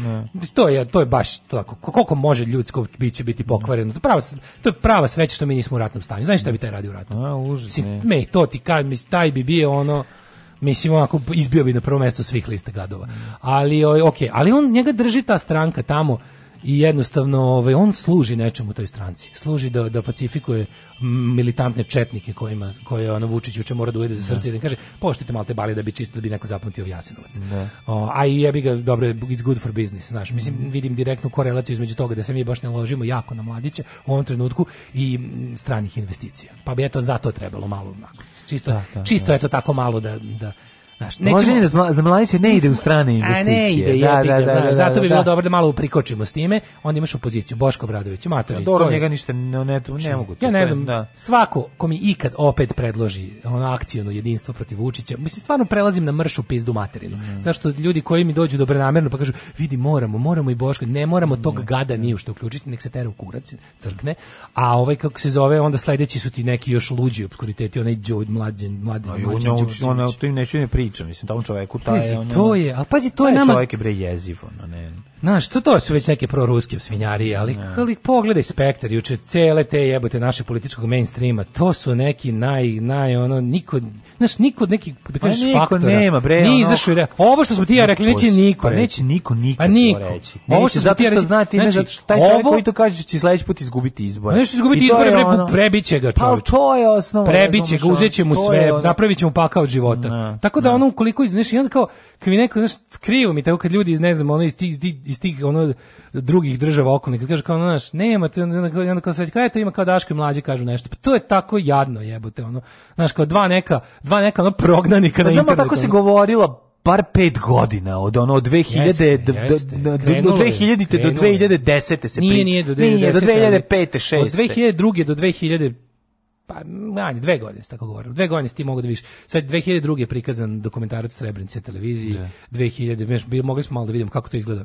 To je, to je baš tako, koliko može ljudsko biće biti pokvareno. To, prava, to je prava sreća što mi nismo u ratnom stanju. Znaš šta bi taj radio u ratu? A, užas, Me, to ti kaj, taj bi bio ono mislim onako izbio bi na prvo mesto svih lista gadova. Ali oj, ovaj, ok, ali on njega drži ta stranka tamo i jednostavno ovaj, on služi nečemu toj stranci. Služi da, da pacifikuje militantne četnike kojima, koje ono Vučić uče mora da uđe za srce da. i da kaže poštite malte bali da bi čisto da bi neko zapamtio Jasinovac. Da. O, a i jebi ga, dobro, it's good for business. Znaš. Mislim, vidim direktnu korelaciju između toga da se mi baš ne ložimo jako na mladiće u ovom trenutku i stranih investicija. Pa bi eto zato trebalo malo onako čisto, da, da, čisto da. eto tako malo da, da Znaš, Može za mladiće ne ide u strane investicije. A ne ide, da, da, da, da, da, zato bi da. bilo dobro da malo uprikočimo s time, onda imaš opoziciju, Boško Bradović, Matori. Ja, dobro, njega ništa ne, ne, ne znači, mogu. Ja ne znam, da. svako ko mi ikad opet predloži ono akcijno jedinstvo protiv Vučića, mislim, stvarno prelazim na mršu pizdu materinu. Mm. što ljudi koji mi dođu dobronamerno pa kažu, vidi, moramo, moramo i Boško, ne moramo tog mm. gada da. nije što uključiti, nek se tera u kurac, crkne, a ovaj, kako se zove, onda sledeći su ti neki još luđi obskuriteti, onaj Đuđ, mlađen, mlađen, mlađen, mlađen, mlađen, mlađen, mlađen, mlađen, priča, mislim, tom čoveku taj... je ono, to je, a pazi, to je nama... Čovjek je bre jezivo, no ne... Znaš, to, to su već neke proruske svinjarije, ali, ne. ali pogledaj spektar, juče cele te jebote naše političkog mainstreama, to su neki naj, naj, ono, niko, znaš, niko neki, da pa kažeš, pa niko faktora. nema, bre, nije ono, izašao i ovo što smo ti ja rekli, neće niko pa reći. Pa neće niko nikad pa niko. to reći. ovo što zato što zna ti, ne, znači, zato što taj čovjek ovo, koji to kaže da će sledeći put izgubiti izbore. Nešto izgubiti izbore, bre, ono, prebiće ga pa čovjek. Pa to je osnova. Prebiće ga, uzet će mu sve, ono, napravit će mu pakao života. Tako da ono, ukoliko, znaš, i onda kao, kad mi neko, znaš, krivo mi tako kad ljudi iz, ne znam, ono, iz tih, iz tih ono drugih država okolnih kad kaže kao ono, naš nema to onda kao sreći kao eto ima kao daško mlađi kažu nešto pa to je tako jadno jebote ono znaš kao dva neka dva neka ono prognanika pa, na internetu znamo kako se govorilo par pet godina od ono od 2000 jeste, do, jeste. do, do 2000 te do 2010 se nije, nije do 2010 nije do 2005 6 od 2002 do 2000 pa manje, dve godine, tako govorim. Dve godine si ti mogu da viš, Sad 2002 je prikazan dokumentarac Srebrenice televiziji, yeah. 2000, meš, mogli smo malo da vidimo kako to izgleda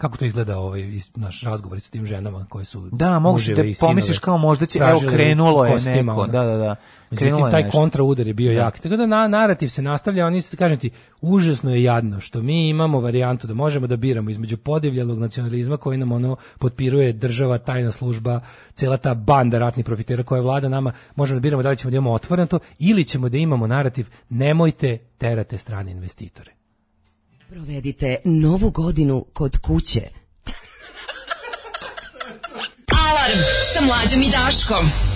kako to izgleda ovaj naš razgovor sa tim ženama koje su Da, možeš da pomisliš kao možda će evo krenulo je neko, da da da. Međutim je taj nešto. kontraudar je bio da. jak. Tako da na, narativ se nastavlja, oni se kažem ti užasno je jadno što mi imamo varijantu da možemo da biramo između podivljalog nacionalizma koji nam ono potpiruje država, tajna služba, cela ta banda ratnih profitera koja vlada nama, možemo da biramo da li ćemo da imamo otvoreno to ili ćemo da imamo narativ nemojte terate strane investitore. Provedite novu godinu kod kuće. Alarm sa mlađom i Daškom.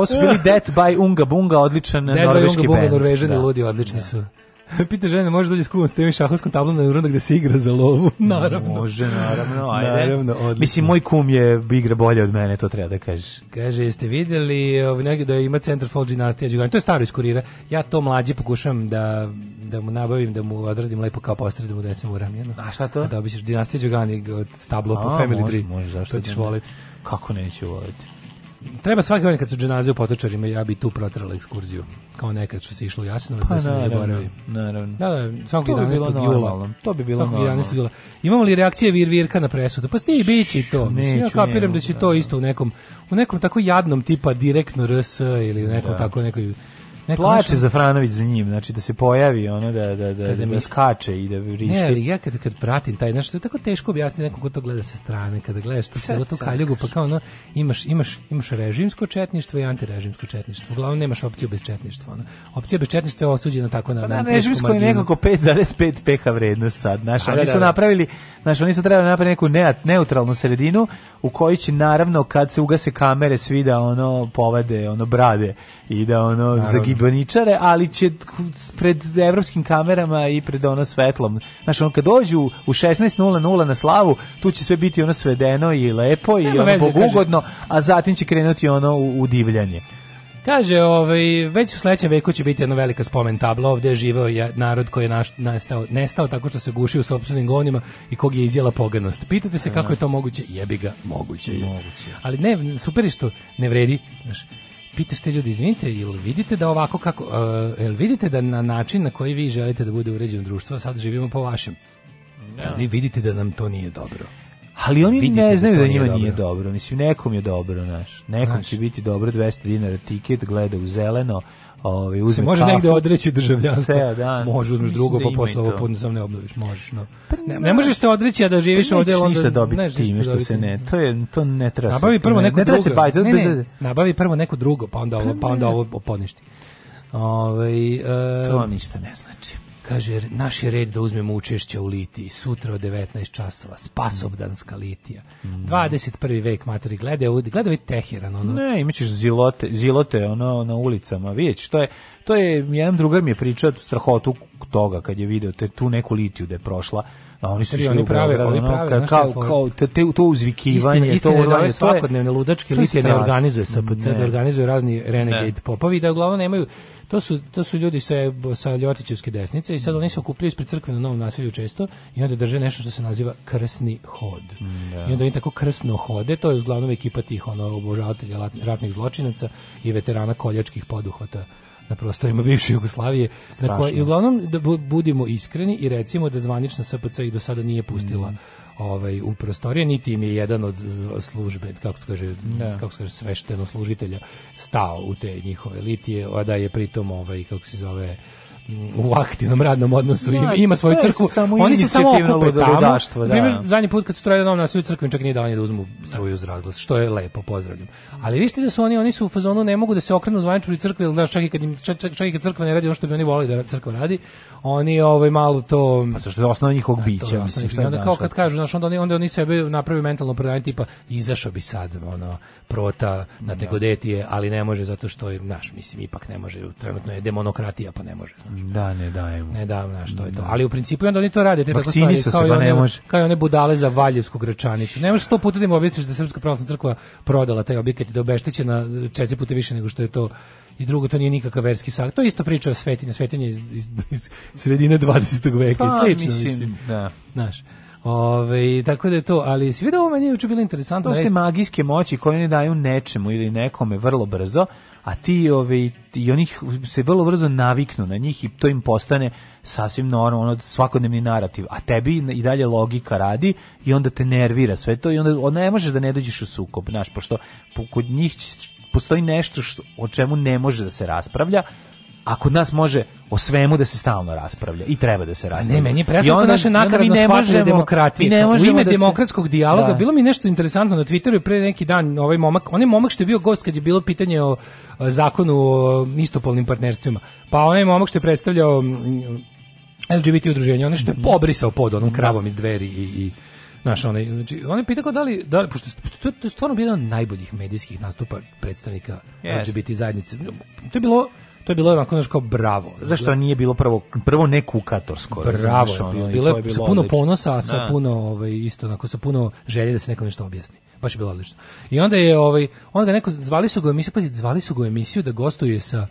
ovo su bili Death by Unga Bunga, odličan Death norveški band. Death by Unga Bunga, norvežani da. ludi, odlični da. su. Pita žena, može dođe s kubom s tim šahovskom tablom na urunda gde se igra za lovu? Naravno. Može, naravno, ajde. Naravno, odlično. Mislim, moj kum je igra bolje od mene, to treba da kažeš. Kaže, jeste videli ovaj, da ima Centar Fall Gymnastija To je staro iz kurira. Ja to mlađi pokušam da, da mu nabavim, da mu odradim lepo kao postre, da mu desim u ramljeno. A šta to? Da obićeš Dinastija Đugani od stablo po Family 3. Može, može, zašto? To ćeš voliti. Kako neću voliti? treba svake godine kad su dženaze u potočarima, ja bi tu protrala ekskurziju. Kao nekad što se išlo u Jasinovac, da pa, da se ne zaboravi. Naravno. Da, da, svakog 11. jula. To bi bilo svakog 11. jula. Imamo li reakcije vir virka na presudu? Pa sni bići to. Neću, ja kapiram da će to da. isto u nekom, u nekom tako jadnom tipa direktno RS ili nekom da. tako nekoj Neko plače nešto... Zafranović za njim, znači da se pojavi ono da da da, kada da mi... da skače i da vrišti. Ne, ali ja kad kad pratim taj nešto je tako teško objasniti nekom ko to gleda sa strane, kada gledaš to se to kaljugu pa kao ono imaš imaš imaš režimsko četništvo i antirežimsko četništvo. Uglavnom nemaš opciju bez četništva, ono. Opcija bez četništva je osuđena tako na pa, na da, režimsko marginu. je nekako 5,5 pH vrednost sad, znači ali, da, su da, da. napravili, znači oni su trebali napraviti neku ne, neutralnu sredinu u kojoj će naravno kad se ugase kamere svi da ono povede, ono brade i da ono gibaničare, ali će pred evropskim kamerama i pred ono svetlom. Znaš, on kad dođu u 16.00 na slavu, tu će sve biti ono svedeno i lepo i Nema ono veze, bogugodno, kaže. a zatim će krenuti ono u, u divljanje. Kaže, ovaj, već u sledećem veku će biti jedna velika spomen tabla, ovde je živeo narod koji je naš, nastao, nestao tako što se gušio u sobstvenim govnima i kog je izjela poganost. Pitate se kako je to moguće? Jebi ga, moguće je. Moguće. Ali ne, super što ne vredi, znaš, pitaš te ljudi, izvinite, jel vidite da ovako kako, uh, jel vidite da na način na koji vi želite da bude uređeno društvo, sad živimo po vašem. No. Da vidite da nam to nije dobro. Ali oni ne da znaju da, da njima nije dobro. nije dobro. Mislim, nekom je dobro, naš. Nekom znaš. će biti dobro 200 dinara tiket, gleda u zeleno, ovaj se može kafu, negde odreći državljanstvo ceo dan može uzmeš drugo da pa posle ovo podnosam ne obnoviš možeš no pa ne, ne možeš se odreći a da živiš pa ovde onda ništa dobiti ne, time što se ne to je to ne treba nabavi prvo neko ne, drugo se ne, ne, nabavi prvo neko drugo pa onda ovo pa onda ovo pa poništi ovaj e, to ništa ne znači Kaže, naš je red da uzmemo učešće u litiji. Sutra od 19 časova. Spasobdanska litija. Mm. 21. vek, materi, gledaj, gledaj ovaj Teheran. Ono. Ne, imaćeš zilote, zilote ono, na ulicama. Vidjeć, što je, to je, jedan drugar mi je pričao strahotu toga kad je video te, tu neku litiju da je prošla. A oni su šli oni prave, Beograd, oni prave, ono, kao, kao, te, te, to uzvikivanje, istina, to urlanje, svakodnevne ludačke litije ne organizuje SPC, da organizuje razni renegade popovi, da uglavnom nemaju To su, to su ljudi sa, sa Ljotićevske desnice i sad oni se okupljaju ispred crkve na Novom nasilju često i onda drže nešto što se naziva krsni hod. Mm, da. I onda oni tako krsno hode, to je uglavnom ekipa tih ono, obožavatelja ratnih zločinaca i veterana koljačkih poduhvata na prostorima bivše Jugoslavije. Na koje, I uglavnom da budimo iskreni i recimo da zvanična SPC ih do sada nije pustila mm ovaj u prostorije niti im je jedan od službe kako se kaže ne. Da. kako se kaže svešteno služitelja stao u te njihove litije a da je pritom ovaj kako se zove u aktivnom radnom odnosu ja, da, ima svoju crkvu. Oni se samo okupe tamo. Da. Primjer, zadnji put kad su trajali dom na svoju crkvu, čak nije dali da uzmu struju uz razglas, što je lepo, pozdravljam. Ali vi ste da su oni, oni su u fazonu ne mogu da se okrenu zvaničnoj crkvi, jer da čak i kad im čak, čak, čak i kad crkva ne radi ono što bi oni voleli da crkva radi, oni ovaj malo to pa što je osnova njihovog pa bića, mislim što je onda kao kad kažu, znači onda oni onda oni sebe naprave mentalno predanje tipa izašao bi sad ono prota na da. tegodetije, ali ne može zato što je naš mislim ipak ne može, trenutno je demokratija pa ne može. Da, ne daju. Ne daju, znaš, to je to. Da. Ali u principu onda oni to rade, te Vakcini tako stvari, kao, se, i one, kao one budale za Valjevsku gračanicu. Ne može sto puta da im objasniš da Srpska pravoslavna crkva prodala taj objekat i da obeštećena e, četiri puta više nego što je to i drugo, to nije nikakav verski sak. To je isto priča o svetinje, svetinje iz, iz, iz sredine 20. veka. Pa, Slično, mislim, mislim. da. Znaš. Ove, tako da je to, ali si vidio ovo meni je učin bilo interesantno. To ste magijske moći koje oni daju nečemu ili nekome vrlo brzo, a ti ove, i onih se vrlo brzo naviknu na njih i to im postane sasvim normalno ono, svakodnevni narativ a tebi i dalje logika radi i onda te nervira sve to i onda ne možeš da ne dođeš u sukob znaš pošto kod njih postoji nešto što, o čemu ne može da se raspravlja a kod nas može o svemu da se stalno raspravlja i treba da se raspravlja. Ne, meni je presno onda, naše nakaradno shvatanje da demokratije. U ime da demokratskog se... dijaloga da. bilo mi nešto interesantno na Twitteru pre neki dan ovaj momak, on je momak što je bio gost kad je bilo pitanje o, zakonu o istopolnim partnerstvima. Pa onaj momak što je predstavljao LGBT udruženje, on što je mhm. pobrisao pod onom mhm. kravom iz dveri i, i Naš, onaj, znači, on je pitao da li, da li pošto, to, to je stvarno bio jedan od najboljih medijskih nastupa predstavnika yes. LGBT zajednice. To je bilo, to je bilo onako znači kao bravo. Zašto nije bilo prvo prvo ne kukatorsko? Bravo, znaš, ono, bilo, bilo je bilo sa puno ponosa, a sa da. puno ovaj isto onako sa puno želje da se nekom nešto objasni. Baš je bilo odlično. I onda je ovaj onda ga neko zvali su ga emisiju, pazi, zvali su ga u emisiju da gostuje sa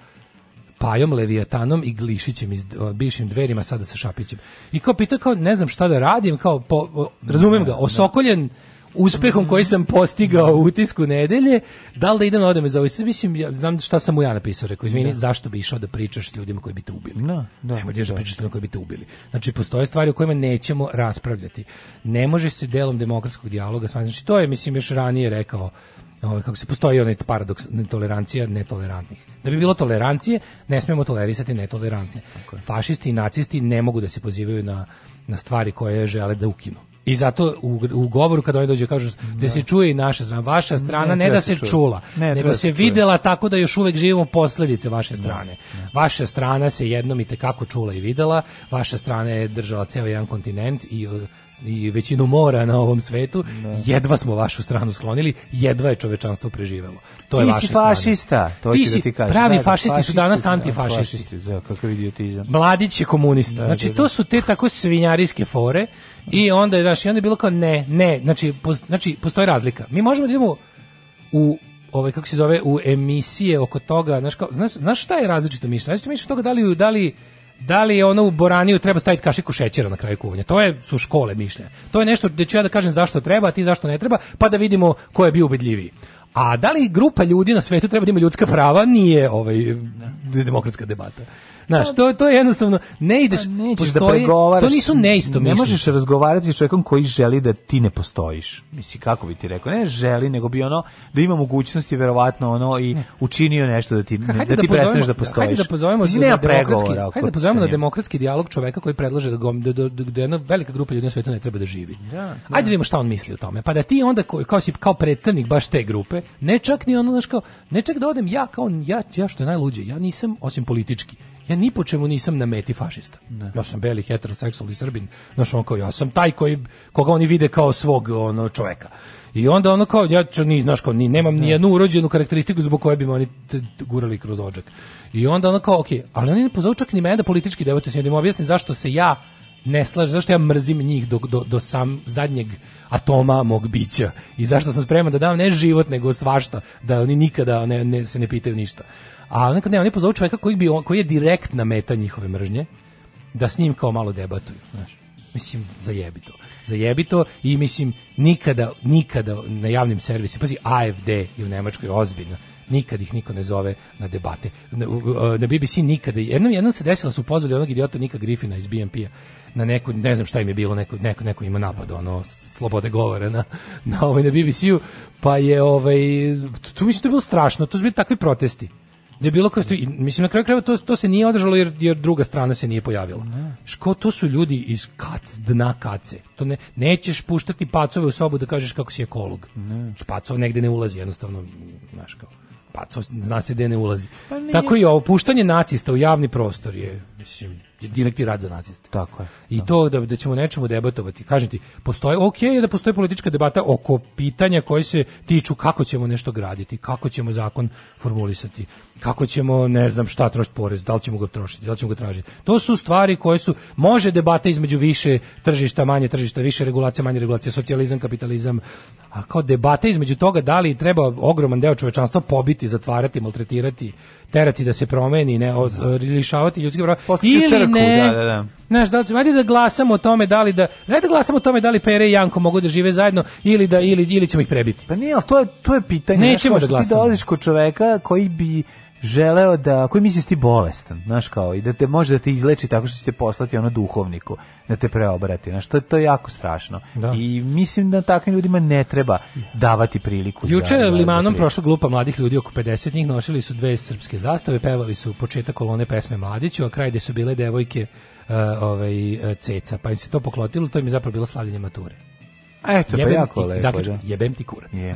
Pajom Leviatanom i Glišićem iz bivšim dverima sada sa Šapićem. I kao pita kao ne znam šta da radim, kao po, razumem ga, da. osokoljen uspehom koji sam postigao u utisku nedelje, da li da idem odem iz ove, ovaj mislim, ja znam šta sam mu ja napisao, rekao, izvini, da. zašto bi išao da pričaš s ljudima koji bi te ubili? Da, da. Nemo da, da pričaš s ljudima koji bi te ubili. Znači, postoje stvari o kojima nećemo raspravljati. Ne može se delom demokratskog dijaloga, znači, to je, mislim, još ranije rekao, ovaj, kako se postoji onaj paradoks netolerancija netolerantnih. Da bi bilo tolerancije, ne smemo tolerisati netolerantne. Fašisti i nacisti ne mogu da se pozivaju na, na stvari koje žele da ukinu. I zato u, u govoru kada oni dođe kažu da se da. čuje i naša strana, vaša strana ne, ne da se čuje. čula, ne, nego se videla tako da još uvek živimo posledice vaše da. strane. Ne. Da. Vaša strana se jednom i tekako čula i videla, vaša strana je držala ceo jedan kontinent i i većinu mora na ovom svetu, ne. Da. jedva smo vašu stranu sklonili, jedva je čovečanstvo preživelo. To ti je vaša si fašista, to ti da si, da ti kažem. Pravi da, da fašisti su danas antifašisti. Da, kakav idiotizam. Mladić je komunista. znači, to su te tako svinjarijske fore i onda je, znaš, i onda je bilo kao ne, ne, znači, poz, znači postoji razlika. Mi možemo da idemo u ovaj kako se zove u emisije oko toga, znaš, kao, znaš, znaš šta je različito mišljenje? Različito mišljenje toga da li da li da li je ono u boraniju treba staviti kašiku šećera na kraju kuvanja. To je su škole mišljenja. To je nešto gdje ću ja da kažem zašto treba, a ti zašto ne treba, pa da vidimo ko je bio ubedljiviji. A da li grupa ljudi na svetu treba da ima ljudska prava, nije ovaj, demokratska debata. Znaš, to, to je jednostavno, ne ideš, pa postoji, da to nisu neisto Ne možeš razgovarati s čovjekom koji želi da ti ne postojiš. Misli, kako bi ti rekao, ne želi, nego bi ono, da ima mogućnosti, verovatno, ono, i učinio nešto da ti, ha, da, da ti prestaneš da postojiš. Hajde da pozovemo, Mislim, nema demokratski, hajde da pozovemo na demokratski dijalog čoveka koji predlaže da, da, da, da, da jedna velika grupa ljudi na svetu ne treba da živi. Da, Ajde da. Da vidimo šta on misli o tome. Pa da ti onda kao, kao si kao predstavnik baš te grupe, ne čak ni ono, znaš, kao, ne čak da odem ja kao ja, ja što je najluđe, ja nisam osim politički ja ni po čemu nisam na meti fašista. Ne. Da. Ja sam beli heteroseksualni Srbin, znaš on kao ja sam taj koji koga oni vide kao svog ono čoveka. I onda ono kao ja ni znaš kao ni nemam ne. Da. ni jednu urođenu karakteristiku zbog koje bi me oni gurali kroz odžak. I onda ono kao ok, ali oni ne pozovu čak ni mene da politički debate se da im objasni zašto se ja ne slažem, zašto ja mrzim njih do, do, do sam zadnjeg atoma mog bića i zašto sam spreman da dam ne život nego svašta da oni nikada ne, ne se ne pitaju ništa A nekad ne, oni pozovu čovjeka koji, bi, koji je direktna meta njihove mržnje, da s njim kao malo debatuju, znaš. Mislim, zajebi to. Zajebi to i mislim, nikada, nikada na javnim servisima, pazi, AFD je u Nemačkoj ozbiljno, nikad ih niko ne zove na debate. Na, na BBC nikada, jednom, jednom se desilo, da su pozvali onog idiota Nika Griffina iz BMP-a, na neku, ne znam šta im je bilo, neko, neko, neko ima napad, ono, slobode govore na, na, ovaj, na BBC-u, pa je, ovaj, tu mislim, to da je bilo strašno, to su bili takvi protesti da bilo kao mislim na kraju krajeva to, to se nije održalo jer, jer druga strana se nije pojavila. Ne. Ško, to su ljudi iz kac, dna kace. To ne, nećeš puštati pacove u sobu da kažeš kako si ekolog. Ne. Pacov negde ne ulazi, jednostavno, znaš kao, pacov zna se gde ne ulazi. Pa Tako i ovo, puštanje nacista u javni prostor je mislim, direktni rad za naciste. Tako je. I da. to da, da ćemo nečemu debatovati. Kažem ti, postoje, ok je da postoji politička debata oko pitanja koje se tiču kako ćemo nešto graditi, kako ćemo zakon formulisati, kako ćemo, ne znam šta, trošiti porez, da li ćemo ga trošiti, da li ćemo ga tražiti. To su stvari koje su, može debata između više tržišta, manje tržišta, više regulacija, manje regulacija, socijalizam, kapitalizam, a kao debata između toga da li treba ogroman deo čovečanstva pobiti, zatvarati, maltretirati, terati da se promeni, ne, o, lišavati da. ljudskih prava. Ili crku, ne, da, da, da. Znaš, da li, ajde da glasamo o tome da li da, ajde da glasamo o tome da li Pere i Janko mogu da žive zajedno ili da ili ili ćemo ih prebiti. Pa nije, al to je to je pitanje. Nećemo da glasamo. Ti dolaziš kod čoveka koji bi želeo da, koji misliš da ti bolestan, znaš kao, i da te može da te izleči tako što će te poslati ono duhovniku, da te preobrati, znaš, to, to je jako strašno. Da. I mislim da takvim ljudima ne treba davati priliku. Juče za, Limanom prošla grupa mladih ljudi, oko 50 njih, nošili su dve srpske zastave, pevali su početak kolone pesme Mladiću, a kraj gde su bile devojke uh, ovaj, e, ceca, pa im se to poklotilo, to im je zapravo bilo slavljenje mature. Eto, pa jebem, pa jako lepo, da. Jebem ti kurac. Yeah.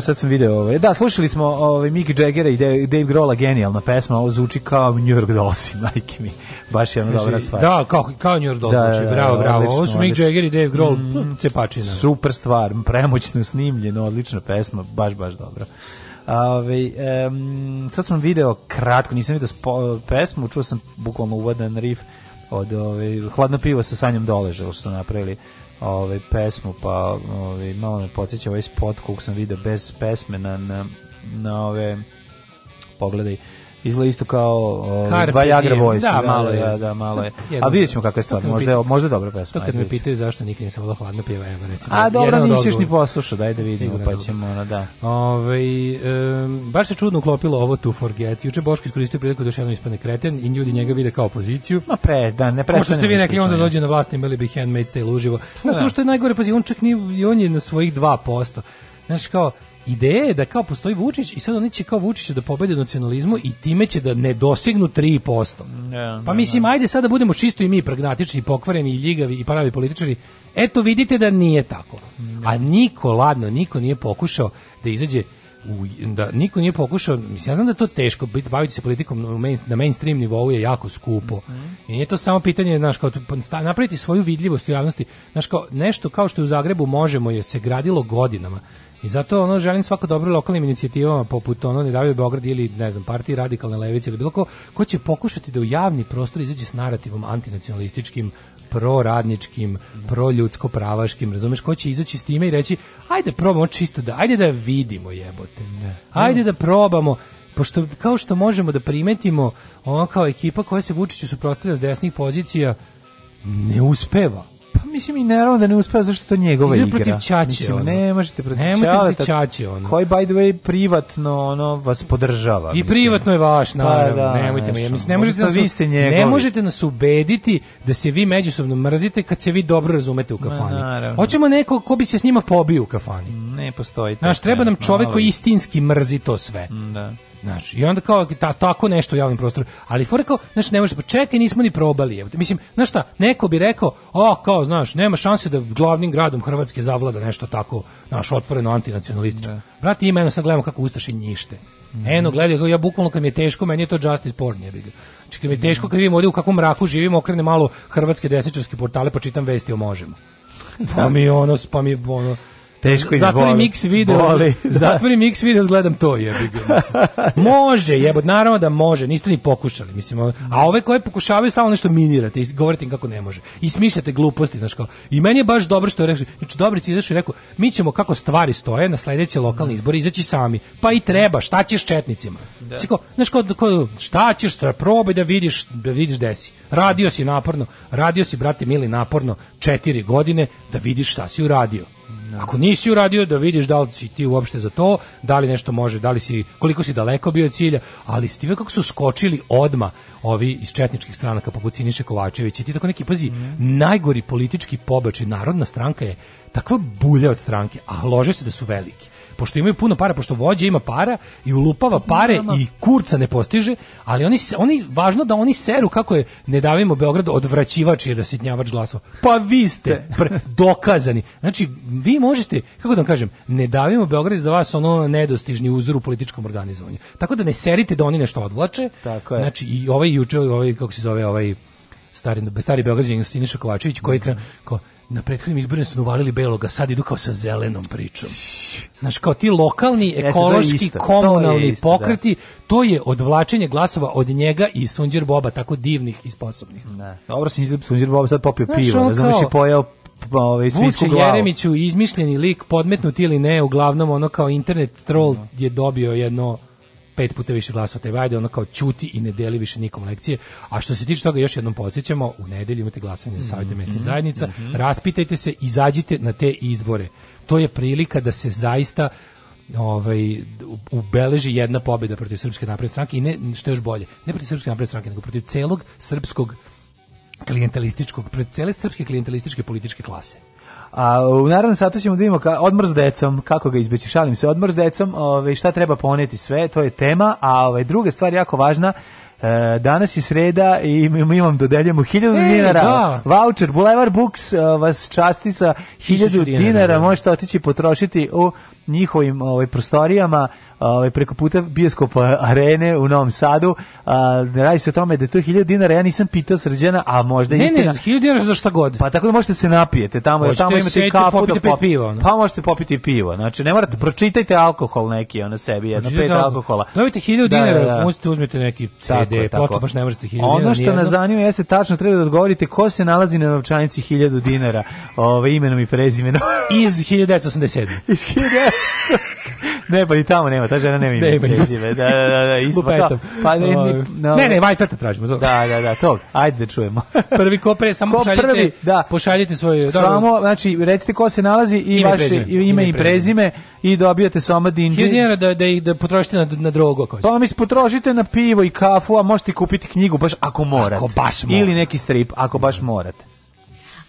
da, sad sam video ovaj. Da, slušali smo ovaj Mick Jagger i Dave, Grohl genijalna pesma, ovo zvuči kao New York Dolls, majke mi. Baš je dobra stvar. Da, kao, kao New York Dolls da, zvuči, da, da, bravo, bravo. Odlično, ovo su Mick Jagger i Dave Grohl, mm, hm, cepačina. Super stvar, premoćno snimljeno, odlična pesma, baš, baš dobro. Ove, um, sad sam video kratko, nisam video spo, pesmu, čuo sam bukvalno uvodan riff od ove, hladno pivo sa Sanjom Doleže, što su napravili ove, ovaj, pesmu, pa ovaj malo me podsjeća ovaj spot kog sam video bez pesme na na, na ove pogledaj izgleda isto kao Viagra ovaj, Boys. Da, da, malo da, je. Da, malo je. A vidjet ćemo kakve stvari, možda, je, možda je dobra pesma. To kad me pitaju zašto nikad nisam volao hladno pjeva, evo recimo. A dobro, nisi još ni poslušao, daj da vidimo, pa ćemo, ono, da. Ove, ovaj, um, baš se čudno uklopilo ovo to forget. Juče Boško iskoristio priliku da još jednom ispane kreten i ljudi njega vide kao opoziciju. Ma pre, da, ne prestane. Možda ste vi da rekli, onda dođe na vlast, i imali bi Handmaid's Tale uživo. Pa na, da. samo što je najgore, pazi, on čak nije, on je na svojih 2%. Znaš, kao, Ideja je da kao postoji Vučić i sad oni će kao Vučić da pobede nacionalizmu i time će da ne dosegnu 3%. Yeah, pa mislim, ajde sad da budemo čisto i mi pragmatični, pokvareni, i ljigavi i pravi političari. Eto, vidite da nije tako. Yeah. Mm. A niko, ladno, niko nije pokušao da izađe u, da niko nije pokušao, mislim, ja znam da to teško, bit, baviti se politikom main, na mainstream nivou je jako skupo. Mm -hmm. I nije to samo pitanje, znaš, kao, pa napraviti svoju vidljivost u javnosti, znaš, kao, nešto kao što je u Zagrebu možemo, je se gradilo godinama. I zato ono želim svako dobro lokalnim inicijativama poput ono ne davaju Beograd ili ne znam partije radikalne levice ili bilo ko ko će pokušati da u javni prostor izađe s narativom antinacionalističkim proradničkim, proljudsko pravaškim, razumeš, ko će izaći s time i reći ajde probamo čisto da, ajde da vidimo jebote, da. ajde da probamo pošto kao što možemo da primetimo ono kao ekipa koja se Vučiću suprotstavlja s desnih pozicija ne uspeva Pa mislim i naravno da ne uspeva zašto to njegova igra. protiv Čače. Mislim, ono. ne možete protiv Nemojte Čače. Ono. Koji by the way privatno ono, vas podržava. I mislim. privatno je vaš, pa naravno. Pa, da, nemojte me, mislim, ne, možete pa nas, vi ne možete nas ubediti da se vi međusobno mrzite kad se vi dobro razumete u kafani. Ma, Hoćemo neko ko bi se s njima pobio u kafani. Ne postoji. Naš treba nam čovjek koji istinski mrzi to sve. Da. Znači, i onda kao ta, tako nešto u javnom prostoru. Ali fora kao, znači ne možeš, pa čekaj, nismo ni probali. Evo. Mislim, znaš šta, neko bi rekao, o, kao, znaš, nema šanse da glavnim gradom Hrvatske zavlada nešto tako, naš otvoreno antinacionalističko. Da. Brati, ima jedno sad gledamo kako ustaši njište. Mm -hmm. Eno, gledaj, ja bukvalno kad mi je teško, meni je to justice porn, jebi ga. Znači, kad mi je mhm. teško, kad vidim ovdje u kakvom mraku živim, okrenem malo hrvatske desničarske portale, pa čitam vesti o možemo. Pa da. mi ono, pa mi ono, Teško zatvori boli. mix video, boli, da. zatvori mix video, gledam to jebi ga. Može, jebot, naravno da može, niste ni pokušali, mislim. A ove koje pokušavaju stalno nešto minirate i govorite im kako ne može. I smišljate gluposti, znači kao. I meni je baš dobro što reče znači Dobrić je izašao i rekao, mi ćemo kako stvari stoje na sledeće lokalne da. izbore izaći sami. Pa i treba, šta ćeš četnicima? Da. Znači kao, kao, šta ćeš, tra, probaj da vidiš, da vidiš desi. Radio si naporno, radio si brate mili naporno 4 godine da vidiš šta si uradio. Da. Ako nisi uradio da vidiš da li si ti uopšte za to, da li nešto može, da li si koliko si daleko bio od cilja, ali Steve kako su skočili odma ovi iz četničkih stranaka poput Siniše Kovačevića i ti tako neki pazi, mm. najgori politički pobačaj narodna stranka je takva bulja od stranke, a lože se da su veliki pošto imaju puno para, pošto vođa ima para i ulupava pare i kurca ne postiže, ali oni, oni važno da oni seru kako je ne davimo Beograd odvraćivač i rasitnjavač glasova. Pa vi ste dokazani. Znači, vi možete, kako da vam kažem, ne davimo Beograd za vas ono nedostižni uzor u političkom organizovanju. Tako da ne serite da oni nešto odvlače. Tako je. Znači, i ovaj juče, ovaj, kako se zove, ovaj stari, stari Beograđan Siniša Kovačević, koji, ko, na prethodnim izborima su uvalili beloga, sad idu kao sa zelenom pričom. Znaš, kao ti lokalni, ekološki, isto, komunalni to isto, da. pokreti, da. to je odvlačenje glasova od njega i Sunđer Boba, tako divnih i sposobnih. Ne. Da, dobro, Sunđer Boba sad popio Znaš, pivo, ne znam, još i pojao ovaj Vuče Jeremiću izmišljeni lik podmetnut ili ne, uglavnom ono kao internet troll je dobio jedno pet puta više glasova taj vajde, ono kao ćuti i ne deli više nikom lekcije. A što se tiče toga, još jednom podsjećamo, u nedelji imate glasanje za savjete mm zajednica, mhm. raspitajte se, izađite na te izbore. To je prilika da se zaista ovaj ubeleži jedna pobeda protiv srpske napredne stranke i ne što je još bolje ne protiv srpske napredne stranke nego protiv celog srpskog klientelističkog pred cele srpske klientelističke političke klase. A u naravnom satu ćemo da vidimo ka, odmor s decom, kako ga izbeći, šalim se, odmor s decom, ove, ovaj, šta treba poneti sve, to je tema, a ove, ovaj, druga stvar jako važna, e, danas je sreda i mi imam dodeljujemo 1000 e, dinara. Da. Voucher Boulevard Books e, vas časti sa 1000 dinara, dinara. Da. možete otići potrošiti u njihovim ovaj prostorijama ovaj preko puta bioskopa Arene u Novom Sadu. A, radi se o tome da je to 1000 dinara, ja nisam pitao Srđana, a možda i istina. Ne, 1000 dinara za šta god. Pa tako da možete se napijete tamo, Hoćete tamo imate i kafu da popite pivo. No? Pa možete popiti pivo. Znači ne morate pročitajte alkohol neki ona sebi, jedno znači, pet da. alkohola. Dobite 1000 da, dinara, da, da. možete uzmete neki CD, tako, baš ne možete 1000 dinara. Ono što nijedno. nas zanima jeste tačno treba da odgovorite ko se nalazi na novčanici 1000 dinara, ovaj imenom i prezimenom iz 1987. iz 1900. ne, pa i tamo nema ta žena nema ime. Nema ime. Da, da, da, da, isto. Da, pa ne, ne, no. Ovaj. ne, ne, Vajferta tražimo. To. Da, da, da, to. Ajde da čujemo. prvi ko pre, samo ko pošaljite, prvi, da. pošaljite svoje... Samo, znači, recite ko se nalazi i ime, vaše prezime, ime, i prezime i dobijate soma dinđe. 1000 dinara da, da, da potrošite na, na drogu. Ako pa mi potrošite na pivo i kafu, a možete kupiti knjigu baš ako morate. Ako baš morate. Ili neki strip, ako baš morate.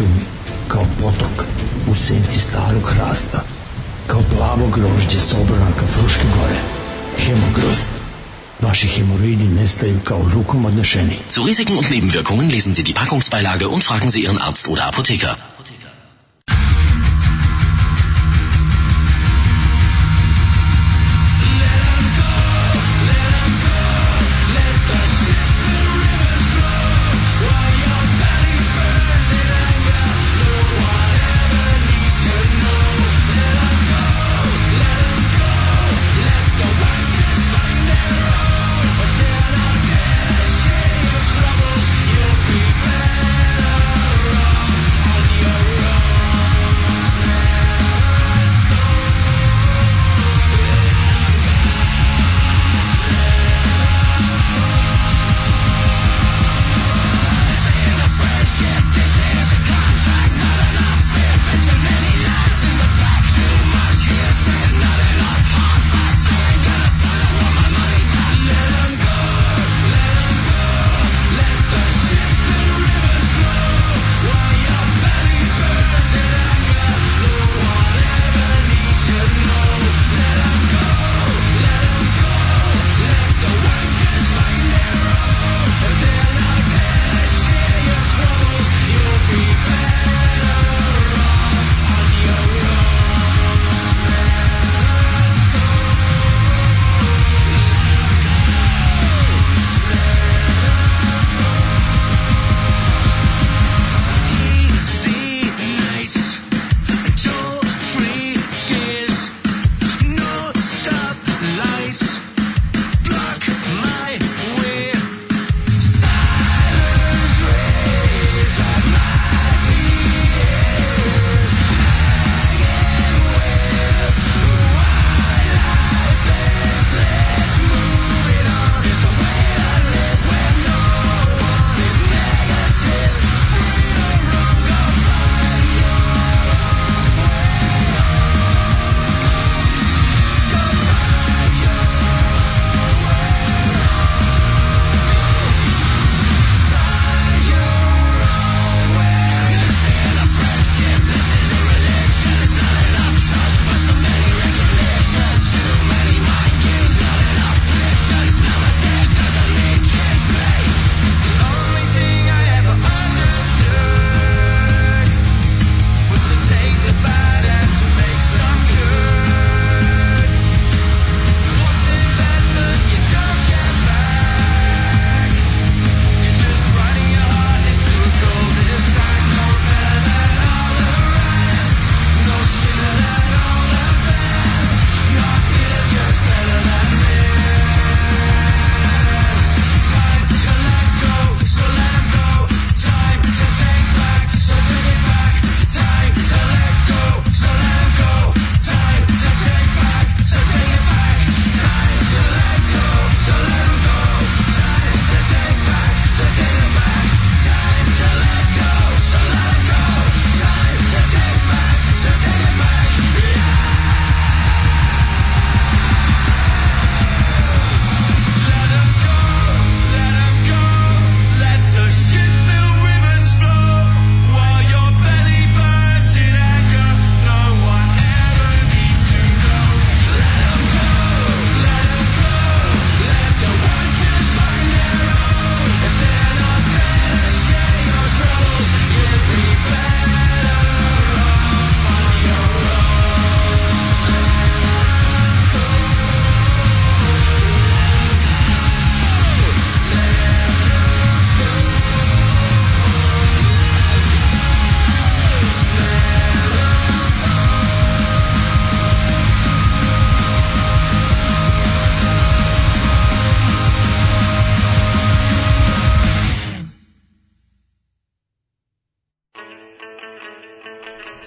šumi, kao potok, u senci starog hrasta, kao plavo grožđe s obranka Fruške gore. Hemogrozd. Vaši Hämorrhoiden nestaju kao rukom odnešeni. Zu Risiken und Nebenwirkungen lesen Sie die Packungsbeilage und fragen Sie Ihren Arzt oder Apotheker.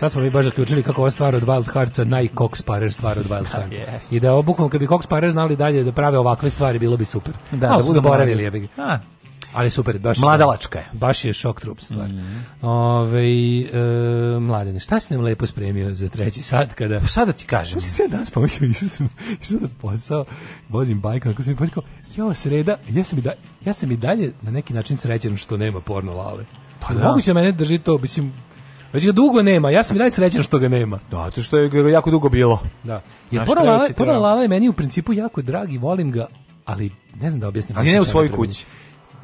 Sad smo mi baš zaključili kako ova stvar od Wild Heartsa najkoksparer stvar od Wild Heartsa. yes. I da obukvom, kad bi koksparer znali dalje da prave ovakve stvari, bilo bi super. Da, da Malo da su zaboravili, jebi ga. Da. Ali super, baš Mladalačka je. Baš je šok trup stvar. Mm -hmm. Ove, e, mladene, šta si nam lepo spremio za treći sat kada... Pa sada ti kažem. Šta si ja danas pomislio, išao sam, išao sam posao, vozim bajka, ako sam mi počekao, jo, sreda, ja sam, i da, ja sam i dalje na neki način srećen što nema porno lale. Pa da. Moguće da mene drži to, mislim, Već ga dugo nema. Ja sam i najsrećan što ga nema. Da, to što je jako dugo bilo. Da. Jer Pora da. Lala, je meni u principu jako drag i volim ga, ali ne znam da objasnim. Ali ne u svojoj kući.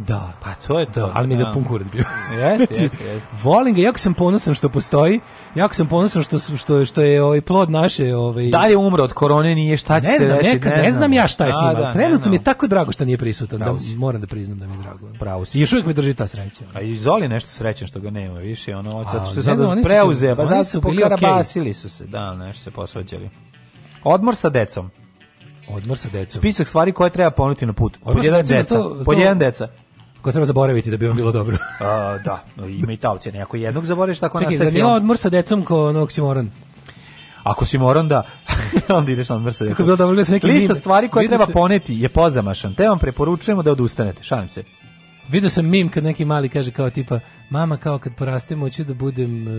Da. Pa to je to. Da, ali mi je da. da pun kurac bio. Jeste, znači, jeste, jeste. Volim ga, jako sam ponosan što postoji, jako sam ponosan što, što, je što je ovaj plod naše... Ovaj... Da li umro od korone, nije šta će ne se znam, desiti. ne, ne, znam ja šta je s njima. Da, Trenutno mi je tako drago što nije prisutan, da, moram da priznam da mi je drago. Pravo si. I još uvijek me drži ta sreća. A i Zoli nešto srećan što ga nema više, ono, zato što sad da preuze, pa zato su pokarabasili su se, da, nešto se posvađali. Odmor sa decom. Odmor sa decom. Spisak stvari koje treba ponuti na put. Pod jedan deca. Pod jedan deca ko treba zaboraviti da bi on bilo dobro. A, da, ima i ta opcija. Ako jednog zaboraviš, tako nastaje film. Čekaj, zanima odmor sa decom ko ono oksimoron. Ako si moran da onda ideš na mrsa Kako bilo da neki Lista stvari koje treba se... poneti je pozamašan. Te vam preporučujemo da odustanete. Šalim se. Vidio sam mim kad neki mali kaže kao tipa mama kao kad porastemo hoću da budem e,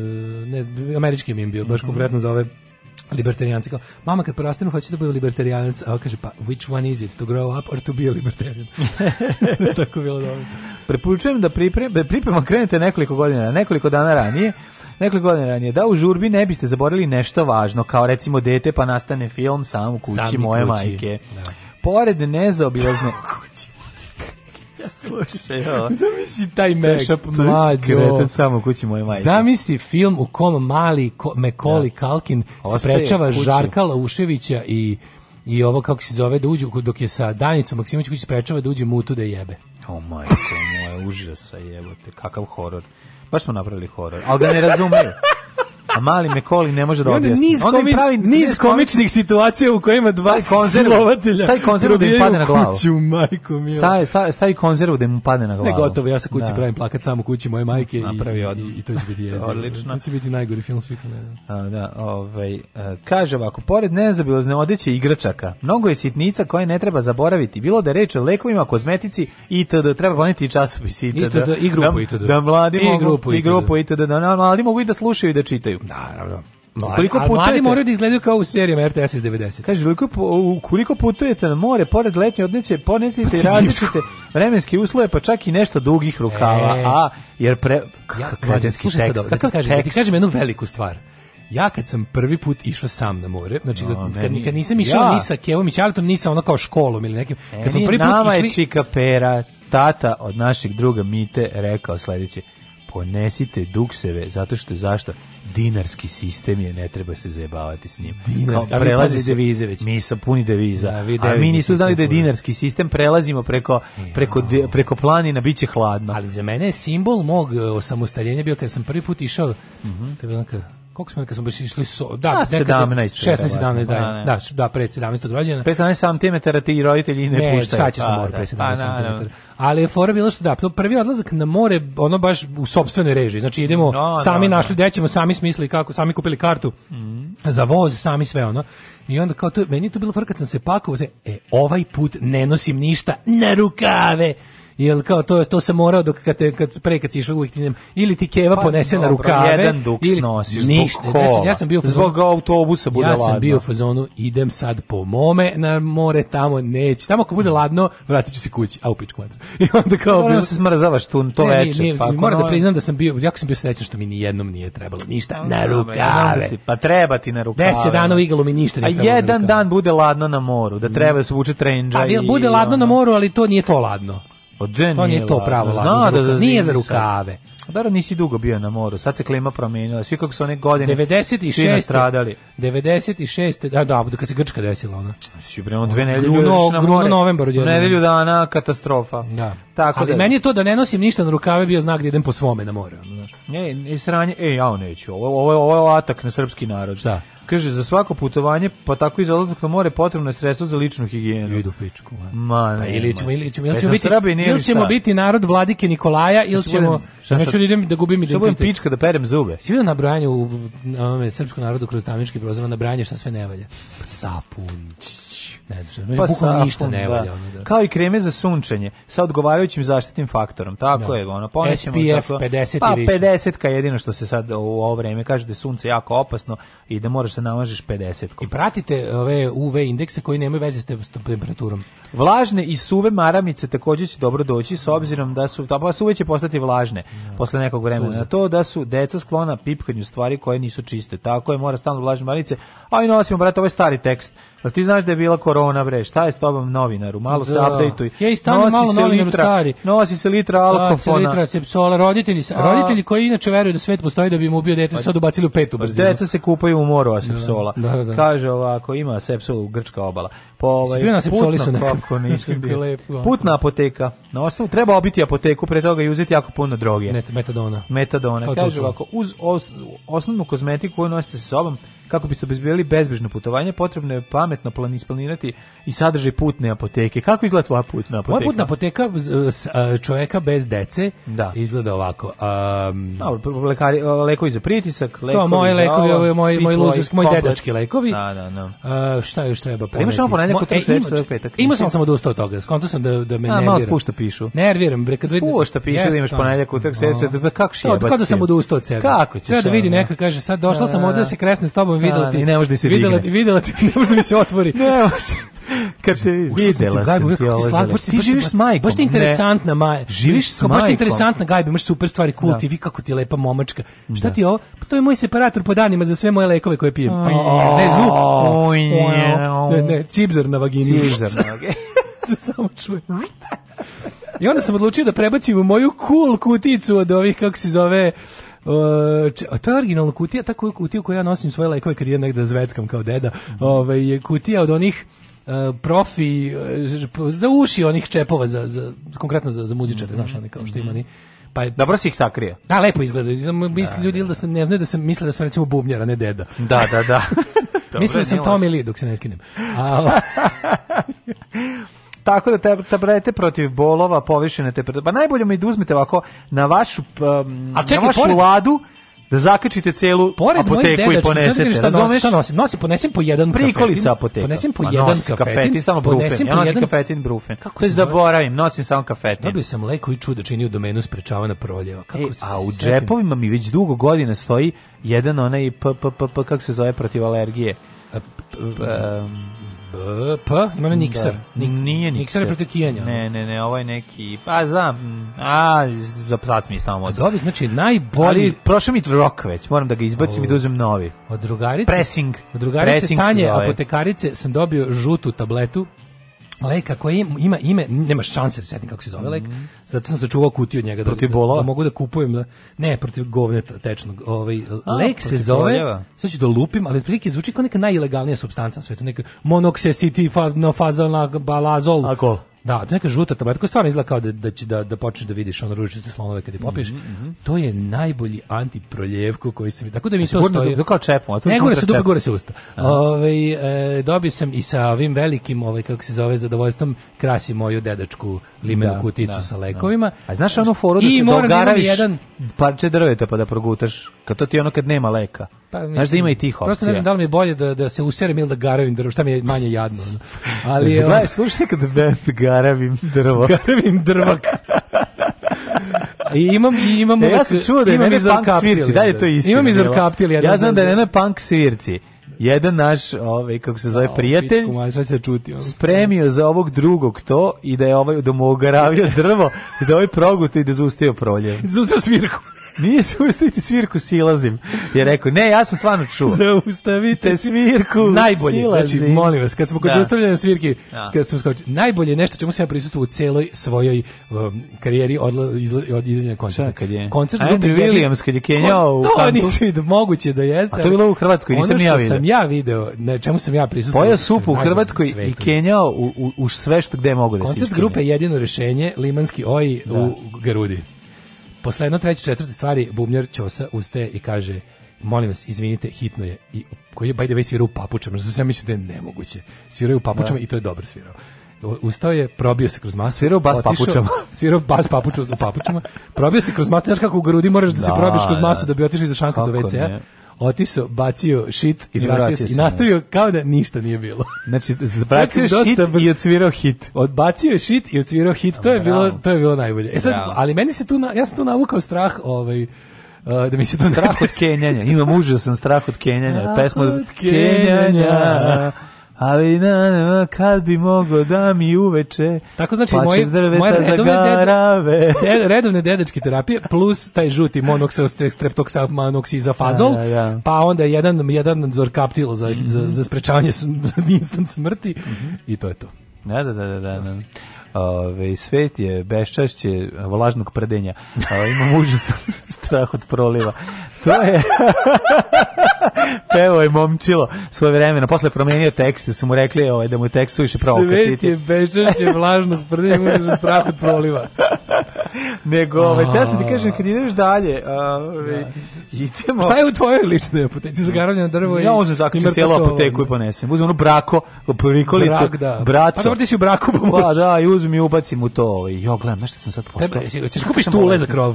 ne američki mim bio baš mm -hmm. konkretno za ove libertarijanci kao, mama kad porastanu hoću da budem libertarijanac, a kaže, pa which one is it, to grow up or to be a libertarian? Tako bilo dobro. Preporučujem da, priprem, da priprema krenete nekoliko godina, nekoliko dana ranije, nekoliko godina ranije, da u žurbi ne biste zaborili nešto važno, kao recimo dete pa nastane film sam u kući Sami moje kući. majke. Da. Pored nezaobilazne kući Slušaj, ovo. Zamisli taj mešap mlađo. samo kući moje majke. Zamisli film u kom mali Mekoli da. Kalkin sprečava kuću. Žarka Lauševića i i ovo kako se zove da uđu dok je sa Danicom Maksimović kući sprečava da uđe mutu da jebe. O oh majko moja, užasa jebote, kakav horor. Baš smo napravili horor, ali ga da ne razumeju a mali Mekoli ne može da objasni. Niz, komi, onda pravi, niz komičnih situacija u kojima dva silovatelja staj konzervu da, da im padne na glavu. Kuću, majko mi. Staj, staj, staj konzervu da im padne na glavu. Ne, gotovo, ja sa kući da. pravim plakat samo kući moje majke Napravi i, od... i, i to će biti jezivo. Odlično. To će biti najgori film svih vremena. Da, ovaj, e, kaže ovako, pored nezabilozne odeće igračaka, mnogo je sitnica koje ne treba zaboraviti. Bilo da reče o lekovima, kozmetici itd. Treba poneti i časopis itd. itd. I grupu da itd. Da, da mladi I mogu, grupu, i grupu itd. Da mladi mogu i da slušaju i da čitaju. Naravno. Mladi, koliko puta Mladi moraju da izgledaju kao u serijama RTS iz 90. Kaže, koliko, koliko putujete na more, pored letnje odneće, ponetite i pa različite vremenske uslove, pa čak i nešto dugih rukava. E, a, jer pre... Ja, građanski tekst. Sad, da, ti kažem, da ti kažem jednu veliku stvar. Ja kad sam prvi put išao sam na more, znači no, kad, meni, kad nisam išao ja. ni sa Kevom i Ćaletom, ni sa ono kao školom ili nekim. Kad meni, sam prvi put nama išli... je Čika Pera, tata od našeg druga Mite, rekao sledeće ponesite dukseve, zato što zašto? dinarski sistem je, ne treba se zajebavati s njim. Dinarski, Kao, prelazi se devize već. Mi smo puni deviza. Da, vi a mi nismo znali da je dinarski sistem, prelazimo preko, preko, de, preko planina, biće hladno. Ali za mene je simbol mog e, samostaljenja bio kad sam prvi put išao, mm to je bilo neka koliko smo kad smo baš išli so, da, A, 17, 16 17 da, Da, da, da, da pre 17. rođena. Pre 17 cm ti roditelji ne, ne puštaju. šta ćeš na da pa, more pre 17 cm. Ali je fora bilo što da, prvi odlazak na more, ono baš u sopstvenoj režiji. Znači idemo mm, no, sami no, našli gde ćemo, sami smisli kako, sami kupili kartu mm. za voz, sami sve ono. I onda kao to, meni je to bilo fora kad sam se pakovao, e, ovaj put ne nosim ništa na rukave Jel kao to to se morao dok kad te, kad pre kad si išao uvijek ti ili ti keva pa, ponese dobro, na rukave jedan duks ili nosiš ništa. Zbog kola, ja sam bio fazonu, zbog autobusa bude Ja sam bio u fazonu idem sad po mome na more tamo neć Tamo ako bude ladno vratiću se kući, a u pičku mater. I onda kao bilo se smrzavaš tu to ne, veče. Pa moram da priznam da sam bio jako sam bio srećan što mi ni jednom nije trebalo ništa na rukave. Da pa treba ti na rukave. 10 dana igalo mi ništa nije trebalo. A jedan dan bude ladno na moru, da treba da se vuče trendža. A pa, bude ladno na moru, ali to nije to ladno. Pa de to nije to pravo lano. Da nije za rukave. Dara pa nisi dugo bio na moru, sad se klima promijenila, svi kako su one godine 96. svi nastradali. 96. Da, da, kad se Grčka desila ona. Si znači, prema dve nedelje Gruno, na Gruno novembar. Nedelju dana, katastrofa. Da. Tako Ali da. meni je to da ne nosim ništa na rukave bio znak da idem po svome na more. Ono, znaš. Ne, sranje, ej, ja neću, ovo, ovo, ovo je atak na srpski narod. Šta? Kaže, za svako putovanje, pa tako i za odlazak na more, potrebno je sredstvo za ličnu higijenu. Idu pičku, Ma, ne, pa ili ćemo, ili ćemo, ili e, ćemo, biti, ili ćemo biti narod vladike Nikolaja, ili da ćemo, ja da, da idem da gubim identitet. Što budem pička da perem zube? Si vidio nabrajanje u, na, srpskom narodu kroz tamnički prozor, nabranje šta sve ne valja? Sapunić. Ne znam, pa sapun, ništa ne da. valja. Ono, da. Kao i kreme za sunčanje, sa odgovarajućim zaštitnim faktorom, tako da. je. Ono, ponećemo. SPF 50 pa, i više. Pa 50 ka jedino što se sad u ovo vreme kaže da je sunce jako opasno i da moraš da namažeš 50 -kom. I pratite ove UV indekse koji nemaju veze s temperaturom. Vlažne i suve maramice takođe će dobro doći s obzirom da su, pa suve će postati vlažne ja. Da. posle nekog vremena. Suze. to da su deca sklona pipkanju stvari koje nisu čiste. Tako je, mora stalno vlažne maramice. A i nosimo, brate, ovaj stari tekst. Da ti znaš da je bila korona korona bre, šta je s tobom novinaru? Malo da. se updateuj. Hej, stani nosi malo novinaru litra, stari. Nosi se litra alkofona. Se litra sepsola, roditelji, a... roditelji koji inače veruju da svet postoji da bi mu ubio dete, pa- sad ubacili u petu pa brzinu. Deca se kupaju u moru a da, sepsola. Da, da, da. Kaže ovako, ima sepsola u grčka obala. Po ovaj putna, sepsoli su nekako nisam bio. Putna apoteka. Na osnovu treba obiti apoteku, pre toga i uzeti jako puno droge. Met, metadona. Metadona. Kaže ovako, uz os, osnovnu kozmetiku koju nosite sa sobom, Kako bi se obezbedili bezbežno putovanje, potrebno je pametno planisplanirati i sadržaj putne apoteke. Kako izgleda tvoja putna apoteka? Moja putna apoteka čoveka bez dece da. izgleda ovako. Um, Dobro, lekari, lekovi za pritisak, lekovi to, moje lekovi, ovo, je moj, moj, luzersk, moj dedački lekovi. Da, da, da. Uh, šta još treba poneti? Imaš samo ponedjeljak, utorak, e, sredo, petak. Imao sam samo dosta od toga. Skonto sam da da me nerviram. Malo spušta pišu. Nerviram, bre, kad vidim. Spušta pišu, da imaš ponedjeljak, utorak, sredo, da, kako što je? Od kada sam odustao od sebe. Kako ćeš? Treba da vidi neka kaže sad došla da, sam da, ovde da se kresne s tobom videla da, ti. ne možeš da se videla, ti, Videla ti, ne može da mi se otvori. ne može. Kad te videla sam ti ovo zelo. Ti živiš s majkom. Baš ti interesantna Maja. Živiš s majkom. Baš ti interesantna Gajba, imaš super stvari, cool ti, da. vi kako ti lepa momačka. Šta da. ti je ovo? Pa to je moj separator po danima za sve moje lekove koje pijem. Ne, zvuk. Ne, ne, cipzer na vagini. Cipzer na vagini. Samo čujem. I onda sam odlučio da prebacim u moju cool kuticu od ovih, kako se zove, ta originalna kutija, ta kutija koju ja nosim svoje lekove kad idem negde da zveckam kao deda, ovaj, je kutija od onih e, profi e, za uši onih čepova za, za konkretno za, za muzičare, mm -hmm. znaš, oni kao što ima ni pa je, dobro si ih sakrio. Da, lepo izgleda. Da, misle da, ljudi da, da. da se ne znaju da se misle da sam recimo bubnjar, ne deda. Da, da, da. mislim Mislio sam Tommy Lee dok se ne skinem. A, Tako da te tablete protiv bolova, povišene temperature. Pa najbolje mi da uzmete ovako na vašu um, A čekaj, na vašu pored... ladu da zakačite celu Pored apoteku i ponesete. Šta da nosim, šta nosim? Nosim, ponesem po jedan Prikolica kafetin, apoteka. Ponesem po jedan nosi kafetin. kafetin ti stalno brufen. Ja jedan... kafetin brufen. Kako se zaboravim, nosim samo kafetin. Dobio sam leko i čudo čini u domenu sprečavana proljeva. Kako e, se, a u džepovima mi već dugo godina stoji jedan onaj p, p, p, p, kako se zove protiv alergije. Um, BP, e, pa, ima na Nikser. Da. Nik, Nije Nixer. Nixer je protiv Kijanja. Ne, ne, ne, ovaj neki, pa znam, a, za plac mi je stavamo od... Dobi, znači, najbolji... Ali prošao mi rok već, moram da ga izbacim o, i da uzem novi. Od drugarice... Pressing. Od drugarice Pressing Tanje, apotekarice, sam dobio žutu tabletu, leka koji ima ime, nemaš šanse da setim kako se zove lek, mhm. zato sam sačuvao kutiju od njega da, protiv bola? Da, da, mogu da kupujem, da, ne, protiv govneta tečnog. Ovaj, A, lek se zove, sad ću da lupim, ali otprilike zvuči kao neka najilegalnija substanca na svetu, neka monoksesitifazol, balazol. Alkohol. Da, to neka žuta tabletka, koja stvarno izgleda kao da, da, će, da, da počneš da vidiš ono ružičaste slonove kada je popiješ. Mm -hmm. To je najbolji antiproljevko koji sam... Tako da mi to stoji... Do kao čepom, a to ne, gore se dupe, gore se usta. Ove, ovaj, e, dobio sam i sa ovim velikim, ovaj, kako se zove, zadovoljstvom, krasi moju dedačku limenu da, kuticu da, sa da. lekovima. Da. A znaš ono foru da I se dogaraviš jedan... parče drveta pa da progutaš, kad to ti ono kad nema leka. Pa, mislim, znaš da ima i tih opcija. Prosto ne znam da li mi je bolje da, da se userem ili da garavim drvo, šta mi je manje jadno. Ali, Gledaj, ovaj- slušaj kad band Garavim drvo. Garavim drvak. I imam i imam e, ja sam čuo da je Nena Punk svirci, da je to isto. Imam izorkaptil jedan. Ja znam da je Nena Punk svirci jedan naš, ovaj, kako se zove, prijatelj, se čuti, spremio za ovog drugog to i da je ovaj, da mu ogaravio drvo da ovaj i da ovaj proguto i da zaustio proljev. zaustio svirku. Nije zaustaviti svirku, silazim. Je rekao, ne, ja sam stvarno čuo. Zaustavite svirku, Najbolje, znači, silazim. znači, molim vas, kad smo kod da. zaustavljanja svirke, da. kad smo skoči, najbolje nešto čemu sam ja prisustvovao u celoj svojoj um, karijeri od, od idenja koncerta. kad je? Koncert Andy Williams, kad je Kenjao u To nisam vidio, moguće da jeste. A to je bilo u Hrvatskoj, nisam ja vidio. Ono što sam ja video, na čemu sam ja prisustvovao. Pojao sup u Hrvatskoj i Kenjao u, u, u, sve što gde mogu da se Koncert grupe jedino rešenje, limanski oj da. u Garudi. Posle jedno, treće, četvrte stvari, bubnjar Ćosa ustaje i kaže, molim vas, izvinite, hitno je. I, koji je, by the way, svirao u papučama, što sam mislio da je nemoguće. Svirao u papučama da. i to je dobro svirao. Ustao je, probio se kroz masu. Svirao bas otišao, papučama. svirao bas papuču, u papučama. Probio se kroz masu. Znaš kako u grudi moraš da, da se probiš kroz masu da, da bi otišao iza šanka do WC-a otišao, bacio shit i, I i da. nastavio kao da ništa nije bilo. Znači, bacio shit dosta... i odsvirao hit. Odbacio je shit i odsvirao hit, to je bilo, to je bilo najbolje. E sad, ali meni se tu, ja sam tu navukao strah, ovaj, e, da mi se to strah od Kenjanja. Imam užasan strah od Kenjanja. Strah Pesma od Kenjanja ali na, na, kad bi mogao da mi uveče tako znači moje, moje redovne, zagarave. redovne dedačke terapije plus taj žuti monoksa streptoksa manoksiza fazol ja, da, ja, da, ja. Da. pa onda jedan, jedan zorkaptil za, mm -hmm. za, za sprečavanje instant smrti mm -hmm. i to je to da, da, da, da, da. Ove, svet je beščašće vlažnog predenja. Ove, imam užas strah od proliva. To je... Pevo je momčilo svoje vremena. Posle promenio tekste, su mu rekli ovaj, da mu tekst suviše provokatiti. Svet je beščašće vlažno, prdi, možeš strah od proliva. Nego, ovaj, ja sam ti kažem, kad ideš dalje, ovaj, da. idemo... Šta je u tvojoj ličnoj apoteci? Zagaravljeno drvo ja, i... Ja uzem zaključu cijelu apoteku i ponesem. Uzmem ono brako, prikolicu, Brak, da. braco. Pa dobro, ti si u braku pomoći. Pa da, i uzmem i ubacim u to. Ovaj. Jo, gledam, znaš sam sad postao? Tebe, ćeš da kupiš tule za krov.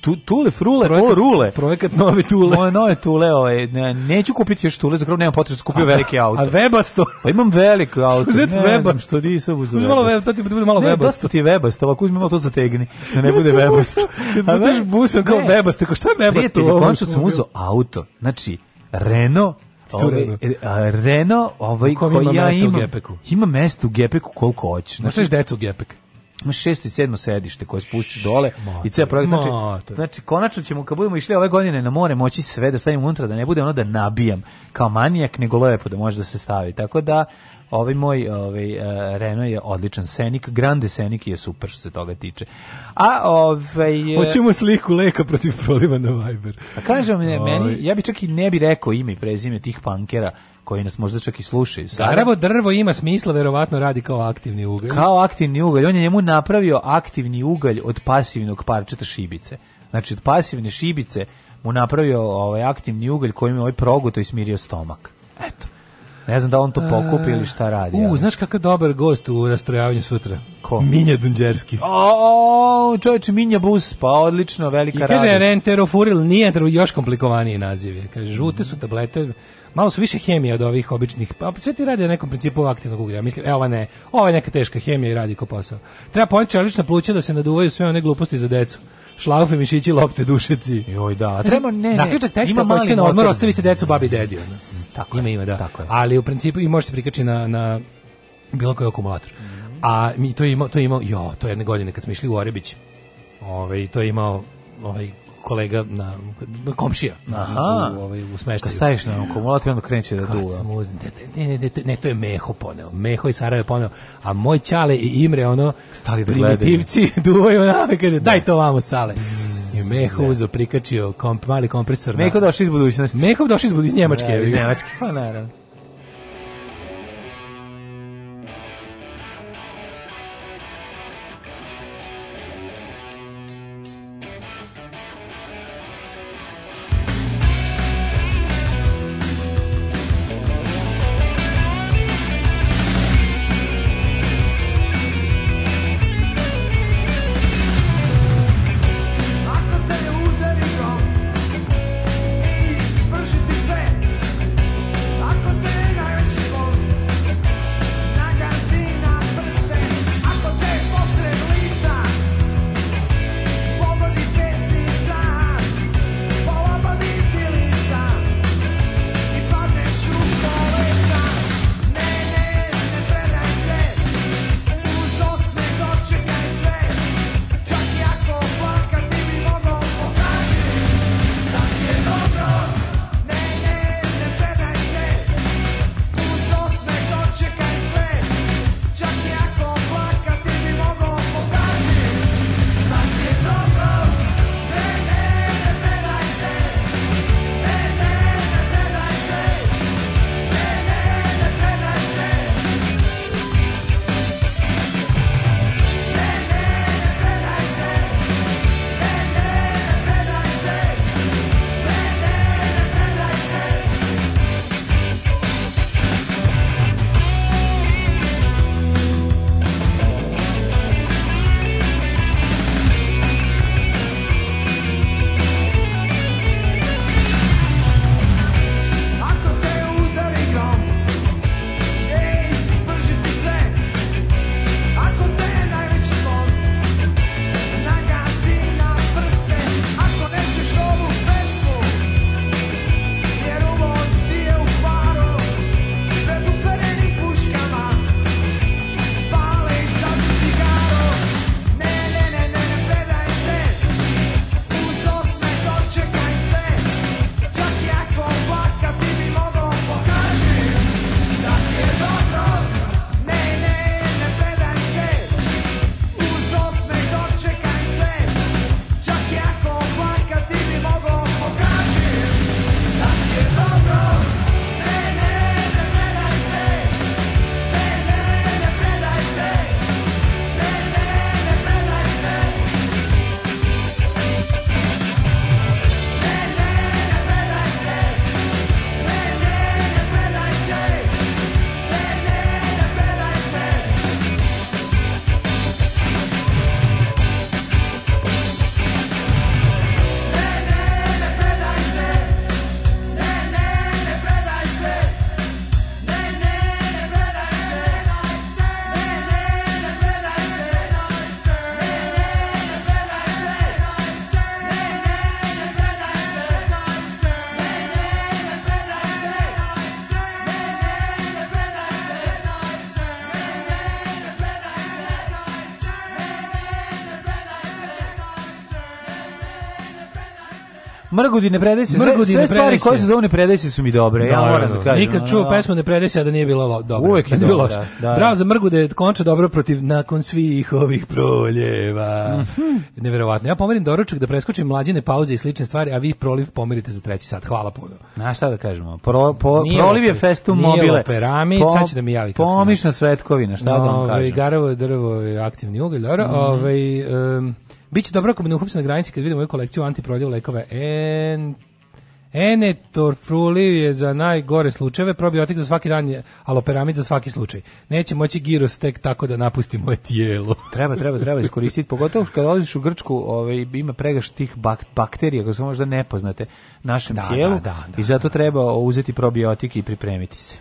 Tu, tule, frule, projekat, o, rule. Projekat nove tule. Moje nove tule, ovaj, ne, neću kupiti još tule, zapravo nemam potrebu, da skupio a, velike auto. A vebasto? Pa imam veliko auto. Uzeti ne vebasto. Znam što nisam uzeo vebasto. Malo veb, to ti bude malo ne, vebasto. Ne, dosta ti je vebasto, ovako uzmi malo to zategni, da ne bude vebasto. A budeš busom kao ne. vebasto, kao šta je vebasto? Prijatelji, končno sam uzao auto, znači, Renault Ovaj, Renault, e, ovaj koji ja imam, ima mesto u Gepeku koliko hoćeš. Možeš znači, decu u Gepek imaš šesto i sedmo sedište koje spustiš dole i ceo projekat. Znači, znači, konačno ćemo, kad budemo išli ove godine na more, moći sve da stavim unutra, da ne bude ono da nabijam kao manijak, nego lepo da može da se stavi. Tako da, ovaj moj ovaj, uh, e, Renault je odličan Senik, Grande Senik je super što se toga tiče. A ovaj... E, Hoćemo sliku leka protiv proliva na Viber. A kažem, ovaj. meni, ja bi čak i ne bi rekao ime i prezime tih pankera koji nas možda čak i slušaju. Garavo drvo ima smisla, verovatno radi kao aktivni ugalj. Kao aktivni ugalj. On je njemu napravio aktivni ugalj od pasivnog parčeta šibice. Znači, od pasivne šibice mu napravio ovaj aktivni ugalj kojim je ovaj progoto i smirio stomak. Eto. Ne znam da on to pokupi ili šta radi. U, znaš kakav dobar gost u rastrojavanju sutra? Ko? Minja Dunđerski. O, čoveče, Minja Bus, pa odlično, velika radost. I kaže, radost. renterofuril nije, još komplikovaniji naziv je. Kaže, žute su tablete, malo su više hemije od ovih običnih. Pa sve ti radi na nekom principu aktivnog uglja. Mislim, evo ne, ova je neka teška hemija i radi ko posao. Treba poneti čelična pluća da se naduvaju sve one gluposti za decu šlaufe, mišići, lopte, dušeci. Joj, da. Treba, ne, ne. Zaključak teksta ima mali na odmor, ostavite decu, babi, dedi. Tako ima, ima, da. Tako je. Ali u principu i možete se prikači na, na bilo koji akumulator. Mm. A mi to je imao, to je imao, jo, to je jedne godine kad smo išli u Orebić. Ovaj to je imao ovaj kolega na komšija na Aha. u ovaj u smeštaju. Kad staviš na akumulator onda kreće da duva. Ne, ne, ne, ne, to je Meho poneo. Meho i Sarajevo poneo, a moj Ćale i Imre ono stali da primitivci duvaju na kaže daj to vamo sale. I Meho uzo prikačio komp, mali kompresor. Meho došao iz budućnosti. Meho došao iz budućnosti Njemačke. Da, Njemačke, pa naravno. Mrgudi ne predaj se. Mrgudi sve, ne sve stvari koje se zovu ne predaj se su mi dobre. Da, ja moram da kažem. Nikad čuo pesmu ne predaj se da nije bilo dobro. Uvek je bilo. Da, da, Bravo za Mrgude, konča dobro protiv nakon svih ovih proljeva. Mm Neverovatno. Ja pomerim doručak da preskočim mlađine pauze i slične stvari, a vi proliv pomerite za treći sat. Hvala puno. Na šta da kažemo? Pro, po, nije proliv je festum mobile. Nije po, sad će da mi javi. Pomišna svetkovina, šta no, da vam ovaj, kažem. Garavo drvo je aktivni ugalj, dobro. Mm -hmm. Ovaj um, Biće dobro ako mi ne uhapse na granici kad vidim moju kolekciju antiproljev lekova. En... Enetorfrulil je za najgore slučajeve, probiotik za svaki dan, aloperamid za svaki slučaj. Neće moći giros tek tako da napusti moje tijelo. treba, treba, treba iskoristiti, pogotovo kad odliš u Grčku, ovaj, ima pregaš tih bak bakterija koje su možda nepoznate našem da, da tijelu da, da, i zato da. treba uzeti probiotik i pripremiti se.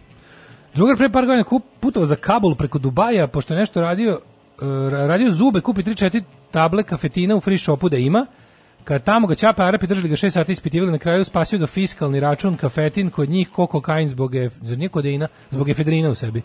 Drugar pre par godina putovao za Kabul preko Dubaja, pošto je nešto radio E, radio zube, kupi 3-4 table kafetina u free shopu da ima, kad tamo ga Ćapa Arapi držali ga 6 sati ispitivali, na kraju spasio ga fiskalni račun kafetin kod njih ko kokain zbog, ef, zbog nije kodeina, zbog efedrina u sebi.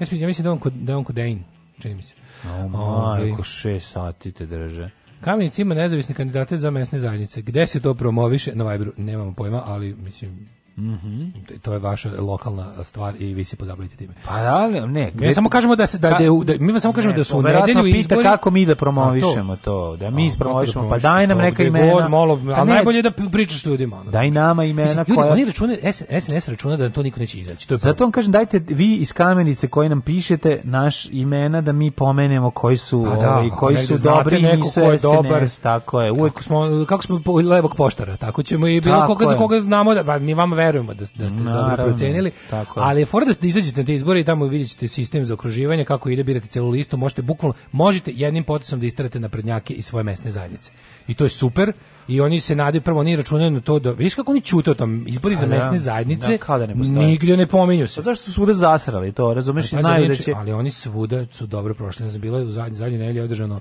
Ja, ja mislim da on, kod, da on kodein, čini mi se. O, ovaj. majko, 6 sati te drže. Kamenic ima nezavisne kandidate za mesne zajednice. Gde se to promoviše? Na Viberu nemamo pojma, ali mislim Mm -hmm. To je vaša lokalna stvar i vi se pozabavite time. Pa da, ne, mi samo kažemo da se da, da, da mi vam samo kažemo ne, da su u nedelju izbori. kako mi da promovišemo to, to, da mi ispromovišemo, pa daj nam neka imena. God, malo, a, pa a ne, najbolje da pričaš ljudima. Ono. Daj nama imena Mislim, ljudi, koja oni računaju SNS računa da to niko neće izaći. To je Zato vam kažem dajte vi iz kamenice koji nam pišete naš imena da mi pomenemo koji su a pa da, ovi, koji su dobri i ko je dobar, tako je. Uvek smo kako smo levog poštara, tako ćemo i bilo koga za koga znamo da pa mi vama verujemo da, da ste Naravno, dobro procenili, tako. ali je fora da izađete na te izbore i tamo vidjet ćete sistem za okruživanje, kako ide birate celu listu, možete bukvalno, možete jednim potisom da istarate na prednjake i svoje mesne zajednice. I to je super, i oni se nadaju prvo oni računaju na to da viš kako oni ćute o tom izbori za pa da, mesne zajednice da, da ne postoje. nigdje ne pominju se pa zašto su svuda zasrali to razumeš i pa znaju da će ali oni svuda su dobro prošli ne znam bilo je u zadnje, zadnje nedelji održano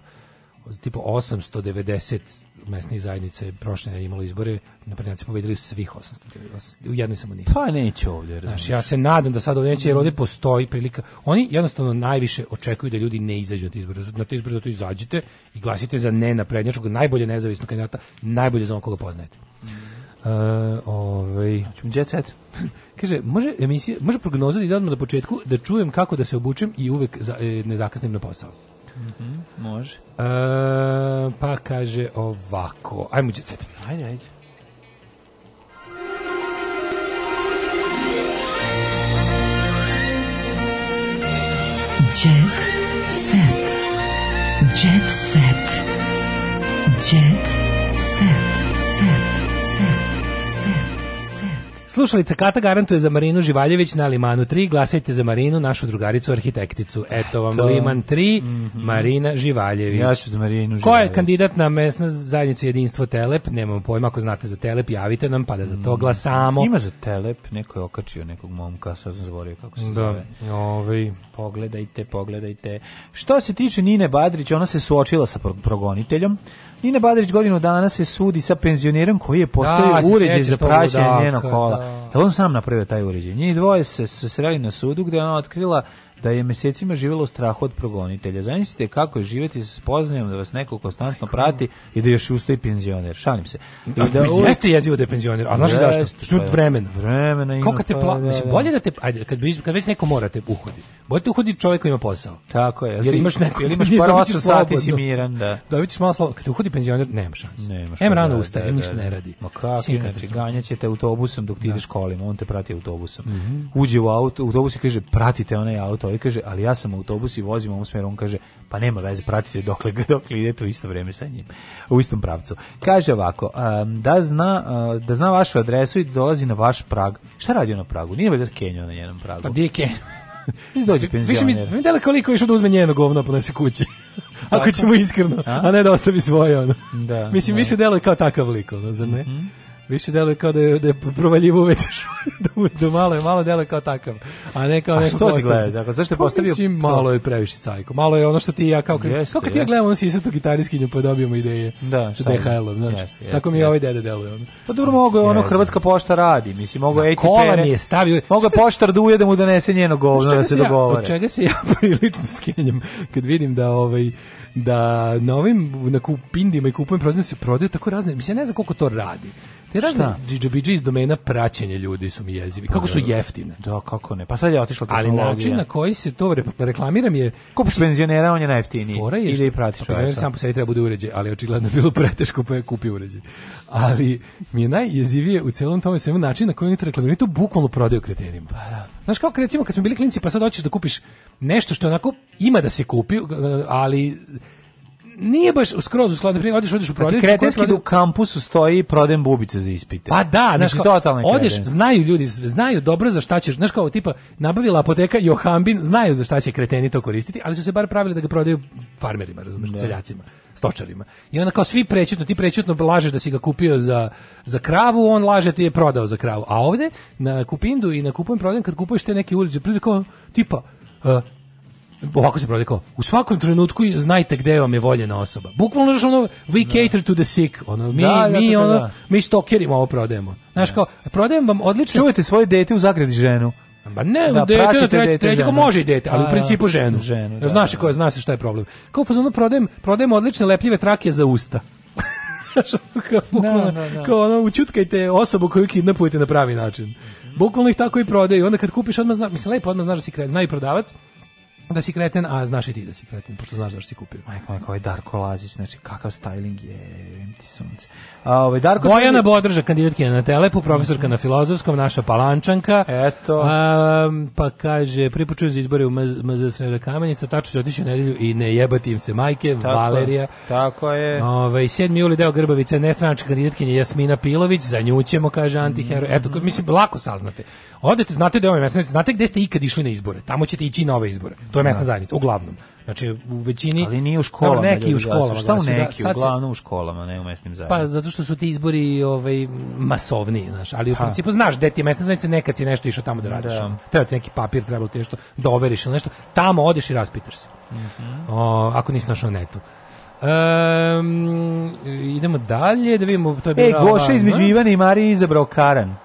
tipo 890 mesnih zajednica je prošle je imalo izbore, na su pobedili svih 800 ljudi. u jednoj samo nisu. Pa neće ovdje. Znaš, ja se nadam da sad ovdje neće, jer ovdje postoji prilika. Oni jednostavno najviše očekuju da ljudi ne izađu na te izbore. Na te izbore zato izađite i glasite za ne na naprednjačkog, najbolje nezavisnog kandidata, najbolje za onog koga poznajete. Uh, ovaj jet set. Kaže, može emisija, može prognoza da na početku da čujem kako da se obučem i uvek za, e, ne zakasnim na posao. Može. E, pa kaže ovako. Ajmo djecet. Ajde, ajde. Jet set. Jet set. Jet set. Slušalica Kata garantuje za Marinu Živaljević na Limanu 3. Glasajte za Marinu, našu drugaricu arhitekticu. Eto vam to... Liman 3, mm -hmm. Marina Živaljević. Ja ću za Marinu Živaljević. Ko je kandidat na mesna zajednica jedinstvo Telep? Nemam pojma, ako znate za Telep, javite nam, pa da za to mm. glasamo. Ima za Telep, neko je okačio nekog momka, sad sam zavorio kako se da, zove. Da, Pogledajte, pogledajte. Što se tiče Nine Badrić, ona se suočila sa progoniteljom. Nina Badrić godinu dana se sudi sa penzionerom koji je postavio da, uređaj za praćenje njenog kola. Da. Jel on sam napravio taj uređaj? Njih dvoje se sreli na sudu gde ona otkrila da je mesecima živelo u strahu od progonitelja. Zamislite kako je živjeti sa spoznajom da vas neko konstantno prati i da još ustoji penzioner. Šalim se. I da u... jeste jezivo da je penzioner, a znaš zašto? Što je pa vremena. Vremena ima. Kako te pa pla... Da, mislim, da. bolje da te ajde, kad bi kad već neko morate uhodi. Bolje te uhodi čovjek koji ima posao. Tako je. Jer imaš neko, jer imaš par 8 sati si miran, da. Da vidiš malo slabo. Kad uhodi penzioner, nema šanse. Nemaš. Em da rano ustaje, em ništa ne radi. Ma kako, znači ganjaće te autobusom dok ti ideš kolima, on te prati autobusom. Mhm. Uđe u auto, autobus i kaže pratite onaj auto, ovaj kaže, ali ja sam u autobus i vozim u ovom smeru, on kaže, pa nema veze, pratite dokle, dokle idete u isto vreme sa njim, u istom pravcu. Kaže ovako, um, da, zna, uh, da zna vašu adresu i da dolazi na vaš prag. Šta radi on na pragu? Nije da Kenjo na njenom pragu. Pa gdje je Kenjo? Da više mi, mi dela koliko je išao da uzme njeno govno ponese pa kući. Ako ćemo iskreno, a? a ne da ostavi svoje ono. Da, Mislim, da. više delo kao takav lik, ono, zar ne? Mm -hmm. Više deluje kao da je, da je provaljivo uveć da, da, malo je, malo deluje kao takav. A ne kao neko što ti gleda? Dakle, zašto je pa postavio? Mislim, malo je previše sajko. Malo je ono što ti ja, kao, kad, jeste, kao kad jeste. ja gledam ono sisatu gitariskinju pa dobijemo ideje da, sa DHL-om. Znači. Tako mi je ovaj dede deluje. Ono. Pa dobro, mogu je ono Hrvatska pošta radi. Mislim, mogo da, je Kola mi je stavio. Mogu je poštar duje da, da mu donese njeno govno da se ja, Od čega se ja prilično skenjam kad vidim da ovaj da na ovim na kupindima i kupujem prodajem se prodaju tako razne mislim ja ne znam koliko to radi Te razne džidžabidži iz domena praćenja ljudi su mi jezivi. Kako su da, da, da. jeftine. Da, kako ne. Pa sad je otišla Ali način na koji se to reklamiram je... Kupiš penzionera, on je najjeftiniji. Fora je, ili pratiš pa penzioner sam po sebi treba bude uređaj, ali očigledno je bilo preteško pa je kupi uređaj. Ali mi je najjezivije u celom tome svemu način na koji oni to reklamiraju. to bukvalno prodaju kretenima. Pa, da. Znaš kako recimo kad smo bili klinici pa sad hoćeš da kupiš nešto što onako ima da se kupi, ali nije baš skroz u skladu, primjer, odeš, odeš u znači, prodavnicu. Kretenski prodavnicu... da u kampusu stoji i prodajem bubice za ispite. Pa da, znači, totalno odeš, znaju ljudi, znaju dobro za šta ćeš, znaš kao tipa, nabavila apoteka Johambin, znaju za šta će kreteni to koristiti, ali su se bar pravili da ga prodaju farmerima, razumiješ, da. seljacima stočarima. I onda kao svi prećutno, ti prećutno lažeš da si ga kupio za, za kravu, on laže ti je prodao za kravu. A ovde na kupindu i na kupujem prodajem kad kupuješ te neke ulice, kao tipa uh, ovako se prodekao, u svakom trenutku znajte gde vam je voljena osoba. Bukvalno što ono, we da. cater to the sick, ono, mi, da, mi, da, ono, da. mi stokerima ovo prodajemo. Znaš, da. kao, prodajem vam odlično... Čuvajte svoje dete u zagradi ženu. Ba ne, da, dete, da treći, treći, može i dete, ali A, u principu ženu. ženu da, znaš, da, ko, da. znaš šta je problem. Kao fazonu prodajem, prodajem odlične lepljive trake za usta. kao, bukvalno, no, no, no. kao ono, učutkajte osobu koju kidnapujete na pravi način. Bukvalno ih tako i prodaju. Onda kad kupiš odmah, zna, mislim, lepo odmah znaš da si kraj, zna i prodavac, da si kreten, a znaš i ti da si kreten, pošto znaš da si kupio. Majko, majko, ovaj Darko Lazić, znači kakav styling je, ti sunce. A, ovaj Darko Bojana je... Bodrža, kandidatkinja na Telepu, profesorka na Filozofskom, naša Palančanka. Eto. A, pa kaže, pripočuju za izbore u MZ Sreda Kamenica, tačno će otići u nedelju i ne jebati im se majke, tako, Valerija. Tako je. Ove, ovaj, 7. juli deo Grbavice, nestranačka kandidatkinja Jasmina Pilović, za nju ćemo, kaže antihero. Eto, mislim, lako saznate. Odete, znate da je ovaj mesec, znate gde ste ikad išli na izbore, tamo ćete ići na ove izbore. To je mesna da. zajednica, uglavnom. Znači u većini Ali nije u školama. Neki u školama, šta u znači, da, neki, da, uglavnom u školama, ne u mesnim pa, zajednicama. Pa zato što su ti izbori ovaj masovni, znaš, ali u ha. principu znaš da ti mesna zajednica nekad si nešto išao tamo da radiš. Da. Treba ti neki papir, treba ti nešto da overiš ili nešto. Tamo odeš i raspitaš se. Mm -hmm. o, ako nisi našao netu. Um, idemo dalje da vidimo to je E Goša između Ivana i Marije izabrao Karan.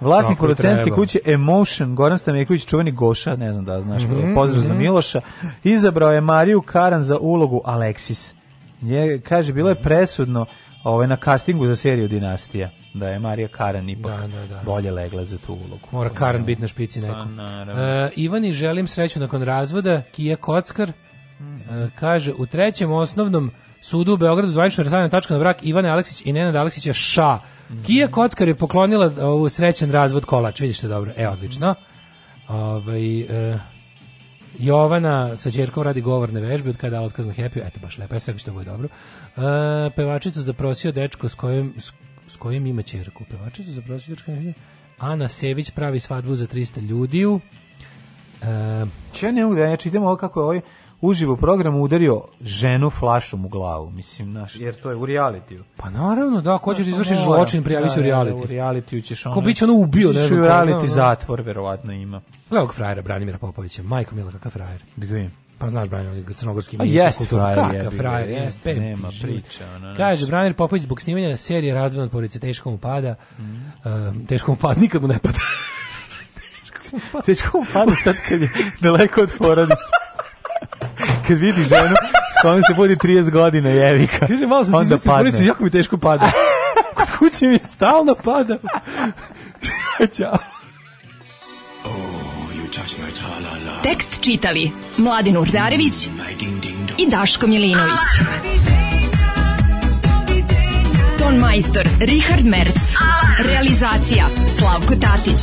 Vlasnik producentske kuće Emotion, Goran Stamejković, čuveni Goša, ne znam da znaš, mm -hmm. pozdrav za mhm. Miloša, izabrao je Mariju Karan za ulogu Alexis. Nje, kaže, bilo je mhm. presudno ovaj, na castingu za seriju Dinastija da je Marija Karan ipak da, da, da. bolje legla za tu ulogu. Mora Karan da. biti na špici pa, nekom. E, Ivani želim sreću nakon razvoda, Kija Kockar, mm -hmm. e, kaže, u trećem osnovnom sudu u Beogradu zvanično rastavljena tačka na brak Ivana Aleksić i Nenada Aleksića ša Mm -hmm. Kija Kockar je poklonila e, ovu srećan razvod kolač, vidiš te dobro, e, odlično. Ovaj, e, Jovana sa čerkom radi govorne vežbe od kada je otkaz Happy, eto baš lepo, ja e, sve što bude dobro. E, pevačica zaprosio dečko s kojim, s, s kojim ima čerku. Pevačica zaprosio dečko Ana Sević pravi svadbu za 300 ljudiju. E, Če ne mogu da ja čitam ovo kako je ovo ovaj uživo programu udario ženu flašom u glavu, mislim, naš. Jer to je u realitiju. Pa naravno, da, ko ćeš da izvršiš zločin, prijavi da, se u da, realitiju. U realitiju ćeš ono. Ko bi biće ono ubio, ne znam. U reality zatvor verovatno ima. Gledaj frajera Branimira Popovića, majko mila kakav frajer. Da ga pa znaš Branimir Crnogorski ministar. A jest frajer, kakav frajer, jest, pe, nema priča. Ona, Kaže, Branimir Popović zbog snimanja serije razvojan od porice teškom pada, mm. um, teškom pad nikad mu ne pada. teškom pada sad kad je daleko od porodice. Kad vidi ženu, s kojom se budi 30 godina jevika. Kaže, malo sam onda se izmislio, jako mi teško pada. Kod kuće mi je stalno pada. Ćao. Oh, Tekst čitali Mladin Urdarević i Daško Milinović. Ton majstor Richard Merc. Realizacija Slavko Tatić